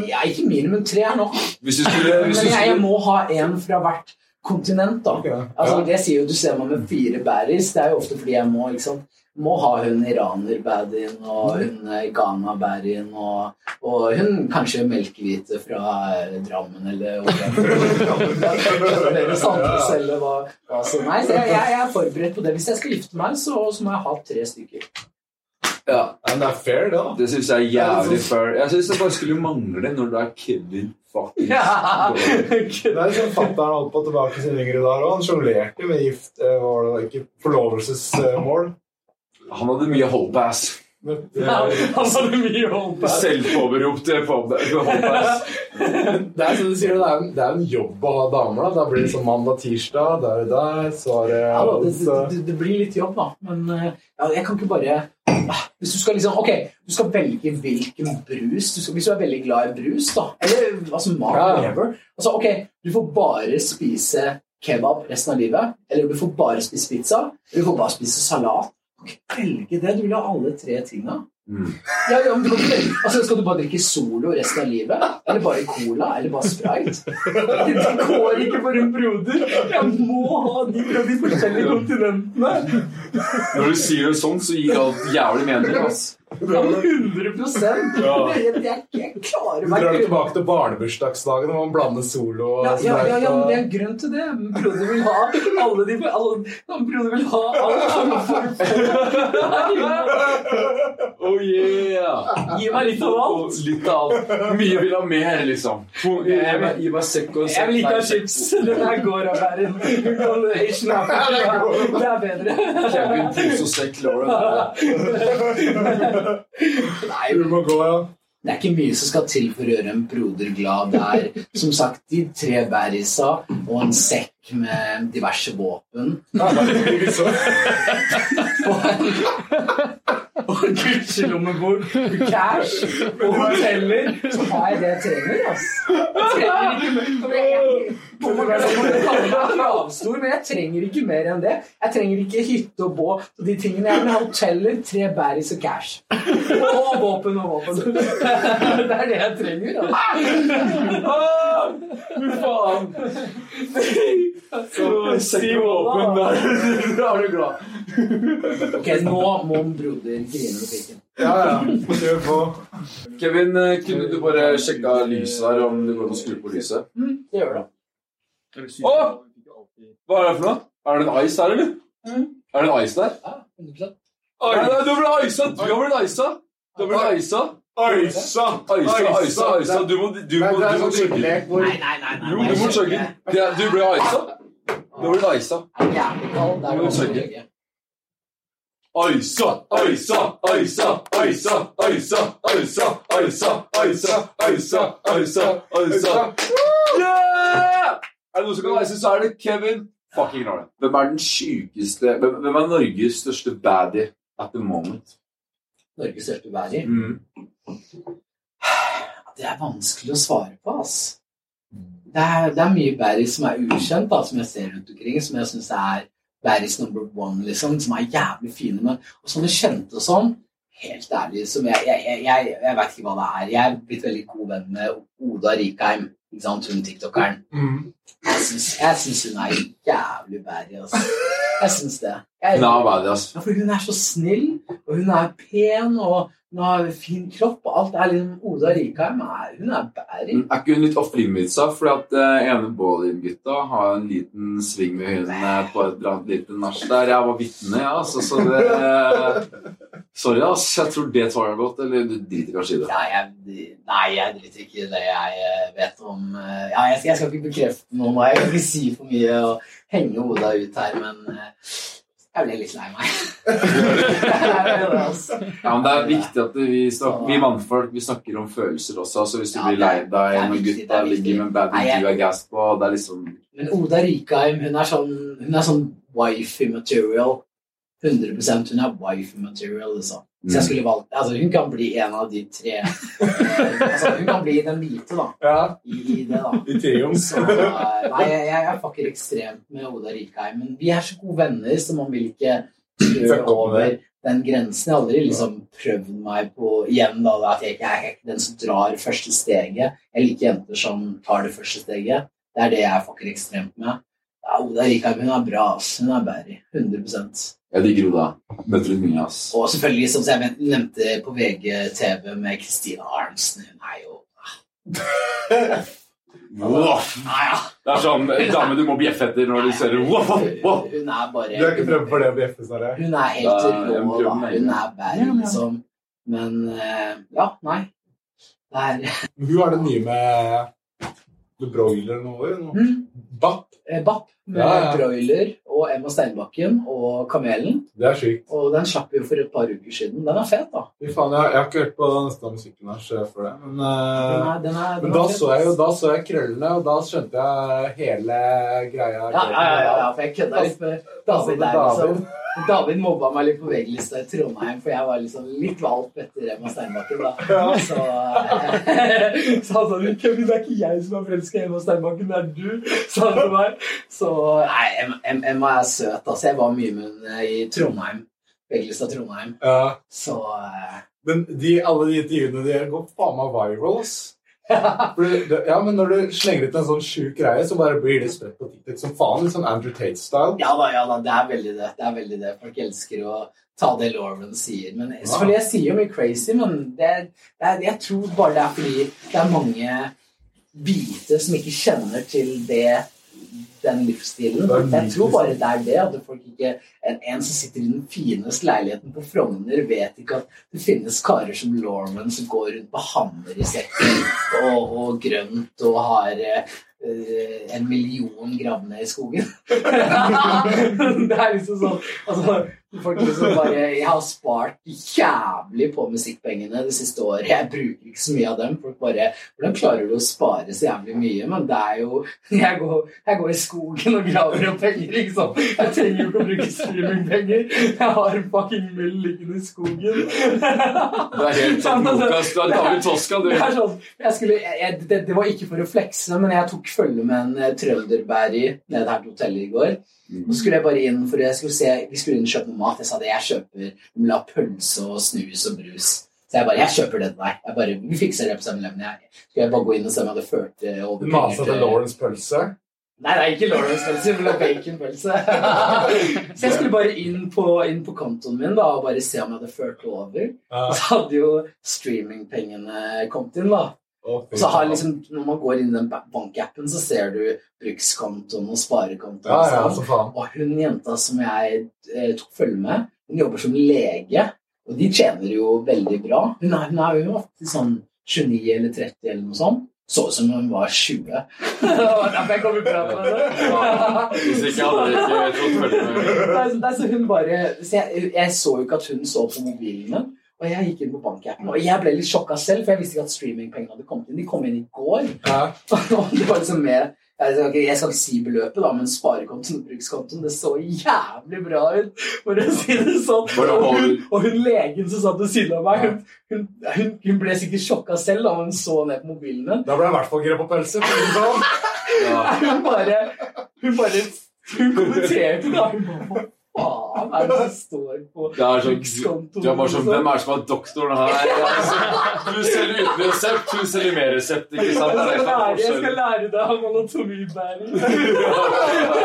Ja, ikke minimum tre er nok. Hvis du skulle, Men hvis du jeg, jeg må ha en fra hvert kontinent, da. Ok, ja. Altså, det sier jo Du ser meg med fire baddies. Det er jo ofte fordi jeg må ikke sant? Må ha hun iraner-baddien og hun eh, Ghana-baddien og, og hun kanskje melkehvite fra eh, Drammen eller Eller Sandnes eller hva, hva som Nei, jeg, jeg, jeg er forberedt på det. Hvis jeg skal gifte meg, så, så må jeg ha tre stykker. ja, Men det er fair, det, da. Det syns jeg er jævlig fair. Jeg syns det bare skulle mangle når du er Kevin fucking Det er liksom Fatter'n holdt på tilbake sine yngre dager òg. Han sjonglerte med gift og var det, ikke forlovelsesmål. Han hadde mye hope-ass. Han hadde mye. Selvpåberopte. Det er som du sier, det er, en, det er en jobb å ha damer. da Da blir det sånn mandag-tirsdag, der og der, så er det Ja, da, det, så, det, det blir litt jobb, da. Men eh, ja, jeg kan ikke bare ah, Hvis du skal liksom Ok, du skal velge hvilken brus du skal, Hvis du er veldig glad i brus, da, eller altså mat, Ja. whatever Altså, ok, du får bare spise kebab resten av livet, eller du får bare spise pizza, eller du får bare spise salat. Velge det. Du vil ha alle tre tinga. Mm. Ja, ja, men. Altså, skal du bare drikke Solo resten av livet? Eller bare Cola? Eller bare Sprite? Det går ikke for en broder. Jeg må ha de fra de forskjellige kontinentene. Når du sier det sånn, så gir alt jævlig mening. Ass. 100 Ja. jeg, jeg, jeg klarer Du meg drar ikke tilbake til barnebursdagsdagen og man blander solo og Ja, ja, ja, ja, men det er sånn. en grunn til det. Broder vil ha alle de alle, Broder vil ha alt Oh yeah! Gi meg litt av alt. Litt av alt. Mye vil ha mer, liksom. Gi meg, gi meg sekk og Jeg vil ikke ha chips. Det der går av bæren. Det er bedre. Kevin pose og sekk Lauren. Nei, Du må gå, ja. det er ikke mye som skal til for å gjøre en broder glad. Det er som sagt de tre bæra og en sekk med diverse våpen. Og en, og en cash og hoteller. Så har jeg det jeg trenger, ass. Jeg trenger ikke kravstor, men jeg trenger ikke mer enn det. Jeg trenger ikke hytte og båt og de tingene. Jeg vil ha hoteller, tre bæris og cash. Og våpen og våpen. Det er det jeg trenger. Altså. Fy faen! Så sekk åpen våpen der. Da er du glad. Ok, nå må broder grine på pikken. Ja, ja. Kjør på. Kevin, eh, kunne du bare sjekka lyset her, om det går an å skru på lyset? Det gjør det. Å! Hva er det for noe? Er det en ice her, eller? Er det en ice der? Ja, 100%. Nei, nei, du har blitt isa! Du har blitt isa! Du har blitt Øysa! øysa, isa. Du må, du må, du må sånn chugge. Nei, nei, nei. nei, Jo, du må chugge. Du ble øysa. Du ble øysa. isa. Det Øysa Øysa, Øysa, Øysa, Øysa, Du må Øysa, Øysa. Øysa, øysa, øysa, øysa! Er det noen som kan reise, så er det Kevin fucking. Hvem er den sykeste hvem er Norges største baddie at the moment? Norges største bærer. Mm. Det er vanskelig å svare på, altså. Det er, det er mye bæris som er ukjent, da, som jeg ser rundt omkring, som jeg syns er bæris number one, liksom, som er jævlig fine. Men, og sånne kjente og sånn, helt ærlig, som jeg, jeg, jeg, jeg, jeg vet ikke hva det er. Jeg er blitt veldig god venn med Oda Rikheim, ikke sant, hun tiktokeren. Mm. Jeg syns, hun er jævlig bærig, altså. Jeg syns det. Jeg, Hun er baddie, ass. Ja, for hun er så snill, og hun er pen, og hun har fin kropp, og alt er liksom Oda Rikheim er, hun er bæring. Er ikke hun litt off limits, da? Fordi at uh, ene Ballin-gutta har en liten sving med hun eh, på et eller annet lite nach der. Jeg var vitne, ja, altså, så det uh, Sorry, ass. Jeg tror det tåler godt. Eller du driter kanskje i det. Ja, jeg, nei, jeg driter ikke i det jeg vet om uh, Ja, jeg, jeg skal ikke bekrefte noe nå, jeg kan ikke si for mye og henge Oda ut her, men eh, jeg ble litt lei meg. Altså. Ja, men Det er viktig at vi, snakker, vi mannfolk vi snakker om følelser også. Så hvis du Ja, blir lei deg når gutta ligger med en Nei, du er gass på Det er liksom Men Oda Rikheim, hun er sånn, hun er sånn wifey material. 100% hun er wifey material, liksom. Hvis jeg skulle valgt Altså, hun kan bli en av de tre altså, Hun kan bli den hvite, da. Ja, I, i det, da. i trioen. Så eh, Nei, jeg, jeg fucker ekstremt med Oda Rikheim. Men vi er så gode venner, så man vil ikke trø over den grensen. Jeg har aldri liksom prøvd meg på igjen da, at jeg ikke jeg er ikke den som drar første steget. Jeg liker jenter som tar det første steget. Det er det jeg fucker ekstremt med. Ja, Oda Rikheim hun er bra. Hun er bærig. 100 Jeg digger Oda. Møter litt mye, ass. Og selvfølgelig, som jeg nevnte på VGTV med Christina Arntzen, hun er jo Wow. Det er sånn dame du må bjeffe etter når du ser wow, wow. Hun er bare Du har ikke prøvd for det å bjeffe, Snorre? Hun er helt Da- rå, da. Hun er bæren, Ja, ja. liksom. Men eh, ja, nei. Det er Hun er det nye med The Broiler nå. nå. mm, Bapp. eh, Bapp med Ja, ja. broiler og Emma Steinbakken og Kamelen. Det er sykt. Og den slapp jo for et par uker siden. Den er fet, da. Fy faen, jeg, jeg har ikke hørt på den musikken eh, før det. Men, eh, Den er, den er, men da så jeg da så jeg krøllene, og da skjønte jeg hele greia. ja, ja, ja, ja, for jeg kødda litt med David der, liksom. David mobba meg litt på VG-lista i Trondheim, for jeg var liksom litt valp etter Emma Steinbakken. da. Ja. Så, eh, så han sa Kevin, det er ikke jeg som er forelska i Emma Steinbakken, det er du. sa han til meg. Så nei, Emma, er søt. altså. Jeg var mye med henne i Trondheim. VG-lista Trondheim. Ja. Så eh, Men de, alle de intervjuene de går faen meg viral, ass. For du- du- ja, men når du slenger ut en sånn sjuk greie, så bare blir det spredt på TikTok som faen. Sånn Andrew Tate-style. Ja da, ja da, det er veldig det. det er veldig det. Folk elsker å ta det Lauren sier. Men selvfølgelig, jeg sier jo mye crazy, men det, det er, jeg tror bare det er fordi det er mange hvite som ikke kjenner til det den livsstilen. Jeg tror bare det er det. At folk ikke, en, en som sitter i den fineste leiligheten på Frogner, vet ikke at det finnes karer som Lorman som går rundt på hammer i sekken og, og grønt og har eh, en million gravne i skogen. det er liksom sånn altså, Folk liksom bare Jeg har spart jævlig på musikkpengene det siste året. Jeg bruker ikke så mye av dem. Folk bare Hvordan klarer du å spare så jævlig mye? Men det er jo Jeg går, jeg går i skogen og graver opp penger, ikke sant? Jeg trenger jo ikke å bruke streamingpenger. Jeg har fucking mill liggende i skogen. Du er helt sånn Lukas. Du er David Toska, du. Det, sånn, jeg skulle, jeg, det, det var ikke for å flekse, men jeg tok følge med en eh, trønderbæri nede her til hotellet i går. Mm. Så skulle jeg bare inn for jeg skulle se, Vi skulle inn og kjøpe noe mat. Jeg sa det, jeg kjøper la pølse og snus og brus. Så jeg bare Jeg kjøper det til deg. Jeg bare, Vi fikser det på 7-Eleven. Jeg- Skulle jeg bare gå inn og se om jeg hadde ført eh, over Du maser til Lawrence pølse. Nei, det er ikke Lawrence pølse, men vil ha baconpølse. så jeg skulle bare inn på, inn på kontoen min da, og bare se om jeg hadde ført det over. Så hadde jo streamingpengene kommet inn, da. Og så har liksom, Når man går inn i den bankappen, så ser du brukskontoen og sparekontoen. Ja, ja, sånn. så faen. Og hun jenta som jeg eh, tok følge med, hun jobber som lege. Og de tjener jo veldig bra. Hun er, hun er jo alltid sånn 29 eller 30 eller noe sånt. Så ut som hun var 20. det var derfor jeg kom i prat med henne. Hvis ikke hadde jeg ikke fått følge med. Er så hun bare så jeg, jeg så jo ikke at hun så på mobilen min. Og jeg gikk inn på bankappen, og jeg ble litt sjokka selv, for jeg visste ikke at streamingpengene hadde kommet inn. De kom inn i går. Ja. Og det var liksom med jeg skal, ikke, si beløpet, da, men sparekontoen og brukskontoen det så jævlig bra ut, for å si det sånn. Og hun, og hun legen som satt ved siden av meg, hun, hun, hun, ble sikkert sjokka selv da hun så ned på mobilen min. Da ble jeg i hvert fall grep på pølse. sånn. Ja. Hun bare Hun bare Hun kommenterte da. Hun bare faen er det som står på er sånn, du er bare sånn liksom? Hvem er det som er doktoren her? Altså, du selger uten resept, du selger med resept. Ikke sant? Jeg skal, lære, jeg skal lære deg om anatomibæring.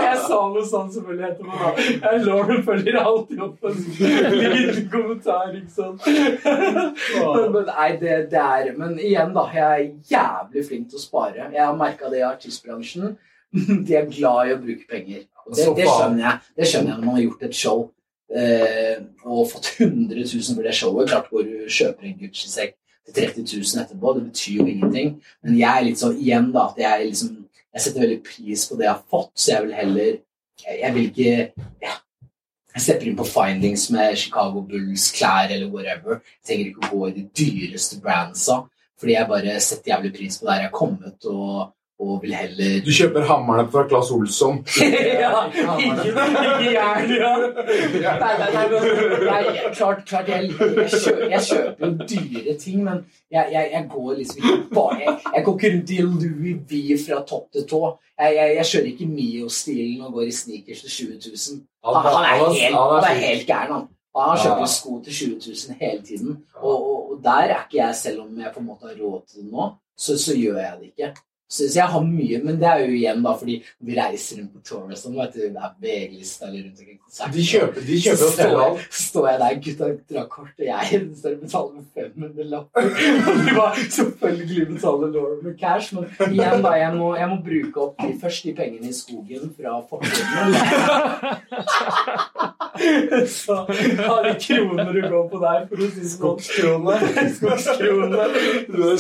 Jeg sa noe sånt selvfølgelig etterpå. da. Jeg Lauren følger alltid opp en liten kommentar, ikke sant. Men, men, nei, det, det er Men igjen, da. Jeg er jævlig flink til å spare. Jeg har merka det i artistbransjen. De er glad i å bruke penger. Det, det skjønner jeg. Det skjønner jeg når man har gjort et show eh, og fått 100 000 for det showet. Klart går du kjøper en Gucci-sekk til 30 000 etterpå. Det betyr jo ingenting. Men jeg er litt sånn igjen, da, at jeg liksom Jeg setter veldig pris på det jeg har fått, så jeg vil heller Jeg, jeg vil ikke ja, Jeg stepper inn på findings med Chicago Bulls klær eller whatever. Jeg trenger ikke å gå i de dyreste brandsa, fordi jeg bare setter jævlig pris på der jeg har kommet, og, og vil heller Du kjøper hammerne fra Claes Olsson. ja, ikke jern, ja. Nei, nei, nei, nei, klart, klart jeg, jeg, kjøper, jeg kjøper jo dyre ting, men jeg, jeg, jeg går liksom ikke bare Jeg, jeg går ikke rundt i Louis V fra topp til tå. Jeg, jeg, jeg kjører ikke Mio-stilen og går i sneakers til 20 000. Han, han, er, helt, han er helt gæren, han. Han kjøper sko til 20 000 hele tiden. Og, og, og der er ikke jeg, selv om jeg på en måte har råd til det nå, så, så gjør jeg det ikke. Så, så jeg har mye, men det er jo igjen da fordi vi reiser rundt på tour og sånn, vet du, det er VG-lista eller rundt omkring konsert. De kjøper, de kjøper og står, alt. står jeg der, gutta drar kort, og jeg står og betaler med 500 lapper. Og de bare selvfølgelig betaler Laura med cash, men igjen da, jeg må, jeg må bruke opp de, først de pengene i skogen fra fortiden. så har de kroner å gå på der, for å si. Skogskronene. Du er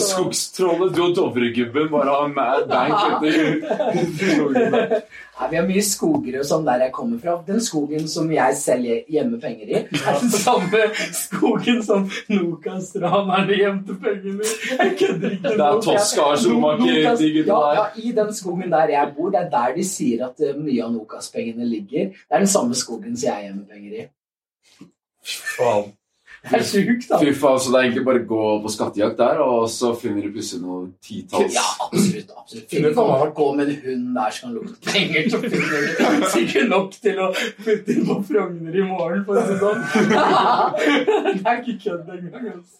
du og Dovregubben bare har bank etter Nei, vi har mye skoger og sånn der jeg kommer fra. Den skogen som jeg selger gjemmer penger i, er den samme skogen som Nokas-ranerne gjemte penger i. Jeg kødder ikke. Det er Tosca som Schumacher, Nokas- de ja, ja, I den skogen der jeg bor, det er der de sier at eh, mye av Nokas-pengene ligger. Det er den samme skogen som jeg gjemmer penger i. Faen. Det er sjukt, da. Fy faen, så det er egentlig bare å gå på skattejakt der, og så finner du plutselig noen titalls Ja, absolutt. absolutt. Finner du faen gå med en hund der som kan lukte penger, så finner du sikkert nok til å putte inn på Frogner i morgen, for å si det sånn. Det er ikke kødd engang. Altså.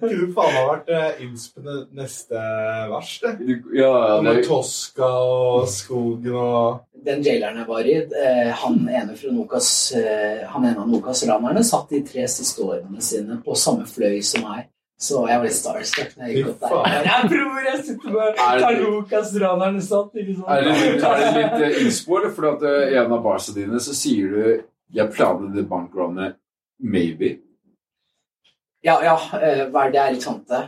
Kunne faen meg vært inspene neste vers, det. Ja, ja, det Med Tosca og skogen og Den jaileren jeg var i, eh, han ene fra Nokas, eh, han ene av Nokas-ranerne satt de tre siste årene sine på samme fløy som meg. Så jeg var litt starstruck når jeg gikk opp der. Jeg tror jeg sitter med har Nokas ranerne satt, ikke sant? Er det litt, er det litt eh, innspo, eller? For at i en av barsa dine så sier du 'Jeg planla bankranet maybe'. Ja, ja, eh, hva er det jeg er det tante?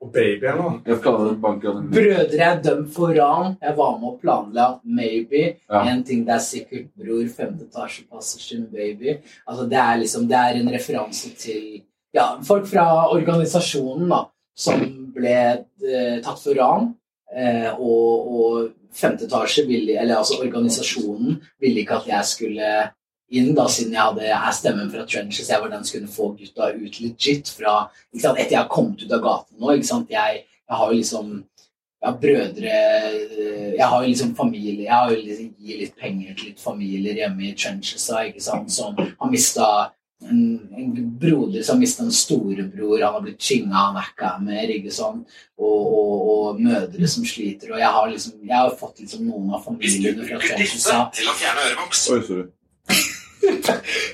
Og babyen, da. Jeg planla bankranet maybe. Brødre er dømt for ran. Jeg var med og planla Maybe. Ja. En ting det er sikkert, bror. Femte etasje passer sin baby. Altså, det er liksom, det er en referanse til ja, folk fra organisasjonen da, som ble eh, tatt for ran. Eh, og, og femte etasje ville, eller altså organisasjonen ville ikke at jeg skulle inn, da, siden jeg hadde jeg stemmen fra Trenches. Jeg var den som kunne få gutta ut legit fra ikke sant, Etter jeg har kommet ut av gaten nå. ikke sant, Jeg, jeg har jo liksom jeg har brødre Jeg har jo liksom familie Jeg har jo liksom gir litt penger til litt familier hjemme i Trenches ikke sant, som har mista en, en broder som har mista en storebror, han har blitt chinga, han er ikke her mer, ikke sant, og, og, og mødre som sliter, og jeg har liksom Jeg har fått liksom noen av familiene fra Trenches til å fjerne ørevoks.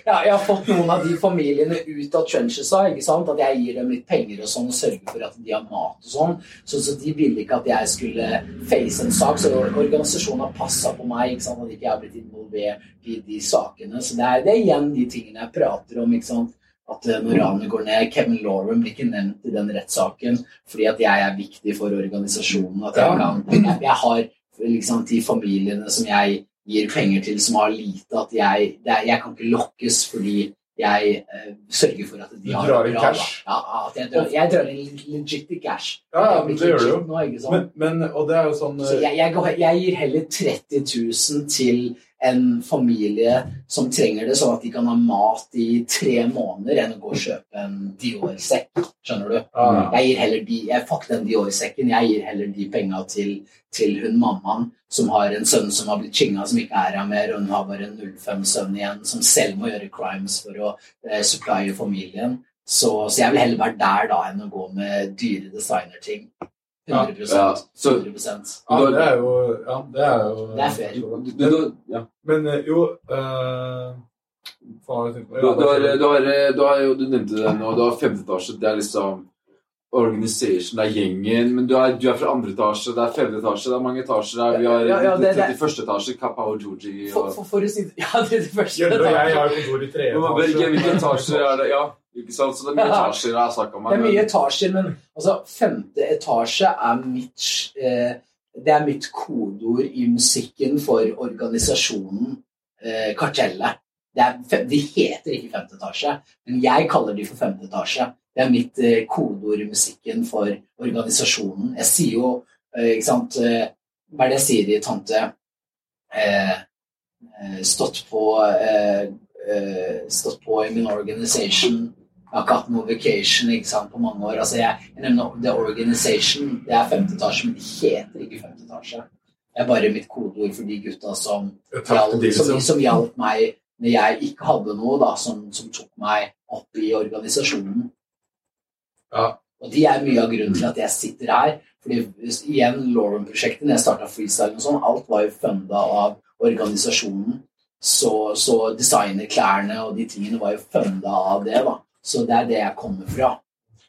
Ja, jeg har fått noen av de familiene ut av trenchesa. At jeg gir dem litt penger og sånn, og sørger for at de har mat og sånn. Så, så de ville ikke at jeg skulle face en sak, så organisasjonen har passa på meg. ikke sant? At ikke jeg har blitt involvert i de sakene. Så det er, det er igjen de tingene jeg prater om. ikke sant? At eh, når ranet går ned Kevin Lauren blir ikke nevnt i den rettssaken fordi at jeg er viktig for organisasjonen. At jeg, kan, jeg, jeg har liksom de familiene som jeg gir penger til som har lite, at jeg, er, jeg kan ikke lokkes fordi jeg eh, sørger for at de Du har drar det inn cash. Ja, at jeg, drar, jeg drar inn legit cash. Ja, ja, men det gjør du jo. Nå. Men, men, og det er jo sånn Så jeg, jeg gir heller 30 000 til en familie som trenger det, sånn at de kan ha mat i tre måneder, enn å gå og kjøpe en Dior-sekk. Skjønner du? Jeg gir heller de, jeg, Fuck den Dior-sekken. Jeg gir heller de penga til, til hun mammaen som har en sønn som har blitt chinga, som ikke er her mer, og hun har bare en 05-sønn igjen, som selv må gjøre crimes for å eh, supplye familien. Så, så jeg vil heller være der da enn å gå med dyre designerting. 100 Ja, så- 100 ja, det er jo Ja, det er jo Det er fair. Ja. Men eh, jo øh, Faen, Du, du, har, du, har, du har jo, du nevnte det nå, du har femte etasje, det er liksom organization, det er gjengen, men du er, du er fra andre etasje, det er femte etasje, det er mange etasjer der, Vi har Ja, ja, det- det- 31. etasje, Kappa og Georgie For, og for, for å si det Ja, det er det første. Jeg har kontor i tredje Men Hvilke hvilke etasjer er det? Ja, ikke sant? Så det er mye Ja. etasjer jeg har snakka om. Det er mye etasjer, men altså, femte etasje er mitt eh, Det er mitt kodeord i musikken for organisasjonen eh, Kartellet. Det fem- de heter ikke femte etasje, men jeg kaller de for femte etasje. Det er mitt eh, kodeord i musikken for organisasjonen. Jeg sier jo eh, ikke sant, eh, Hva er det jeg sier i Tante? Eh, eh, stått på eh, eh, Stått på i min organization. Jeg har ikke hatt noe vacation ikke sant, på mange år. Altså, jeg, jeg nevner The Organization. Det er femte etasje, men det heter ikke femte etasje. Det er bare mitt kodeord for de gutta som hjalp, som, liksom. som hjalp meg når jeg ikke hadde noe, da, som, som tok meg opp i organisasjonen. Ja. Og de er mye av grunnen til at jeg sitter her. Fordi igjen, Lauren-prosjektet, når jeg starta freestyle og sånn, alt var jo funda av organisasjonen. Så, så designerklærne og de tingene var jo funda av det, da. Så det er det jeg kommer fra.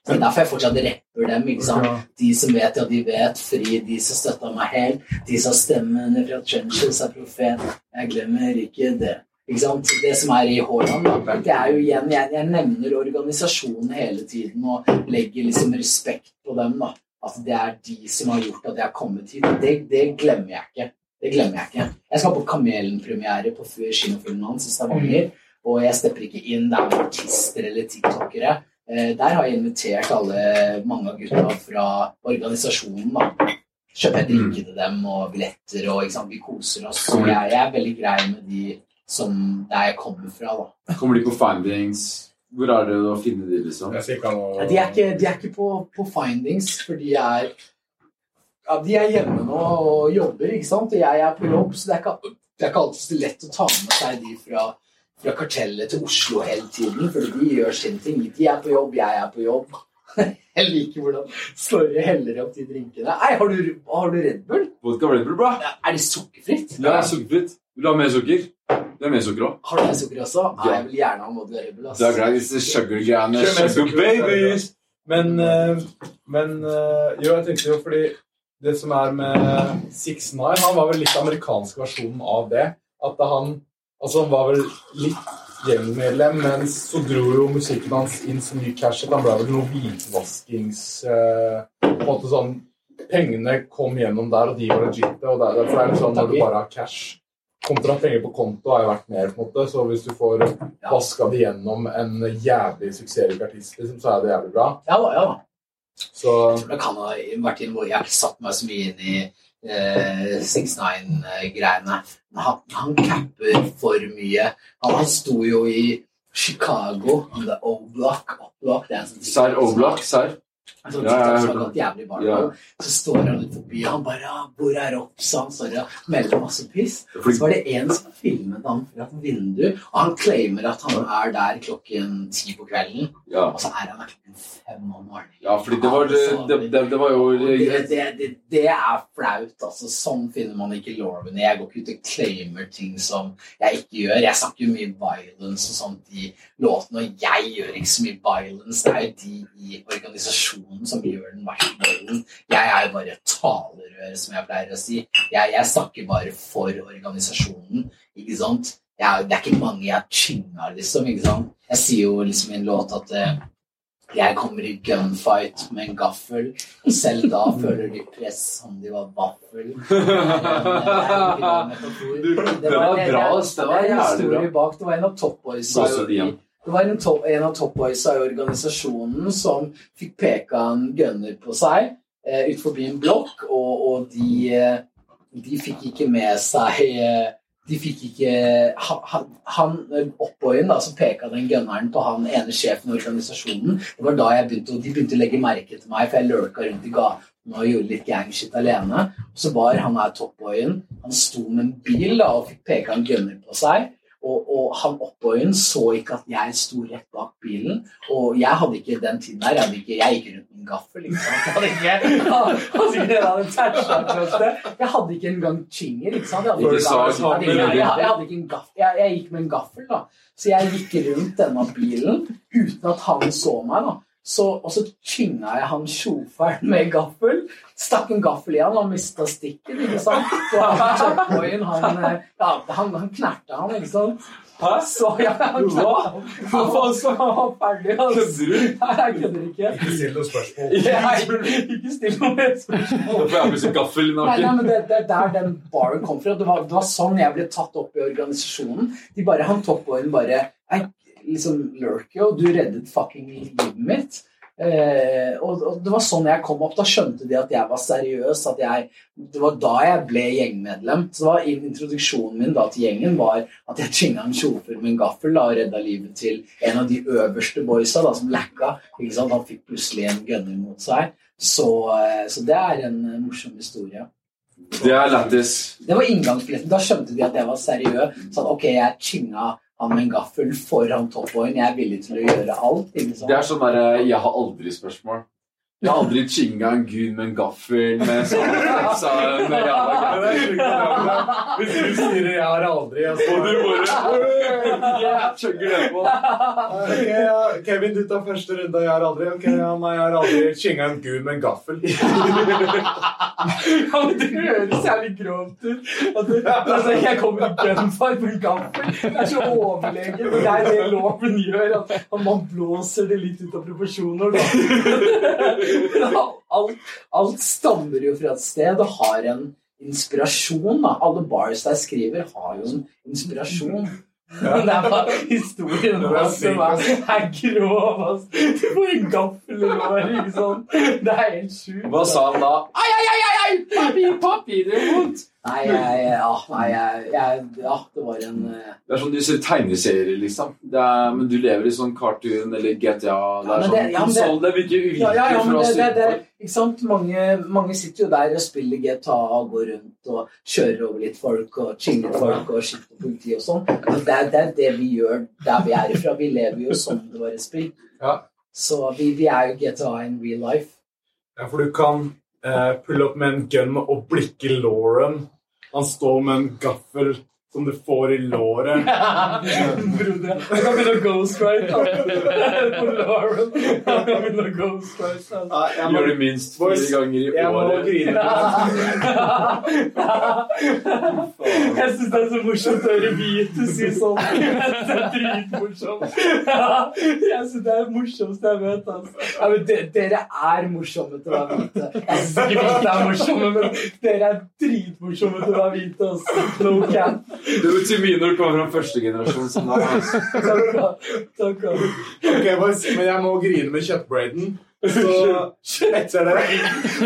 Så det er derfor jeg fortsatt rapper dem. ikke sant? De som vet, ja, de vet. Fri, de som støtta meg helt. De som stemmene fra Trenches er profet. Jeg glemmer ikke det. Ikke sant? Det som er i Haaland, det er jo igjen Jeg, jeg nevner organisasjonen hele tiden og legger liksom respekt på dem. da. At det er de som har gjort at jeg har kommet hit. Det, det glemmer jeg ikke. Det glemmer jeg ikke. Jeg skal på Kamelen-premiere på kinofilmen hans i Stavanger. Og jeg stepper ikke inn der med artister eller tiktokere. Eh, der har jeg invitert alle, mange av gutta fra organisasjonen. da. Kjøper jeg drikke til dem og billetter, og ikke sant? vi koser oss. Så jeg, jeg er veldig grei med de som der jeg kommer fra. da. Kommer de på findings? Hvor er det å finne de, liksom? Jeg ikke han Ja, De er ikke, de er ikke på, på findings, for de er ja, De er hjemme nå og jobber, ikke sant? og jeg er på jobb, så det er ikke, det er ikke alltid så lett å ta med seg de fra, fra kartellet til Oslo hele tiden, for de gjør sin ting. De er på jobb, jeg er på jobb. Jeg liker hvordan Snorre heller opp de drinkene. Nei, har du, har du Red Bull? Vodka Red Bull, bra. Er det sukkerfritt? Ja, sukkerfritt. Vil du ha mer sukker? Det er mer sukker òg. Har du mer sukker også? Nei, Ja. jeg vil gjerne ha vodka Red Bull. Altså. Det er greit. Disse sugar-greiene. Sugar, Sugar babies. Men, eh, men eh, jo, jeg tenkte jo fordi det som er med Six Nine Han var vel litt amerikansk versjonen av det. At han Altså, han var vel litt gjengmedlem, men så dro jo musikken hans inn så mye cash at han ble vel noe hvitvaskings... Uh, på en måte sånn Pengene kom gjennom der, og de var legitte. Og derfor er- det sånn når du bare har cash Kontra penger på konto har jo vært mer, på en måte. Så hvis du får vaska det gjennom en jævlig suksessrik artist, liksom, så er det jævlig bra. Ja da, ja da. Så Det kan ha vært involvert. Jeg har ikke satt meg så mye inn i eh, 69-greiene. Han, han capper for mye. Han, sto jo i Chicago, O-block. O-block, det er en sånn Serr Oblak. Serr. Sånn Ja, jeg hørt det. jævlig barn Ja. Så står han ute forbi, og han bare ja, 'Hvor er Ops?' Han står og melder masse piss. Så var det en som filmet han fra et vindu, og han claimer at han er der klokken ti på kvelden. Ja. Og så er han der klokken fem om morgenen. ja, fordi det var, det, det, det, var jo Det, det, det, det er flaut. altså. Sånn finner man ikke Lorven. Jeg går ikke ut og claimer ting som jeg ikke gjør. Jeg snakker jo mye violence og sånt i låtene, og jeg gjør ikke så mye violence. Det er jo de i organisasjonen som gjør den verste volden. Jeg er jo bare et talerør, som jeg pleier å si. Jeg, jeg snakker bare for organisasjonen, ikke sant? Jeg, det er ikke mange jeg chinga, liksom. ikke sant? Jeg sier jo liksom i en låt at uh, jeg kommer i gunfight med en gaffel. Og selv da føler de press som de var vaffel. Det er en bra det var bra. Det var en jævlig historie bra. bak. Det var en av Top Boys. Det var en, top, en av topboysa i organisasjonen som fikk peka en gunner på seg eh, ut forbi en blokk, og, og de, eh, de fikk ikke med seg eh, de fikk ikke Han, han, Oppboyen da, som peka den gunneren på han ene sjefen i organisasjonen, det var da jeg begynte, de begynte å legge merke til meg, for jeg lurka rundt i gatene og gjorde litt gangshit alene. Så var han her toppboyen. Han sto med en bil da, og fikk peka en gunner på seg. Og, og han oppboyen så ikke at jeg sto rett bak bilen. Og jeg hadde ikke den tiden der. Jeg, hadde ikke, jeg gikk rundt med en gaffel. Jeg hadde ikke, de. Jeg hadde ikke engang chinger. Ikke sant? Jeg hadde, Ikke jeg, hadde, jeg, jeg, jeg en gaffel. Jeg, jeg gikk med en gaffel, da. Så jeg gikk rundt denne bilen uten at han så meg. da. Så, og så tynga jeg han sjåføren med gaffel. Stakk en gaffel i han, og mista stikket. ikke sant? Og han toppboyen, han, eh, ja, han, han knerta han, ikke sant? Så ja, han han. Han så han var ferdig. Altså. Kødder du? Nei, jeg kødder ikke. ikke still noe spørsmål. Jeg, ikke still noe spørsmål. Da får jeg med seg gaffel Nei, nei, men det, det er der den baren kom fra. Det var, det var sånn jeg ble tatt opp i organisasjonen. De bare, Han toppboyen bare «Ei, liksom, lurker og du reddet fucking livet mitt. Eh, og, og det var sånn jeg kom opp. Da skjønte de at jeg var seriøs. At jeg, det var da jeg ble gjengmedlem. Så var Introduksjonen min da til gjengen var at jeg tvinga en sjåfør med en gaffel da, og redda livet til en av de øverste boysa da, som lacka. Han fikk plutselig en gunner mot seg. Så, eh, så det er en eh, morsom historie. Det er lættis. Det var inngangsbilletten. Da skjønte de at jeg var seriøs. Sånn, ok, jeg chinga han med en gaffel foran toppboyen. Jeg er villig til å gjøre alt. Liksom. Det er sånn derre 'jeg har aldri'-spørsmål. Jeg har aldri chinga en gud med en gaffel med sånn sa med jævla gaffel. det sjukt å nevne det. Hvis du sier det, jeg har aldri og så du bare chugger det på. Kevin, du tar første runde. Jeg har aldri Ok, ja, nei, jeg har aldri chinga en gud med en gaffel. Ja, men Det høres jævlig grovt ut. Altså, jeg kommer i gunfar med en gaffel. Det er så overlegen. Det er det loven gjør. At man blåser det litt ut av proporsjoner. Alt, alt stammer jo fra et sted og har en inspirasjon. Da. Alle bars jeg skriver, har jo en inspirasjon. Men det er bare historien Det er bak som er, er grov. Altså. Du får en gaffel i låret, ikke sant? Det er helt sjukt. Hva sa han da? Ai, ai, ai, ai, papir, papi, det gjør vondt! Nei, jeg, ja, nei jeg, jeg, ja, det var en uh... Det er sånn du ser tegneserier, liksom. Det er, men du lever i sånn cartoon eller GTA. Det Ja, er men sånn det- ja, konsoll. Det virker uvirkelig Ja, ja, ja, oss ikke sant? Mange, mange sitter jo der og spiller GTA og går rundt og kjører over litt folk og chiller folk og skyter politi og sånn. Men det, er- det er det vi gjør der vi er ifra. Vi lever jo som det var et spill. Ja. Så vi, vi er jo GTA in real life. Ja, for du kan uh, pulle opp med en gun og blikke Lauren. Han står med en gaffel som du får i låret. Broder, jeg kan begynne å ghostwrite på Lauren. Jeg kan begynne å ghostwrite. Ja, jeg må, Gjør det minst fire Boys, ganger i jeg må året. grine. Jeg syns det er så morsomt å høre Vite si sånn. Jeg Det er dritmorsomt. Jeg syns det er det morsomste jeg vet. Altså. Ja, men de, dere er morsomme til å være hvite. Jeg syns ikke hvite er morsomme, men dere er dritmorsomme til å være hvite. Altså. No cap. Det betyr mye når du kommer fra første generasjon. Sånn der, altså. Takk. Takk. da. Ok, boys, men jeg må grine med kjøttbraiden. Så etter det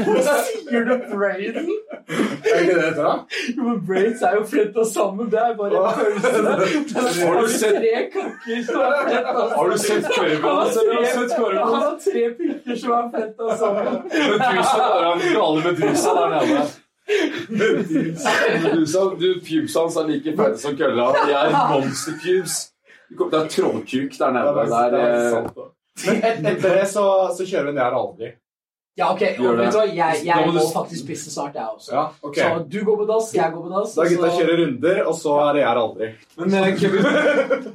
Hva sier du, Braden? Er ikke det da? Jo, men Braids er jo fletta sammen. Det er bare en følelse. Har du sett- tre kakker som er fletta sammen? Har du sett Korven? Han har tre- pikker som er fletta sammen. Medusa er han gale Medusa der nede. Du, hans er like fete som kølla. De er monsterpubes. Det er trollkuk der nede. Det er, Det det er, er eh, sant, da. Men et, etter det så, så kjører vi ned her aldri. Ja, ok. Og det. jeg, jeg må du- må faktisk pisse snart, jeg også. Ja, okay. Så du går på dass, jeg går på dass. Da gutta så- kjører runder, og så er det her aldri. Men eh, Kevin,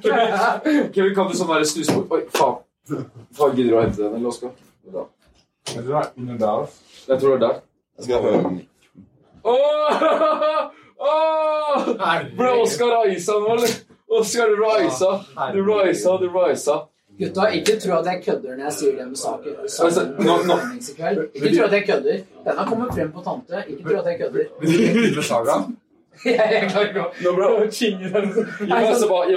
Kevin, Kevin, kan du sånn være snusbord Oi, faen. Faen, Gidder du å hente den, eller, Oskar? Jeg tror det er der. Jeg skal høre den. Åh! Åh! Ble Oskar Aisa nå, eller? Oskar, du raisa. Du raisa, du raisa. Gutta, ikke tro at jeg kødder når jeg sier det med saken. Altså, nå- nå- Ikke tro at jeg kødder. Den har kommet frem på tante. Ikke tro at jeg kødder. Vil du ikke med Saga? Jeg, klarer ikke Nå ble- å chinge den. Gi meg Saga. Gi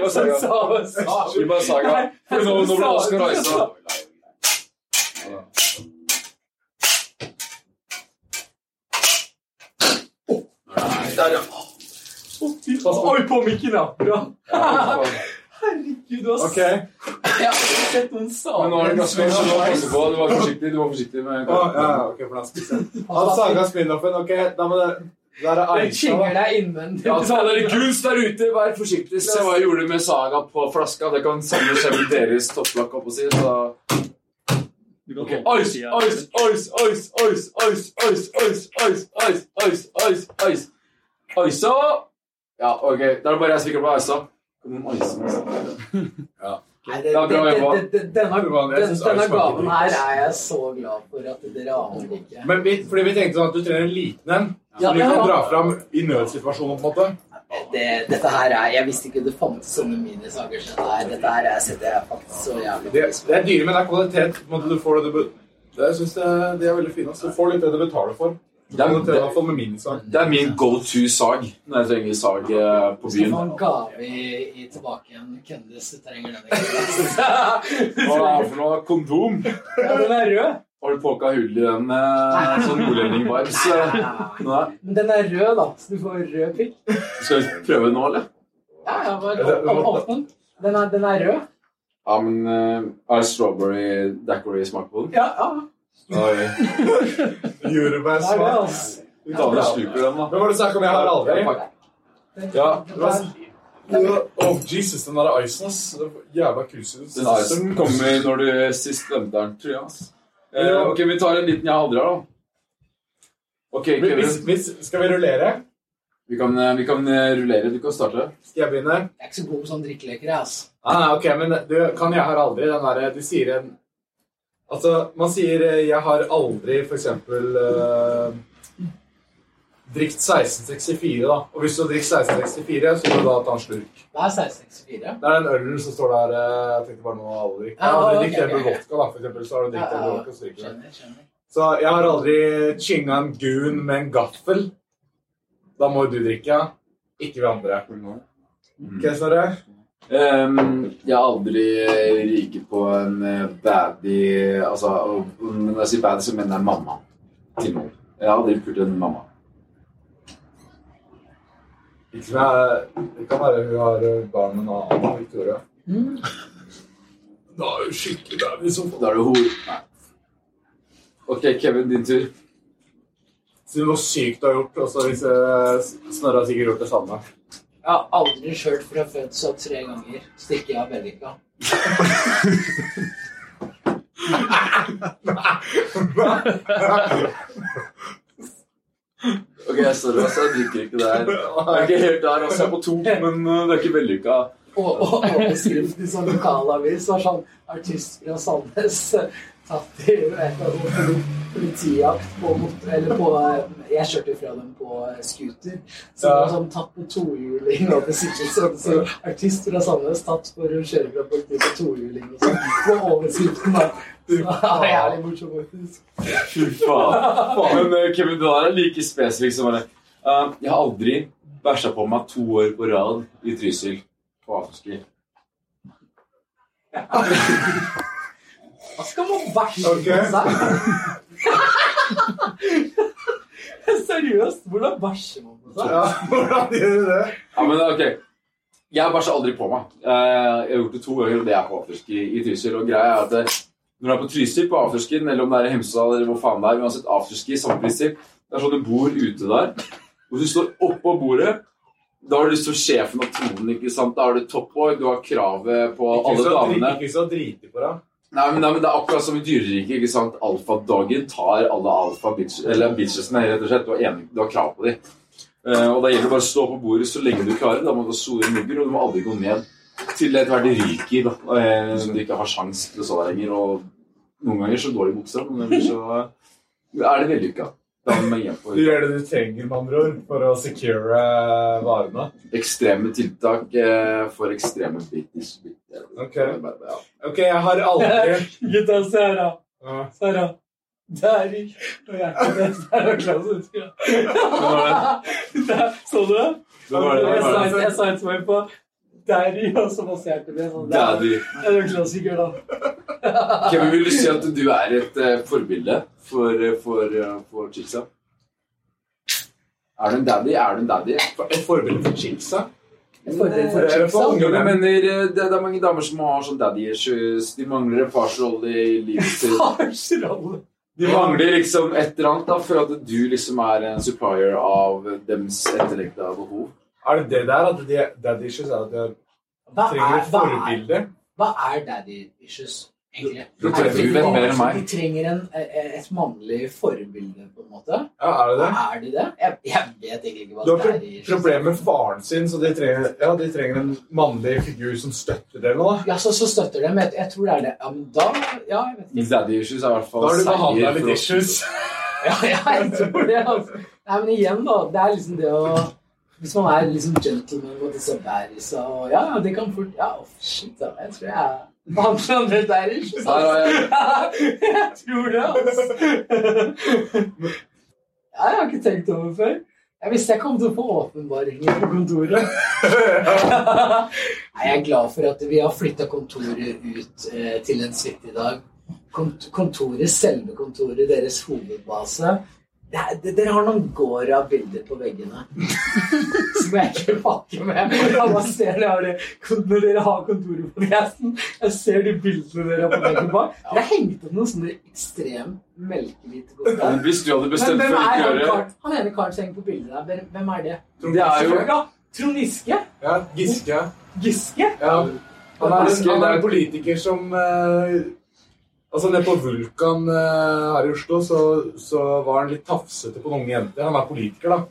meg Saga. Nå, ble Oscar raisa. Oi, på mikken, ja. Bra. Ja, Herregud, ass. Okay. Jeg har ikke sett noen Men nå er det sager. ganske mye å passe på. Du var forsiktig, du var forsiktig med oh, ja, ja, ok, for. Han Saga spin-offen, ok, da må det Da er Aisha. deg innvendig. Ja, til alle dere gulst der ute, vær forsiktig. Se hva jeg gjorde med Saga på flaska. Det kan samme skje med deres å si. Så ois, Ice, ice, ice, ice, ice, ice, ice, ice, ice, ice, ice, ice, ice. Ja, ok. Da er det bare jeg som ikke. Kom om Isa. Nei, det, Ja, det, det, det, denne, den, denne gaven her er jeg så glad for at dere aner ikke. Men vi, fordi vi tenkte sånn at du trenger en liten en, Ja, som vi kan ja. dra fram i nødsituasjoner, på en måte. Det, dette her er Jeg visste ikke det fantes sånne minisager. Så dette her, dette her er, setter jeg faktisk så jævlig Det, pris på. det er dyre, men det er kvalitet. Du får det du det, jeg synes det, det er veldig fine. altså. Du får litt det du betaler for. Det er- det. Det er min go to-sag når jeg trenger sag eh, på skal byen. få en gave i, i tilbake igjen. Kendis, trenger denne. Hva er det for noe? Kondom? Ja, den er rød. Har du påka hull i den med sånn nordlending-vibes? eh? Men den er rød, da, så du får rød pikk. Skal vi prøve nå, eller? Ja, ja, bare åpne den. Den er, den er rød. Ja, men eh, er strawberry daiquiri-smak på den? Ja, ja. Oi. Det er det, Jordbærsmak. altså. Damer sluker den, da. Men var det snakk om jeg har aldri? Ja, Det var Oh, Jesus, den der icen, ass. Jævla. Den icen kommer når du sist glemte den, tror jeg. ass. Eh, ok, vi tar en liten jeg aldri har, da. Ok, Kevin. hvis, skal vi rullere? Vi kan, eh, vi kan eh, rullere. Du kan starte. Skal jeg begynne? Jeg er ikke så god på sånn drikkeleker, jeg, altså. Ah, ok, men du, kan jeg har aldri den derre Du sier en Altså, man sier eh, 'jeg har aldri', eksempel uh, Drikt 1664, da. Og hvis du har drikt 1664, så må du da ta en slurk. Det er 1664. Det er den ølen som står der eh, Jeg tenkte bare nå aldri drikker. Jeg Ja, har aldri drikt en vodka, da, for eksempel. Så har du drikt en vodka, så drikker du. Så jeg har aldri chinga en goon med en gaffel. Da må du drikke, ja. Ikke vi andre. Ok, Snorre? Ehm, jeg har aldri eh, ryket på en baby Altså, når jeg sier baby, så mener jeg mamma til noen. Jeg har aldri pult en mamma. Ikke det kan være hun har eh, barn med en annen, Victoria. Mm. Da er hun skikkelig baby. liksom. Da er det hor. Nei. Ok, Kevin, din tur. Si noe sykt du har gjort, og så hvis eh, Snorre har sikkert gjort det samme. Jeg har aldri kjørt fra fødsel tre ganger. Stikker jeg av vellykka. Ok, jeg sorry, altså, jeg drikker ikke det her. Jeg er ikke helt der, altså. Jeg er på to, men uh, det er ikke vellykka. Og, overskriften i sånn lokalavis var sånn Artist fra Sandnes eh, tatt i politijakt på motor... Eller på eh, Jeg kjørte fra dem på eh, scooter. Så det var sånn tatt på tohjuling og besittelse. Så artist fra Sandnes tatt for å kjøre fra politiet på tohjuling og sånn. På oversiden. det er jævlig morsomt, faktisk. Fy faen. Men uh, Kevin, du er like spesifikk som bare uh, Jeg har aldri bæsja på meg to år på rad i Trysil på afterski. Hva skal man bæsje med på seg? Seriøst, hvordan bæsjer man på seg? Ja, hvordan gjør du det? Ja, men ok. Jeg bæsjer aldri på meg. Eh, Jeg har gjort det to ganger, og det er på afterski i Trysil. Og greia er at det, når du er på Trysil på afterskien, eller om det er i Hemsedal eller hvor faen det er, uansett afterski, samme prinsipp, det er sånn du bor ute der. Hvis du står oppå bordet, da har du lyst til sjefen og tronen, ikke sant? Da har du toppboy, du har kravet på Ikke alle damene. ikke så driti på deg. Nei, men, nei, men det er akkurat som i dyreriket, ikke sant? Alfadagen tar alle alfa bitch, eller bitchesene, rett og slett. Du har, enig, du har krav på dem. og da gjelder det bare å stå på bordet så lenge du klarer. Da må du ha store mugger, og du må aldri gå ned til etter hvert det ryker. Da. Eh, du ikke har sjans til å stå der lenger. Og noen ganger så går det men buksa, men så... så er det vellykka. Du gjør det du trenger, med andre ord, for å secure eh, varene. ekstreme tiltak eh, for ekstreme bitches. Ok. Ok, jeg har aldri Gutta, se her, da. Se her, da. Der gikk jeg Så du det? Var det? Jeg var det? jeg sa et svar på i, og så masse vi. Sånn. Daddy. Det er jo en klassiker, da. Kevin, vil du si at du er et uh, forbilde for, eh, for, uh, for Chilsa? Er du en daddy? Er du en daddy? Et forbilde for Chilsa? Jeg mener, det, er mange damer som har sånn daddy issues. De mangler en farsrolle i livet sitt. De mangler liksom et eller annet da, for at du liksom er en supplier av deres etterlengta behov. Er det det der at de, daddy issues er at de Hva trenger er, et hva er, forbilde? hva er daddy issues, egentlig? Du- Er du vet mer enn meg. De trenger en, et mannlig forbilde, på en måte? Ja, er det det? Er de det? Jeg, jeg vet egentlig ikke hva Du har daddy issues problemer med faren sin, så de trenger, ja, de trenger en mannlig figur som støtter dem. da. Ja, så, så støtter dem. Jeg, jeg tror det er det. Ja, men da Ja, jeg vet ikke. Daddy issues er i hvert fall Da har du behandla seier litt issues. Ja, jeg tror det, altså. Nei, men igjen, da. Det er liksom det å Hvis man er liksom gentleman og disse bærisa og Ja, ja, det kan fort Ja, oh, shit, da. Jeg tror jeg behandler andre der ikke jeg Jeg tror det, altså. Ja, jeg har ikke tenkt over før. Jeg visste jeg kom til å få åpenbaringer på kontoret. Nei, jeg er glad for at vi har flytta kontoret ut eh, til en suite i dag. Kont kontoret, selve kontoret, deres hovedbase. Det er, dere har noen gård av bilder på veggene som jeg ikke pakker med. Jeg bare ser det, har det, når dere har kontoret på gjesten. Jeg ser de bildene dere har på veggen bak. Dere har hengt opp noen sånne ekstremt melkehvite kontorer. Hvis du hadde bestemt for å ikke å gjøre det. han ene karen som henger på bildet der? Hvem- er det? Det er jo Trond Giske? Ja, Giske. Giske? Ja. Han er, han er er- en politiker som eh, Altså Nede på Vulkan eh, her i Oslo så, så var han litt tafsete på noen unge jenter. Han er politiker, da.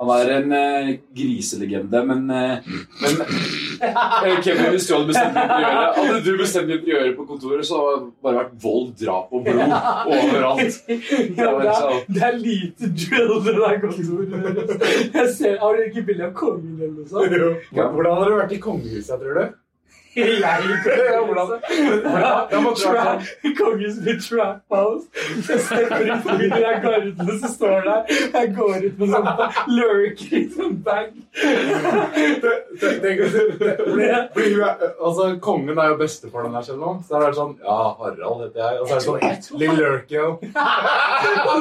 Han er en eh, griselegende, men, eh, men eh, Kevin, hvis du hadde bestemt deg for å gjøre Hadde du bestemt deg for å gjøre på kontoret, så hadde det bare vært vold, drap og blod overalt. Ja, det, er, det er lite drill, det der kontoret. Jeg ser, har dere ikke bilde av kongen eller noe sånt? Jo. Hvordan har du vært i kongehuset, tror du? Jeg Trap, Kongens med trap house. Jeg stepper ut jeg går ut gardene som står der. Jeg går ut med sånn lurker i sånn bag. Altså, Kongen er jo bestefaren deres eller noe. Så det er sånn Ja, Harald heter jeg. Og så er det sånn Lill Lurkio.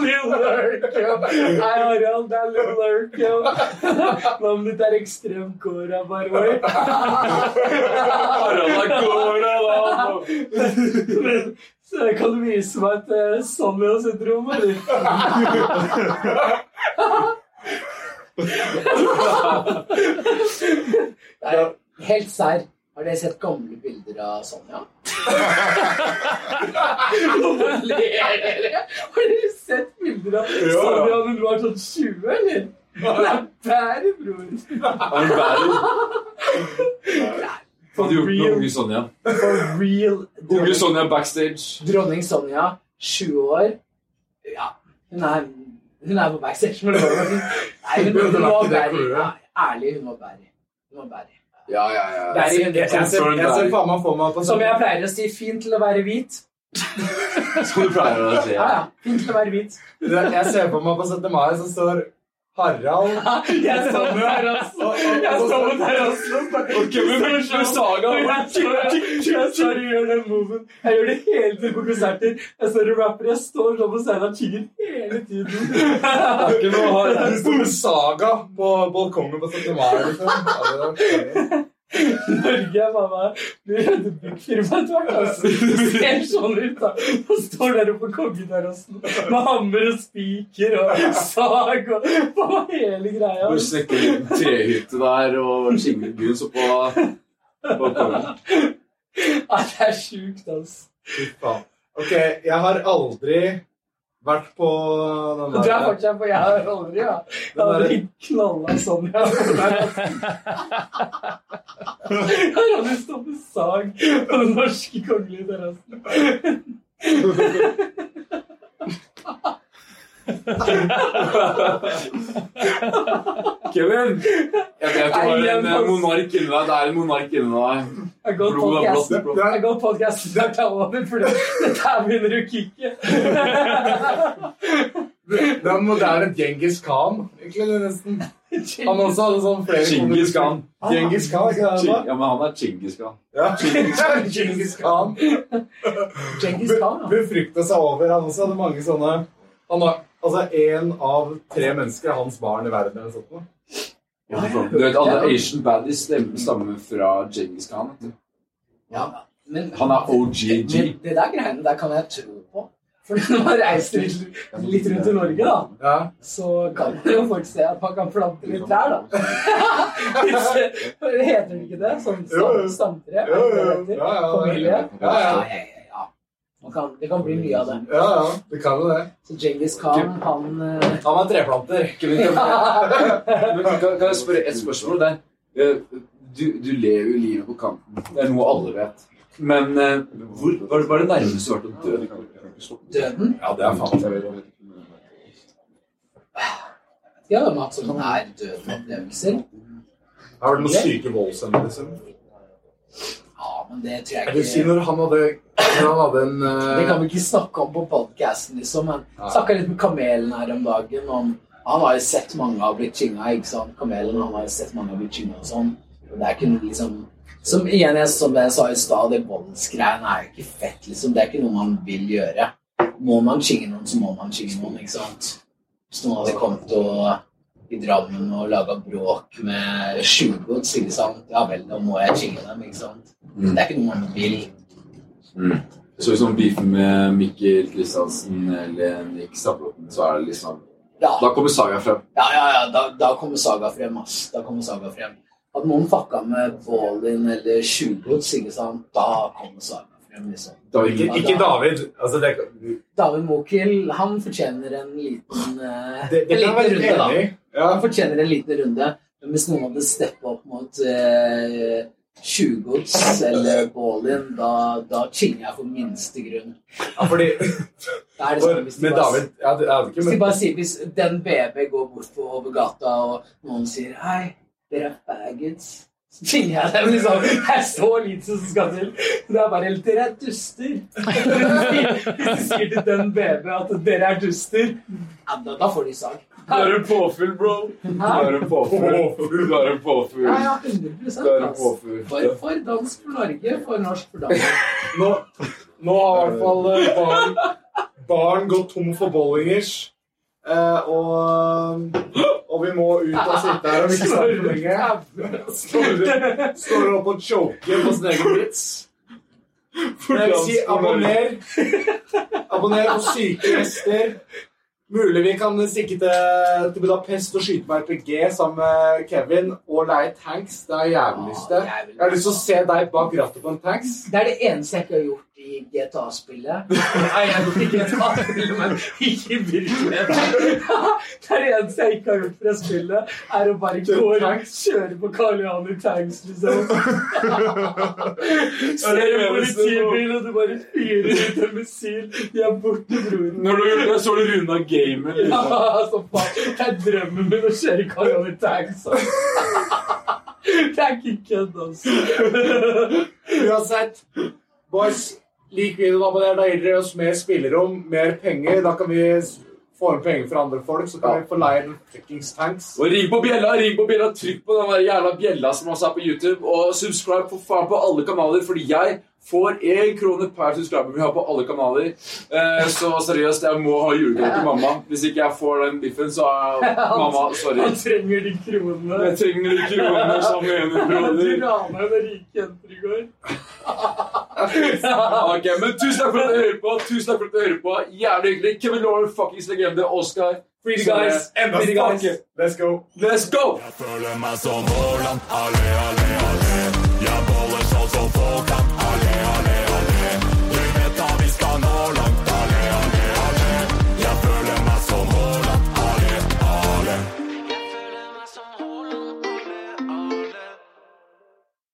Lil Lurkio. Hei, Harald. Det er Lill Lurkio. Navnet ditt er ekstremt Cora Barboy. Harald er gårda, da. Men så kan du vise meg et uh, Sonja-syndrom, eller? Helt serr. Har dere sett gamle bilder av Sonja? Hvorfor ler dere? Har dere sett bilder av Sonja da hun var sånn 20, eller? Det er bærer, bror. Er hun bærer? Gjort med unge Sonja? For real. Unge Sonja backstage. Dronning Sonja, 20 år. Ja, hun er, hun er på backstage. Men det var, nei, hun, hun var Barry. Ja, ærlig, hun var Barry. Hun var Barry. Ja, ja, ja. Barry Jeg, jeg, ser, jeg ser faen meg for meg at Som jeg pleier å si, fint til å være hvit. Som du pleier å si. Ja, ja, fint til å være hvit. Jeg ser for meg på 17. mai så står Harald Jeg står på terrassen. Jeg står på terrassen og Kevin med Saga. Jeg står og gjør den moven. Jeg gjør det hele tiden på konserter. Jeg står og rapper. Jeg står sånn på scenen og chigger hele tiden. Det står Saga på balkongen på 17. mai, Norge er faen meg blir et hvert. Altså. Det ser sånn ut, da. Og står der oppe på kongeterrassen med hammer og spiker og sag og faen hele greia. Hvor snekker en trehytte der og skingelguns oppå. Nei, det er sjukt, altså. Fy faen. Ok, jeg har aldri vært på den Du er der fortsatt på jeg har aldri, ja. Jeg har aldri knalla sånn, ja. Jeg har aldri stått med sag på den norske kongelige terrassen. Kevin! Jeg vet du har en monark inni deg. Det er en monark inni deg. Jeg går Blod er podcast. blått. Jeg går podcast snart er over, for dette her begynner å kicke. Den moderne Djengis Khan, egentlig, er nesten. Han også hadde sånn flere Genghis Khan. Djengis Khan, ikke det? Han? Ja, men han er Chingis Khan. Ja, Khan. Genghis Khan, ja. Befrykta seg over. Han også hadde mange sånne Han var altså én av tre mennesker er hans barn i verden. eller sånt noe. Du vet, alle Asian baddies stammer fra Genghis Khan. ja. Men, Han er OGG. men det der greiene der kan jeg tro på. For når man reiser litt, rundt i Norge, da, Ja. så kan man jo folk se at man kan plante litt trær, da. Heter det ikke det? Sånn stamtre? Heter? Ja, ja. Familie? Ja, ja. ja, ja, ja. Kan, det kan bli mye av det. ja, ja. Det kan jo det. Så Genghis Khan, han uh... Han er treplanter. Kan, men kan, kan jeg spørre et spørsmål der? Eh, Du, du lever jo livet på kanten. Det er noe alle vet. Men eh, hvor, hva er det nærmeste du har vært å dø? Døden Ja, det er faen meg Ja, det er mat som er døden-opplevelser. Har du noen syke voldshendelser? Men det tror Jeg jeg vil si når han hadde, når han hadde en uh... Det kan vi ikke snakke om på podcasten, liksom. Men Ja. snakka litt med Kamelen her om dagen. Om, han har jo sett mange ha blitt chinga, ikke sant? Kamelen han har jo sett mange ha blitt chinga og sånn. Og det er ikke liksom Som igjen, jeg, som jeg sa i stad, det voldsgreiene er jo ikke fett, liksom. Det er ikke noe man vil gjøre. Må man chinge noen, så må man chinge noen, ikke sant? Hvis noen hadde kommet og i Drammen og laga bråk med tjuvgods, ikke sant? Ja vel, da må jeg chinge dem, ikke sant? Mm. Det er ikke noe man vil. Så hvis man beefer med Mikkel Kristiansen eller Nick Staplotten, så er det liksom Ja. Da kommer Saga frem. Ja, ja, ja, da, da kommer Saga frem, ass. Da kommer Saga frem. At noen fucka med Ballin eller tjuvgods, ikke sant, da kommer Saga liksom. Da ikke, ikke David. Altså, det, David Mokil han fortjener en liten eh, det, det En liten runde, da. Ja. Han fortjener en liten runde. Men hvis noen hadde steppa opp mot eh, tjuvgods eller Baalin, da, da chinger jeg for minste grunn. ja, fordi Da er det sånn, hvis de bare- David ja, det er ikke Hvis de bare sier hvis den BB går bort på over gata, og noen sier Hei, dere er faggots. Så jeg dem liksom Det er så lite som skal til. Det er bare helt Dere er duster. Hvis du sier til den BB at dere er duster, ja, da, da får de sag. Du er en påfugl, bro. Du er en påfugl. Du er en påfugl. Ja, ja, 100 Du er en ass. For, for dansk for Norge, for norsk for Danmark. Nå, nå har i hvert fall eh, barn, barn gått tom for bollingers. Eh, og, og vi må ut og sitte her om ikke så lenge. Står, står opp og choker på sin egen vits. Jeg vil si abonner. Abonner på Syke gjester. Mulig vi kan stikke til, til Budapest og skyte med RPG sammen med Kevin og leie tanks. Det har jeg jævlig lyst til. Jeg har lyst til å se deg bak rattet på en tanks. Det er det eneste jeg ikke har gjort i GTA-spillet. Nei, jeg går ikke i GTA-spillet, men ikke i virkeligheten. Det er det eneste jeg ikke har gjort fra spillet, er å bare gå rundt, kjøre på Karl Johan i tanks, liksom. Ser en politibil, og du bare fyrer ut en missil. De er borte, broren. Når du gjorde det, så du runda gamet. Ja, Liksom. altså, faen. Det er drømmen min å kjøre Karl Johan i tanks. altså. Det er ikke kødd, altså. Uansett, boys, lik videoen, abonner. Da gir dere oss mer spillerom, mer penger. Da kan vi få inn penger fra andre folk, så kan vi få leie en fuckings tanks. Og ring på bjella, ring på bjella, trykk på den jævla bjella som også er på YouTube, og subscribe for faen på alle kanaler, fordi jeg får én krone per subscriber vi har på alle kanaler. Eh, så seriøst, jeg må ha julegave til mamma. Hvis ikke jeg får den biffen, så er mamma sorry. Han trenger de kronene. Jeg trenger de kronene som ene Du kroner. rana jo den rike jenter i går. Ok, men Tusen takk for at du hører på. Tusen takk for at du hører på. Jævlig hyggelig. Kevin Lauren, fuckings legende. Oscar. Free the guys. Enda guys. Let's go. Let's go! Jeg føler meg som Haaland, Allé, allé, allé. Jeg baller sånn som folk kan,